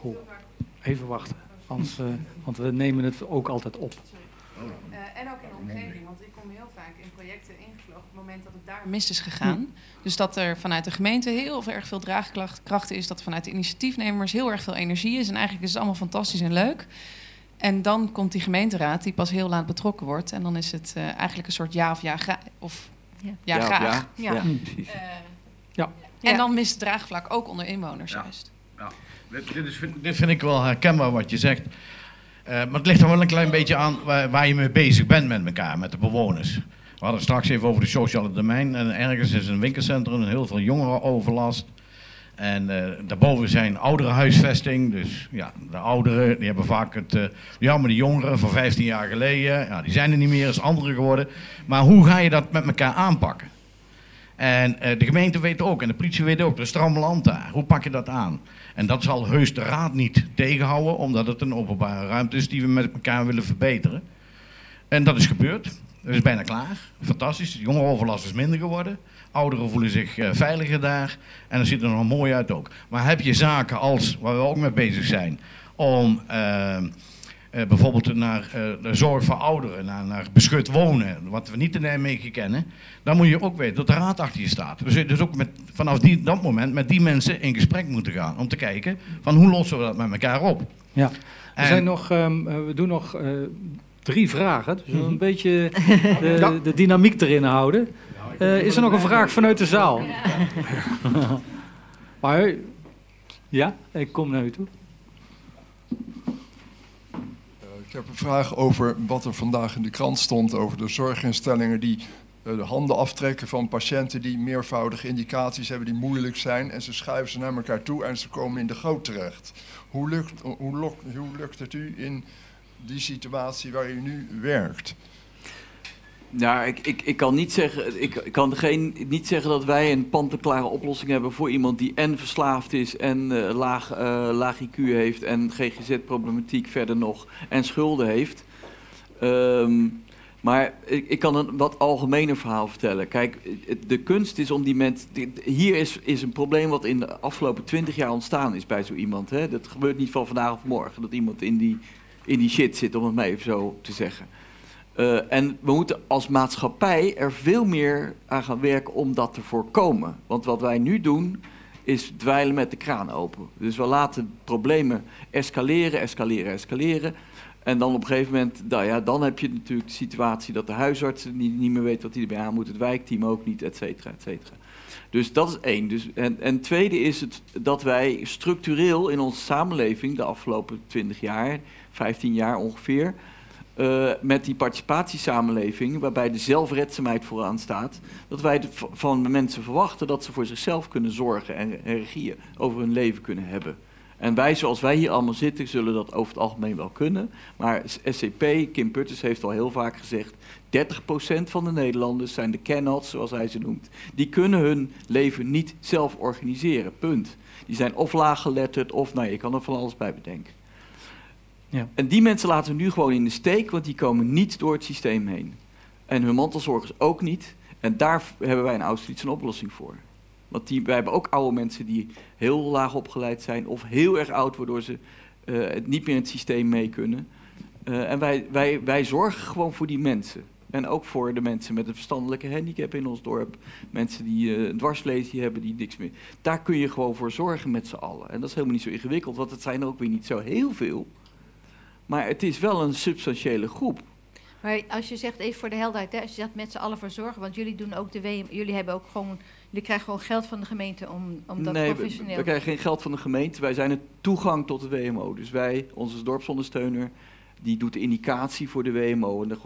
Oh, even wachten, anders, eh, want we nemen het ook altijd op. Eh, en ook in de omgeving, want ik kom heel vaak in projecten ingevlogen op het moment dat het daar mis is gegaan. Dus dat er vanuit de gemeente heel erg veel draagkracht is, dat vanuit de initiatiefnemers heel erg veel energie is. En eigenlijk is het allemaal fantastisch en leuk. En dan komt die gemeenteraad die pas heel laat betrokken wordt. En dan is het eh, eigenlijk een soort ja of ja, gra- of ja, graag. ja. Ja. Precies. (laughs) Eh, Ja. En dan mist het draagvlak ook onder inwoners juist. Dit, dit, is, dit vind ik wel herkenbaar wat je zegt. Eh, maar het ligt er wel een klein beetje aan waar, waar je mee bezig bent met elkaar, met de bewoners. We hadden het straks even over de sociale domein. En ergens is een winkelcentrum, heel veel jongerenoverlast. En eh, daarboven zijn ouderenhuisvesting. Dus ja, de ouderen die hebben vaak het. eh, ja, maar de jongeren van 15 jaar geleden, ja, die zijn er niet meer, is andere geworden. Maar hoe ga je dat met elkaar aanpakken? En eh, de gemeente weet ook, en de politie weet ook, er is daar. Hoe pak je dat aan? En dat zal heus de raad niet tegenhouden, omdat het een openbare ruimte is die we met elkaar willen verbeteren. En dat is gebeurd. Dat is bijna klaar. Fantastisch. De jongerenoverlast is minder geworden. Ouderen voelen zich eh, veiliger daar. En dat ziet er nog mooi uit ook. Maar heb je zaken als, waar we ook mee bezig zijn, om eh, eh, bijvoorbeeld naar eh, de zorg voor ouderen, naar, naar beschut wonen, wat we niet in Nijmegen kennen, dan moet je ook weten dat de raad achter je staat. We zullen dus ook met, vanaf die, dat moment met die mensen in gesprek moeten gaan, om te kijken van hoe lossen we dat met elkaar op. Ja. En- zijn nog, ehm, eh, we doen nog drie vragen, dus we Mhm. een beetje (laughs) de, de dynamiek erin houden. Eh, is er nog een vraag vanuit de zaal? (laughs) maar, ja, ik kom naar u toe. Eh, Ik heb een vraag over wat er vandaag in de krant stond over de zorginstellingen die eh, de handen aftrekken van patiënten die meervoudige indicaties hebben die moeilijk zijn. En ze schuiven ze naar elkaar toe en ze komen in de goot terecht. Hoe lukt, hoe, lukt, hoe lukt het u in die situatie waar u nu werkt? Nou, ik, ik, ik kan, niet zeggen, ik, kan geen, niet zeggen dat wij een pantenklare oplossing hebben voor iemand die en verslaafd is en uh, laag, uh, laag IQ heeft en GGZ-problematiek verder nog en schulden heeft. Um, maar ik, ik, kan een wat algemener verhaal vertellen. Kijk, de kunst is om die mensen. Hier is, is een probleem wat in de afgelopen twintig jaar ontstaan is bij zo iemand. Hè? Dat gebeurt niet van vandaag of morgen. Dat iemand in die, in die shit zit, om het maar even zo te zeggen. Uh, en we moeten als maatschappij er veel meer aan gaan werken om dat te voorkomen. Want wat wij nu doen, is dweilen met de kraan open. Dus we laten problemen escaleren, escaleren, escaleren. En dan op een gegeven moment, nou ja, dan heb je natuurlijk de situatie dat de huisarts niet, meer weet wat hij erbij aan moet, het wijkteam ook niet, et cetera, et cetera. Dus dat is één. Dus, en, en tweede is het dat wij structureel in onze samenleving de afgelopen 20 jaar, 15 jaar ongeveer, uh, met die participatiesamenleving, waarbij de zelfredzaamheid vooraan staat, dat wij van mensen verwachten dat ze voor zichzelf kunnen zorgen en, en regieën over hun leven kunnen hebben. En wij, zoals wij hier allemaal zitten, zullen dat over het algemeen wel kunnen. Maar SCP, Kim Putters heeft al heel vaak gezegd... 30% van de Nederlanders zijn de cannots, zoals hij ze noemt. Die kunnen hun leven niet zelf organiseren, punt. Die zijn of laaggeletterd of, nou je kan er van alles bij bedenken. Ja. En die mensen laten we nu gewoon in de steek, want die komen niet door het systeem heen. En hun mantelzorgers ook niet. En daar hebben wij in Austerlitz een oplossing voor. Want die, wij hebben ook oude mensen die heel laag opgeleid zijn of heel erg oud, waardoor ze uh, niet meer in het systeem mee kunnen. Uh, en wij, wij, wij zorgen gewoon voor die mensen. En ook voor de mensen met een verstandelijke handicap in ons dorp. Mensen die uh, een dwarslesie hebben, die niks meer. Daar kun je gewoon voor zorgen met z'n allen. En dat is helemaal niet zo ingewikkeld, want het zijn er ook weer niet zo heel veel. Maar het is wel een substantiële groep. Maar als je zegt, even voor de helderheid, hè, als je zegt met z'n allen voor zorgen, want jullie doen ook de WM, jullie hebben ook gewoon Jullie krijgen gewoon geld van de gemeente om, om dat nee, professioneel... Nee, we, we krijgen geen geld van de gemeente. Wij zijn het toegang tot de WMO. Dus wij, onze dorpsondersteuner, die doet de indicatie voor de WMO. En dan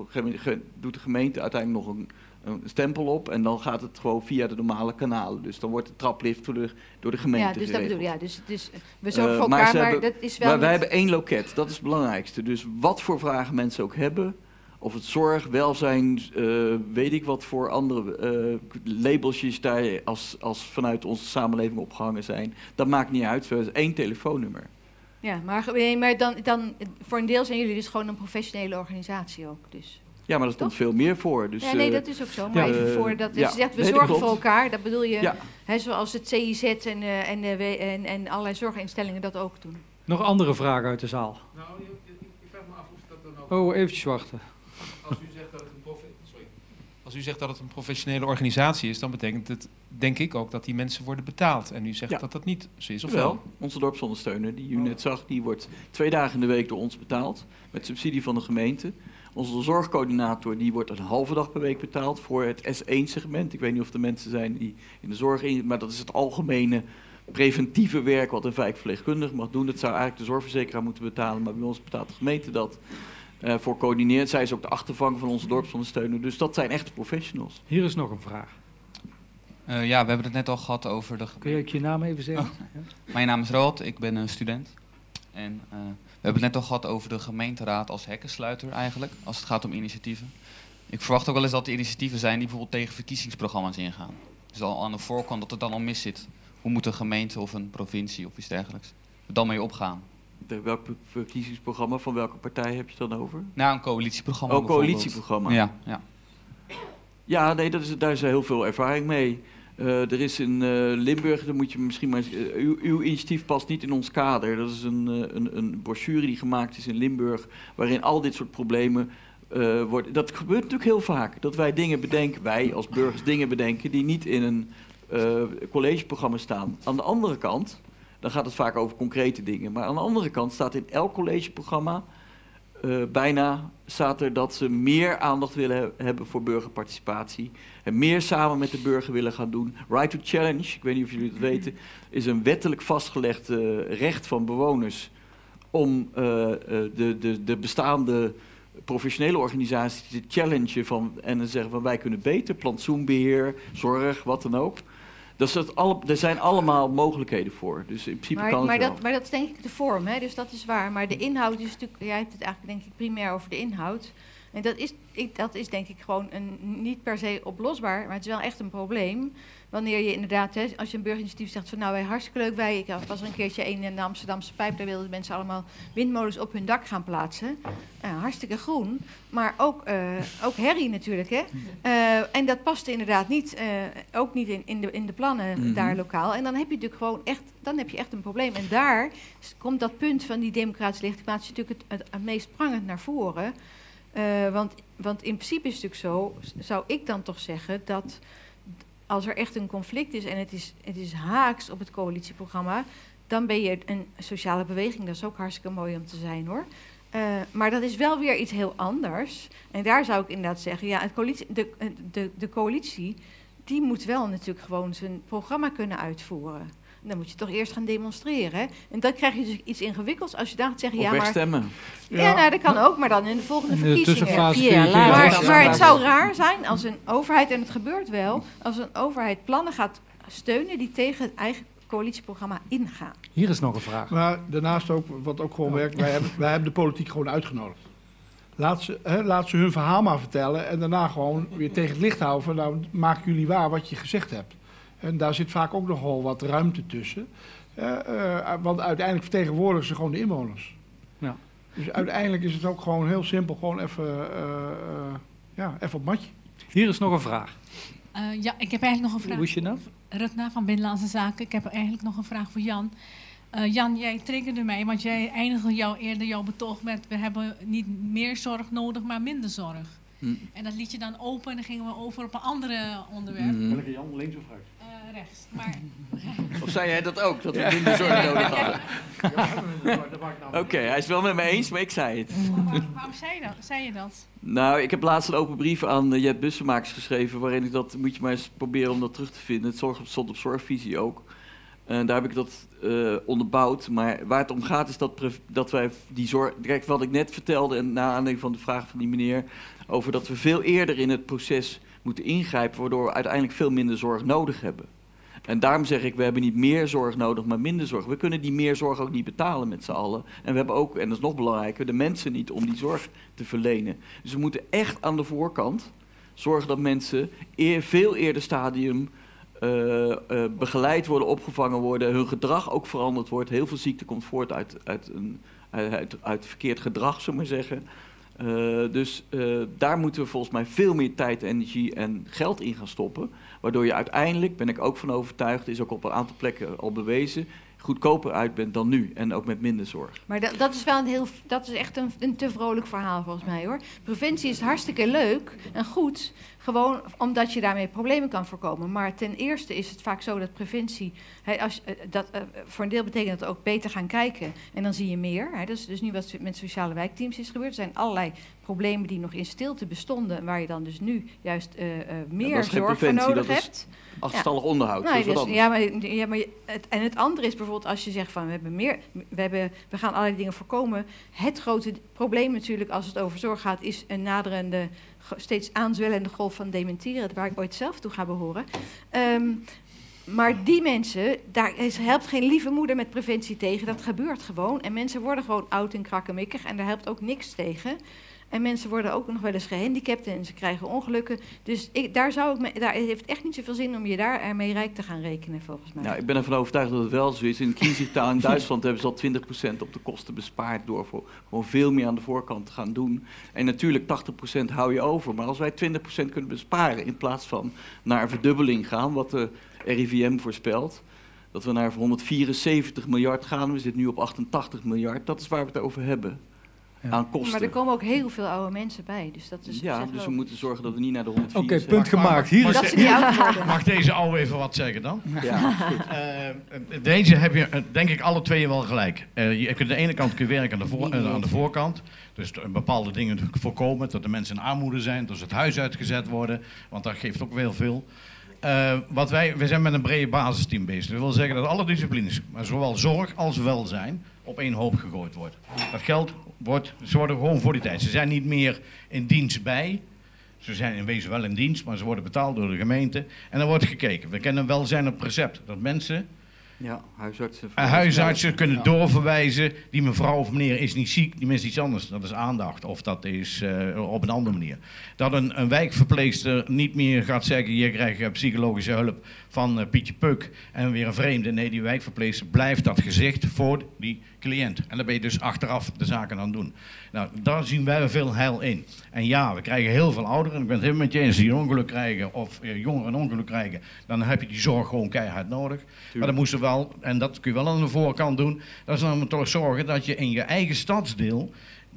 doet de gemeente uiteindelijk nog een, een, stempel op. En dan gaat het gewoon via de normale kanalen. Dus dan wordt de traplift door de, door de gemeente Ja, dus geregeld. dat bedoel ja. Dus, dus we zorgen Uh, voor elkaar, maar, hebben- dat is wel... maar wij hebben één loket, dat is het belangrijkste. Dus wat voor vragen mensen ook hebben, of het zorg, welzijn, eh, weet ik wat voor andere eh, labelsjes daar als, als vanuit onze samenleving opgehangen zijn, dat maakt niet uit. We hebben één telefoonnummer. Ja, maar, maar dan, dan, voor een deel zijn jullie dus gewoon een professionele organisatie ook. Dus. Ja, maar er komt veel meer voor. Dus, ja, nee, eh, dat is ook zo. Maar ja, even eh, voor dat ja, je zegt, we nee, dat zorgen voor elkaar. Dat bedoel je, Ja. hè, zoals het CIZ en, eh, en, en, en allerlei zorginstellingen dat ook doen. Nog andere vragen uit de zaal? Nou, je vraagt me af of dat dan ook... Oh, eventjes wachten. Als u zegt dat het een, profe- sorry. Als u zegt dat het een professionele organisatie is, dan betekent het, denk ik ook, dat die mensen worden betaald. En u zegt Ja. dat dat niet zo is, of Wel, wel? onze dorpsondersteuner, die u net zag, die wordt twee dagen in de week door ons betaald. Met subsidie van de gemeente. Onze zorgcoördinator, die wordt een halve dag per week betaald voor het S1-segment. Ik weet niet of er mensen zijn die in de zorg in, maar dat is het algemene preventieve werk wat een wijkverpleegkundige mag doen. Dat zou eigenlijk de zorgverzekeraar moeten betalen, maar bij ons betaalt de gemeente dat. eh, voor coördineert. Zij is ook de achtervang van onze dorpsondersteuner. Dus dat zijn echte professionals. Hier is nog een vraag. Eh, ja, we hebben het net al gehad over de... Kun je ook je naam even zeggen? Oh. Mijn naam is Roald, ik ben een student. En eh, hebben het net al gehad over de gemeenteraad als hekkensluiter eigenlijk, als het gaat om initiatieven. Ik verwacht ook wel eens dat er initiatieven zijn die bijvoorbeeld tegen verkiezingsprogramma's ingaan. Dus al aan de voorkant dat het dan al mis zit. Hoe moet een gemeente of een provincie of iets dergelijks er dan mee opgaan? De, welk ver- verkiezingsprogramma van welke partij heb je het dan over? Nou, een coalitieprogramma Oh, bijvoorbeeld. coalitieprogramma. Ja, ja. Ja, nee, dat is, daar is heel veel ervaring mee. Eh, er is in eh, Limburg, dan moet je misschien maar eh, uw, uw initiatief past niet in ons kader. Dat is een, een, een brochure die gemaakt is in Limburg, waarin al dit soort problemen worden. Dat gebeurt natuurlijk heel vaak. Dat wij dingen bedenken, wij als burgers dingen bedenken die niet in een collegeprogramma staan. Aan de andere kant, dan gaat het vaak over concrete dingen. Maar aan de andere kant staat in elk collegeprogramma eh, bijna staat er dat ze meer aandacht willen he- hebben voor burgerparticipatie. En meer samen met de burger willen gaan doen. Right to Challenge, ik weet niet of jullie het weten, is een wettelijk vastgelegd eh, recht van bewoners om eh, de, de, de bestaande professionele organisaties te challengen van, en dan zeggen van wij kunnen beter, plantsoenbeheer, zorg, wat dan ook. Dus dat alle, er zijn allemaal mogelijkheden voor. Dus in principe Maar, kan het maar, wel. dat, maar dat is denk ik de vorm, hè? dus dat is waar. Maar de inhoud is natuurlijk, jij hebt het eigenlijk denk ik primair over de inhoud. En dat is, ik, dat is denk ik gewoon een, niet per se oplosbaar, maar het is wel echt een probleem. Wanneer je inderdaad, hè, als je een burgerinitiatief zegt van nou wij hartstikke leuk, wij, ik was er een keertje een in de Amsterdamse pijp, daar wilden mensen allemaal windmolens op hun dak gaan plaatsen. Hartstikke groen, maar ook, eh, ook herrie natuurlijk. Hè? Eh, en dat paste inderdaad niet, eh, ook niet in, in, de, in de plannen Mhm. daar lokaal. En dan heb je natuurlijk gewoon echt, dan heb je echt een probleem. En daar komt dat punt van die democratische legitimatie natuurlijk het, het, het meest prangend naar voren. Want, want in principe is het natuurlijk zo, zou ik dan toch zeggen, dat als er echt een conflict is en het is, het is haaks op het coalitieprogramma, dan ben je een sociale beweging. Dat is ook hartstikke mooi om te zijn hoor. Eh, maar dat is wel weer iets heel anders. En daar zou ik inderdaad zeggen, ja, het coalitie, de, de, de coalitie, die moet wel natuurlijk gewoon zijn programma kunnen uitvoeren. Dan moet je toch eerst gaan demonstreren. Hè? En dan krijg je dus iets ingewikkelds als je dan gaat zeggen, Of ja, maar... wegstemmen. Ja, Ja. nou, dat kan ook, maar dan in de volgende In de verkiezingen. je later. wegstemmen. Maar het zou raar zijn als een overheid, en het gebeurt wel, als een overheid plannen gaat steunen die tegen het eigen coalitieprogramma ingaan. Hier is nog een vraag. Maar daarnaast ook, wat ook gewoon werkt, wij hebben, wij hebben de politiek gewoon uitgenodigd. Laat ze, hè, laat ze hun verhaal maar vertellen en daarna gewoon weer tegen het licht houden. van, Nou, maak jullie waar wat je gezegd hebt. En daar zit vaak ook nogal wat ruimte tussen. Eh, eh, want uiteindelijk vertegenwoordigen ze gewoon de inwoners. Ja. Dus uiteindelijk is het ook gewoon heel simpel, gewoon even, eh, eh, ja, even op matje. Hier is nog een vraag. Eh, ja, ik heb eigenlijk nog een vraag. Hoe is je naam? Rutna van Binnenlandse Zaken. Ik heb eigenlijk nog een vraag voor Jan. Eh, Jan, jij triggerde mij, want jij eindigde jou, eerder jouw betoog met... we hebben niet meer zorg nodig, maar minder zorg. Hm. En dat liet je dan open en dan gingen we over op een andere onderwerp. Mhm. Welke Jan, links of rechts? Eh, rechts. Maar, (laughs) Of zei jij dat ook, dat we Ja. minder zorg nodig hadden? Ja. Oké, hij is wel met me eens, maar ik zei het. Waar- waarom zei je dat? Zei je dat? Nou, ik heb laatst een open brief aan uh, Jet Bussemakers geschreven... waarin ik dat, moet je maar eens proberen om dat terug te vinden. Het zorg, stond op zorgvisie ook. En daar heb ik dat eh, onderbouwd. Maar waar het om gaat is dat, dat wij die zorg... Kijk, wat ik net vertelde, en na aanleiding van de vraag van die meneer... over dat we veel eerder in het proces moeten ingrijpen... waardoor we uiteindelijk veel minder zorg nodig hebben. En daarom zeg ik, we hebben niet meer zorg nodig, maar minder zorg. We kunnen die meer zorg ook niet betalen met z'n allen. En we hebben ook, en dat is nog belangrijker, de mensen niet om die zorg te verlenen. Dus we moeten echt aan de voorkant zorgen dat mensen veel eerder stadium eh, eh, begeleid worden, opgevangen worden, hun gedrag ook veranderd wordt. Heel veel ziekte komt voort uit, uit, een, uit, verkeerd gedrag, zullen we maar zeggen. Eh, dus daar moeten we volgens mij veel meer tijd, energie en geld in gaan stoppen. Waardoor je uiteindelijk, ben ik ook van overtuigd, is ook op een aantal plekken al bewezen, goedkoper uit bent dan nu. En ook met minder zorg. Maar dat, dat is wel een heel, dat is echt een, een te vrolijk verhaal volgens mij hoor. Preventie is hartstikke leuk en goed, gewoon omdat je daarmee problemen kan voorkomen. Maar ten eerste is het vaak zo dat preventie, als, eh, dat, eh, voor een deel betekent dat ook beter gaan kijken en dan zie je meer. Dat is dus nu wat met sociale wijkteams is gebeurd. Er zijn allerlei problemen die nog in stilte bestonden, waar je dan dus nu juist eh, eh, meer zorg voor nodig dat hebt. achterstallig onderhoud, wat dus- ja, maar, ja, maar het, en het andere is bijvoorbeeld als je zegt van we hebben meer, we, hebben, we gaan allerlei dingen voorkomen. Het grote probleem natuurlijk als het over zorg gaat, is een naderende, steeds aanzwellende golf van dementeren, waar ik ooit zelf toe ga behoren. Ehm, maar die mensen, daar helpt geen lieve moeder met preventie tegen. Dat gebeurt gewoon. En mensen worden gewoon oud en krakkemikkig. En daar helpt ook niks tegen. En mensen worden ook nog wel eens gehandicapt en ze krijgen ongelukken. Dus ik, daar, zou ik me, daar heeft echt niet zoveel zin om je daar ermee rijk te gaan rekenen, volgens mij. Nou, ik ben ervan overtuigd dat het wel zo is. In het kiesitaal in (laughs) Duitsland hebben ze al 20% op de kosten bespaard door voor, gewoon veel meer aan de voorkant te gaan doen. En natuurlijk 80% hou je over. Maar als wij 20% kunnen besparen in plaats van naar een verdubbeling gaan, wat de RIVM voorspelt, dat we naar 174 miljard gaan, we zitten nu op 88 miljard, dat is waar we het over hebben. Aan kosten. Maar er komen ook heel veel oude mensen bij. Dus dat is ja, dus we moeten zorgen dat we niet naar de 174... Oké, punt gemaakt. Hier Dat is... (laughs) worden. Mag deze oude even wat zeggen dan? Ja, (laughs) Eh, deze heb je, eh, denk ik, alle twee wel gelijk. Eh, je kunt aan de ene kant kun je werken aan de, voor, aan de voorkant. Dus bepaalde dingen voorkomen. Dat de mensen in armoede zijn. Dat ze het huis uitgezet worden. Want dat geeft ook wel veel. Eh, wat wij, wij zijn met een brede basisteam bezig. Dat wil zeggen dat alle disciplines, maar zowel zorg als welzijn, op één hoop gegooid wordt. Dat geldt wordt, ze worden gewoon voor die tijd. Ze zijn niet meer in dienst bij. Ze zijn in wezen wel in dienst, maar ze worden betaald door de gemeente. En dan wordt gekeken. We kennen welzijn op recept. Dat mensen Ja, huisartsen. en huisartsen kunnen doorverwijzen. Die mevrouw of meneer is niet ziek, die mist iets anders. Dat is aandacht of dat is eh, op een andere manier. Dat een, een wijkverpleegster niet meer gaat zeggen: je krijgt eh, psychologische hulp van eh, Pietje Puk en weer een vreemde. Nee, die wijkverpleegster blijft dat gezicht voor die cliënt. En dan ben je dus achteraf de zaken aan het doen. Nou, daar zien wij veel heil in. En ja, we krijgen heel veel ouderen. Ik ben het helemaal met je eens. Die een ongeluk krijgen of eh, jongeren een ongeluk krijgen, dan heb je die zorg gewoon keihard nodig. Maar dan moesten wel, en dat kun je wel aan de voorkant doen, dat is dan toch zorgen dat je in je eigen stadsdeel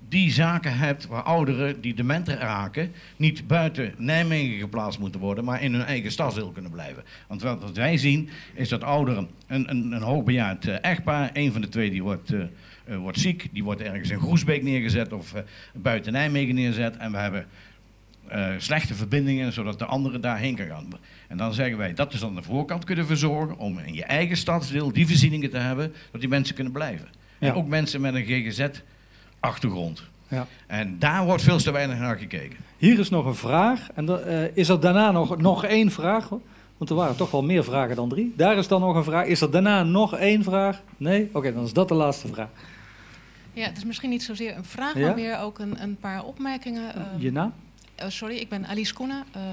die zaken hebt waar ouderen die dement raken niet buiten Nijmegen geplaatst moeten worden, maar in hun eigen stadsdeel kunnen blijven. Want wat, wij zien is dat ouderen, een, een, een hoogbejaard eh, echtpaar, een van de twee die wordt, eh, eh, wordt ziek, die wordt ergens in Groesbeek neergezet of buiten Nijmegen neergezet en we hebben slechte verbindingen zodat de andere daarheen kan gaan. En dan zeggen wij, dat is aan de voorkant kunnen verzorgen om in je eigen stadsdeel die voorzieningen te hebben, dat die mensen kunnen blijven. Ja. En ook mensen met een GGZ-achtergrond. Ja. En daar wordt veel te weinig naar gekeken. Hier is nog een vraag. En eh, is er daarna nog, nog één vraag? Want er waren toch wel meer vragen dan drie. Daar is dan nog een vraag. Is er daarna nog één vraag? Nee? Oké, dan is dat de laatste vraag. Ja, het is misschien niet zozeer een vraag, Ja? maar meer ook een, een paar opmerkingen. Ehm, Je naam? Oh, sorry, ik ben Alice Koenen. Ehm,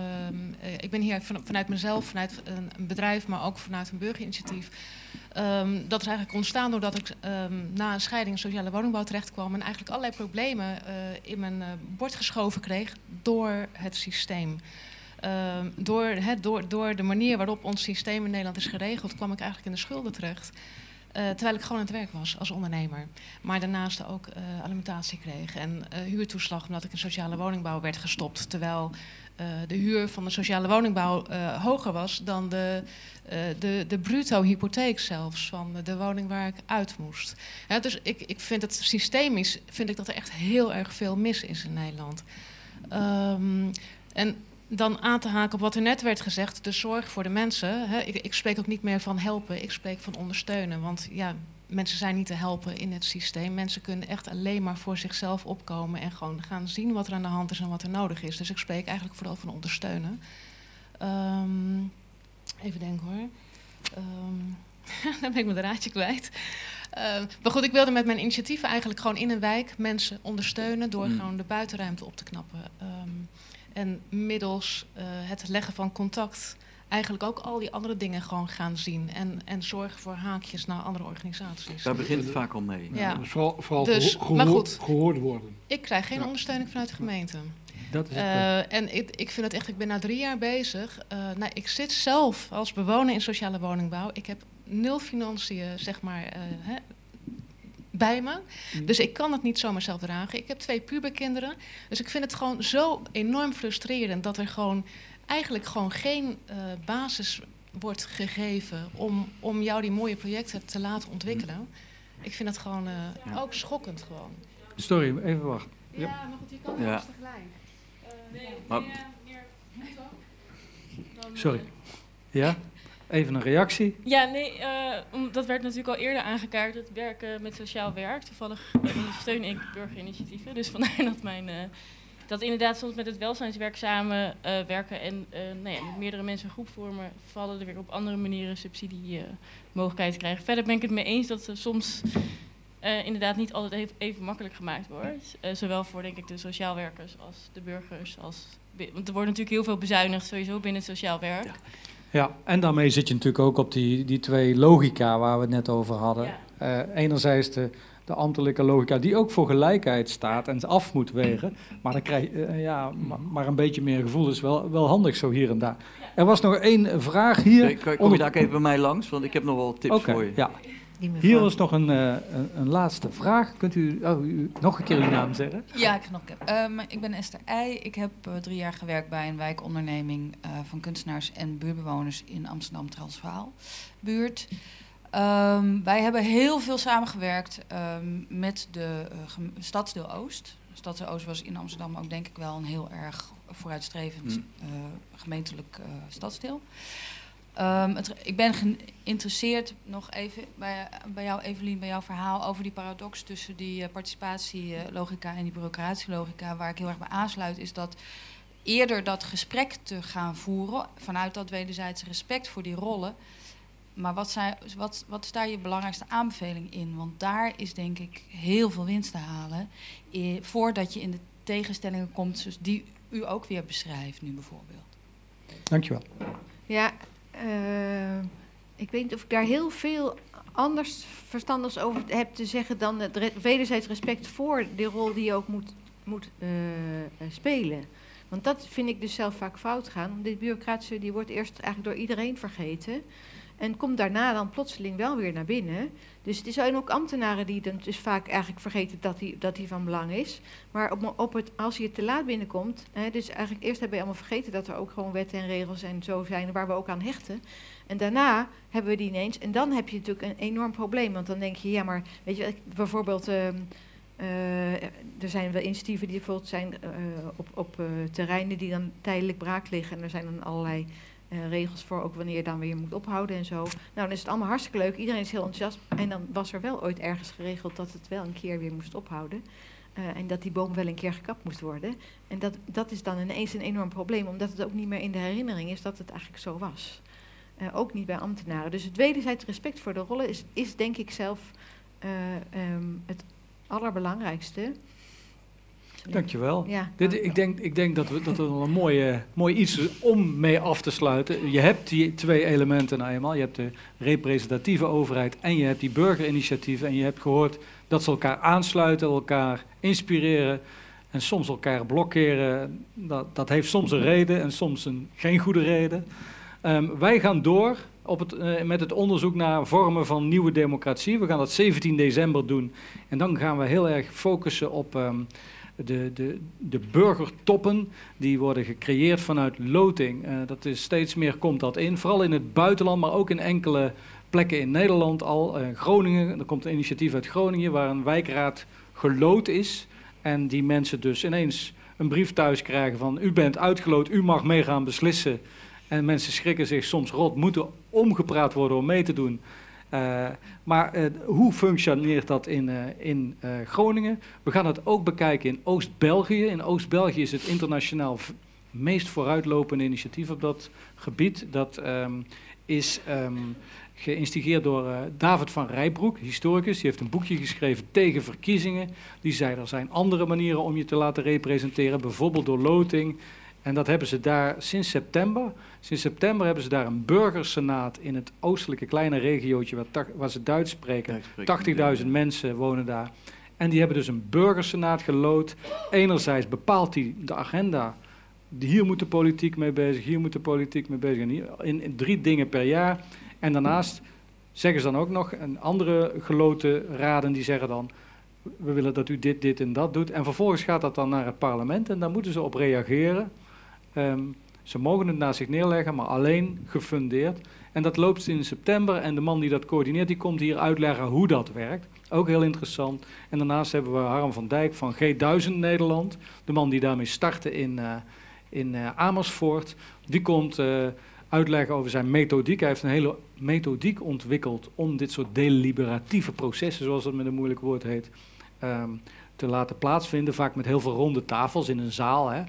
eh, ik ben hier van- vanuit mezelf, vanuit een, een bedrijf, maar ook vanuit een burgerinitiatief. Ehm, dat is eigenlijk ontstaan doordat ik ehm, na een scheiding in sociale woningbouw terecht kwam en eigenlijk allerlei problemen eh, in mijn eh, bord geschoven kreeg door het systeem. Ehm, door, hè, door, door de manier waarop ons systeem in Nederland is geregeld, kwam ik eigenlijk in de schulden terecht. Eh, terwijl ik gewoon aan het werk was als ondernemer. Maar daarnaast ook alimentatie kreeg en huurtoeslag omdat ik in sociale woningbouw werd gestopt. Terwijl eh, de huur van de sociale woningbouw eh, hoger was dan de, eh, de, de bruto hypotheek zelfs van de woning waar ik uit moest. Dus ik, ik vind het systemisch vind ik dat er echt heel erg veel mis is in Nederland. Ehm, en dan aan te haken op wat er net werd gezegd, de zorg voor de mensen. Hè, ik, ik spreek ook niet meer van helpen, ik spreek van ondersteunen. Want ja, mensen zijn niet te helpen in het systeem. Mensen kunnen echt alleen maar voor zichzelf opkomen en gewoon gaan zien wat er aan de hand is en wat er nodig is. Dus ik spreek eigenlijk vooral van ondersteunen. Ehm, even denken hoor. Ehm, (laughs) dan ben ik mijn draadje kwijt. Ehm, maar goed, ik wilde met mijn initiatieven eigenlijk gewoon in een wijk mensen ondersteunen door Mm. gewoon de buitenruimte op te knappen. En middels eh, het leggen van contact eigenlijk ook al die andere dingen gewoon gaan zien. En, en zorgen voor haakjes naar andere organisaties. Daar begint het vaak al mee. Ja. Dus vooral vooral Dus, maar goed. gehoord worden. Ik krijg geen Ja. ondersteuning vanuit de gemeente. Dat is het Eh, en ik, ik vind het echt, ik ben nu drie jaar bezig. Eh, nou, ik zit zelf als bewoner in sociale woningbouw. Ik heb nul financiën, zeg maar, eh, hè, bij me. Dus ik kan het niet zomaar zelf dragen. Ik heb twee puberkinderen. Dus ik vind het gewoon zo enorm frustrerend dat er gewoon eigenlijk gewoon geen eh, basis wordt gegeven om, om jou die mooie projecten te laten ontwikkelen. Ik vind het gewoon eh, ook schokkend gewoon. Sorry, even wachten. Ja, maar goed, je kan Ja. alles tegelijk. Maar- Sorry. Ja? Even een reactie. Ja, nee, eh, dat werd natuurlijk al eerder aangekaart, het werken met sociaal werk. Toevallig eh, ondersteun ik burgerinitiatieven, dus vandaar dat mijn... eh, dat inderdaad soms met het welzijnswerk samen eh, werken en eh, nou ja, met meerdere mensen een groep vormen, vallen er weer op andere manieren subsidiemogelijkheden krijgen. Verder ben ik het mee eens dat er soms eh, inderdaad niet altijd even, even makkelijk gemaakt wordt. Eh, zowel voor denk ik de sociaal werkers als de burgers. Als, want er wordt natuurlijk heel veel bezuinigd sowieso binnen het sociaal werk. Ja, en daarmee zit je natuurlijk ook op die, die twee logica waar we het net over hadden. Eh, enerzijds de, de ambtelijke logica die ook voor gelijkheid staat en ze af moet wegen. Maar dan krijg je eh, ja, maar, maar een beetje meer gevoel is wel, wel handig zo hier en daar. Er was nog één vraag hier. Kom je onder- daar ook even bij mij langs? Want ik heb nog wel tips voor je. ja. Hier was nog een, eh, een, een laatste vraag. Kunt u, oh, u nog een keer uw naam zeggen? Ja, ik, ga nog, Ehm, ik ben Esther Eij. Ik heb eh, drie jaar gewerkt bij een wijkonderneming eh, van kunstenaars en buurtbewoners in Amsterdam Transvaal buurt. Ehm, wij hebben heel veel samengewerkt ehm, met de eh, Stadsdeel Oost. Stadsdeel Oost was in Amsterdam ook denk ik wel een heel erg vooruitstrevend Hmm. eh, gemeentelijk eh, stadsdeel. Ehm, het, ik ben geïnteresseerd nog even bij, bij jou, Evelien, bij jouw verhaal over die paradox tussen die participatielogica en die bureaucratielogica. Waar ik heel erg bij aansluit, is dat eerder dat gesprek te gaan voeren vanuit dat wederzijdse respect voor die rollen. Maar wat, zijn, wat, wat is daar je belangrijkste aanbeveling in? Want daar is denk ik heel veel winst te halen eh, voordat je in de tegenstellingen komt, zoals die u ook weer beschrijft nu bijvoorbeeld. Dankjewel. Ja, uh, ik weet niet of ik daar heel veel anders verstandigs over heb te zeggen dan het wederzijds respect voor de rol die je ook moet, moet uh, spelen. Want dat vind ik dus zelf vaak fout gaan. Dit bureaucratische die wordt eerst eigenlijk door iedereen vergeten. En komt daarna dan plotseling wel weer naar binnen. Dus het zijn ook ambtenaren die dan dus vaak eigenlijk vergeten dat die, dat die van belang is. Maar op, op het, als je te laat binnenkomt, hè, dus eigenlijk eerst hebben we allemaal vergeten dat er ook gewoon wetten en regels en zo zijn waar we ook aan hechten. En daarna hebben we die ineens. En dan heb je natuurlijk een enorm probleem. Want dan denk je, ja, maar weet je, bijvoorbeeld. Uh, uh, er zijn wel initiatieven die bijvoorbeeld zijn uh, op, op terreinen die dan tijdelijk braak liggen. En er zijn dan allerlei uh, regels voor ook wanneer je dan weer moet ophouden en zo. Nou, dan is het allemaal hartstikke leuk. Iedereen is heel enthousiast. En dan was er wel ooit ergens geregeld dat het wel een keer weer moest ophouden. Uh, en dat die boom wel een keer gekapt moest worden. En dat, dat is dan ineens een enorm probleem, omdat het ook niet meer in de herinnering is dat het eigenlijk zo was. Uh, ook niet bij ambtenaren. Dus het wederzijds respect voor de rollen is, is denk ik zelf um, het allerbelangrijkste. Dankjewel. Ja, Dit, ik, denk, ik denk dat, we, dat een mooi, mooi iets is om mee af te sluiten. Je hebt die twee elementen nou eenmaal. Je hebt de representatieve overheid en je hebt die burgerinitiatieven. En je hebt gehoord dat ze elkaar aansluiten, elkaar inspireren en soms elkaar blokkeren. Dat, dat heeft soms een reden en soms een, geen goede reden. Um, wij gaan door op het, uh, met het onderzoek naar vormen van nieuwe democratie. We gaan dat 17 december doen. En dan gaan we heel erg focussen op... Um, de, de, de burgertoppen die worden gecreëerd vanuit loting. Uh, dat is steeds meer komt dat in, vooral in het buitenland, maar ook in enkele plekken in Nederland al. Uh, Groningen, er komt een initiatief uit Groningen waar een wijkraad geloot is. En die mensen dus ineens een brief thuis krijgen van u bent uitgeloot, u mag mee gaan beslissen. En mensen schrikken zich soms rot, moeten omgepraat worden om mee te doen. Uh, maar uh, hoe functioneert dat in, uh, in Groningen? We gaan het ook bekijken in Oost-België. In Oost-België is het internationaal meest vooruitlopende initiatief op dat gebied. Dat um, is um, geïnstigeerd door David van Rijbroek, historicus. Die heeft een boekje geschreven tegen verkiezingen. Die zei er zijn andere manieren om je te laten representeren, bijvoorbeeld door loting. En dat hebben ze daar sinds september. Sinds september hebben ze daar een burgersenaat in het oostelijke kleine regiootje waar, waar ze Duits spreken. 80.000 mensen wonen daar. En die hebben dus een burgersenaat gelood. Enerzijds bepaalt hij de agenda. Hier moet de politiek mee bezig, hier moet de politiek mee bezig. In, in drie dingen per jaar. En daarnaast zeggen ze dan ook nog, een andere geloten raden die zeggen dan... we willen dat u dit, dit en dat doet. En vervolgens gaat dat dan naar het parlement en daar moeten ze op reageren. Um, ze mogen het naast zich neerleggen, maar alleen gefundeerd. En dat loopt in september en de man die dat coördineert, die komt hier uitleggen hoe dat werkt. Ook heel interessant. En daarnaast hebben we Harm van Dijk van G1000 Nederland. De man die daarmee startte in, uh, in uh, Amersfoort. Die komt uh, uitleggen over zijn methodiek. Hij heeft een hele methodiek ontwikkeld om dit soort deliberatieve processen, zoals dat met een moeilijk woord heet, um, te laten plaatsvinden. Vaak met heel veel ronde tafels in een zaal. Hè.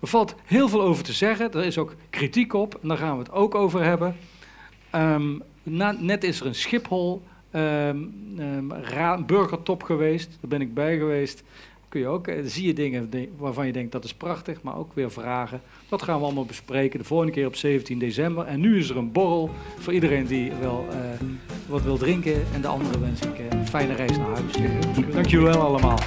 Er valt heel veel over te zeggen. Er is ook kritiek op. En daar gaan we het ook over hebben. Um, na, net is er een Schiphol um, um, burgertop geweest. Daar ben ik bij geweest. Kun je ook, zie je dingen waarvan je denkt dat is prachtig, maar ook weer vragen. Dat gaan we allemaal bespreken de volgende keer op 17 december. En nu is er een borrel voor iedereen die wel uh, wat wil drinken. En de anderen wens ik uh, een fijne reis naar huis. Dank jullie wel allemaal.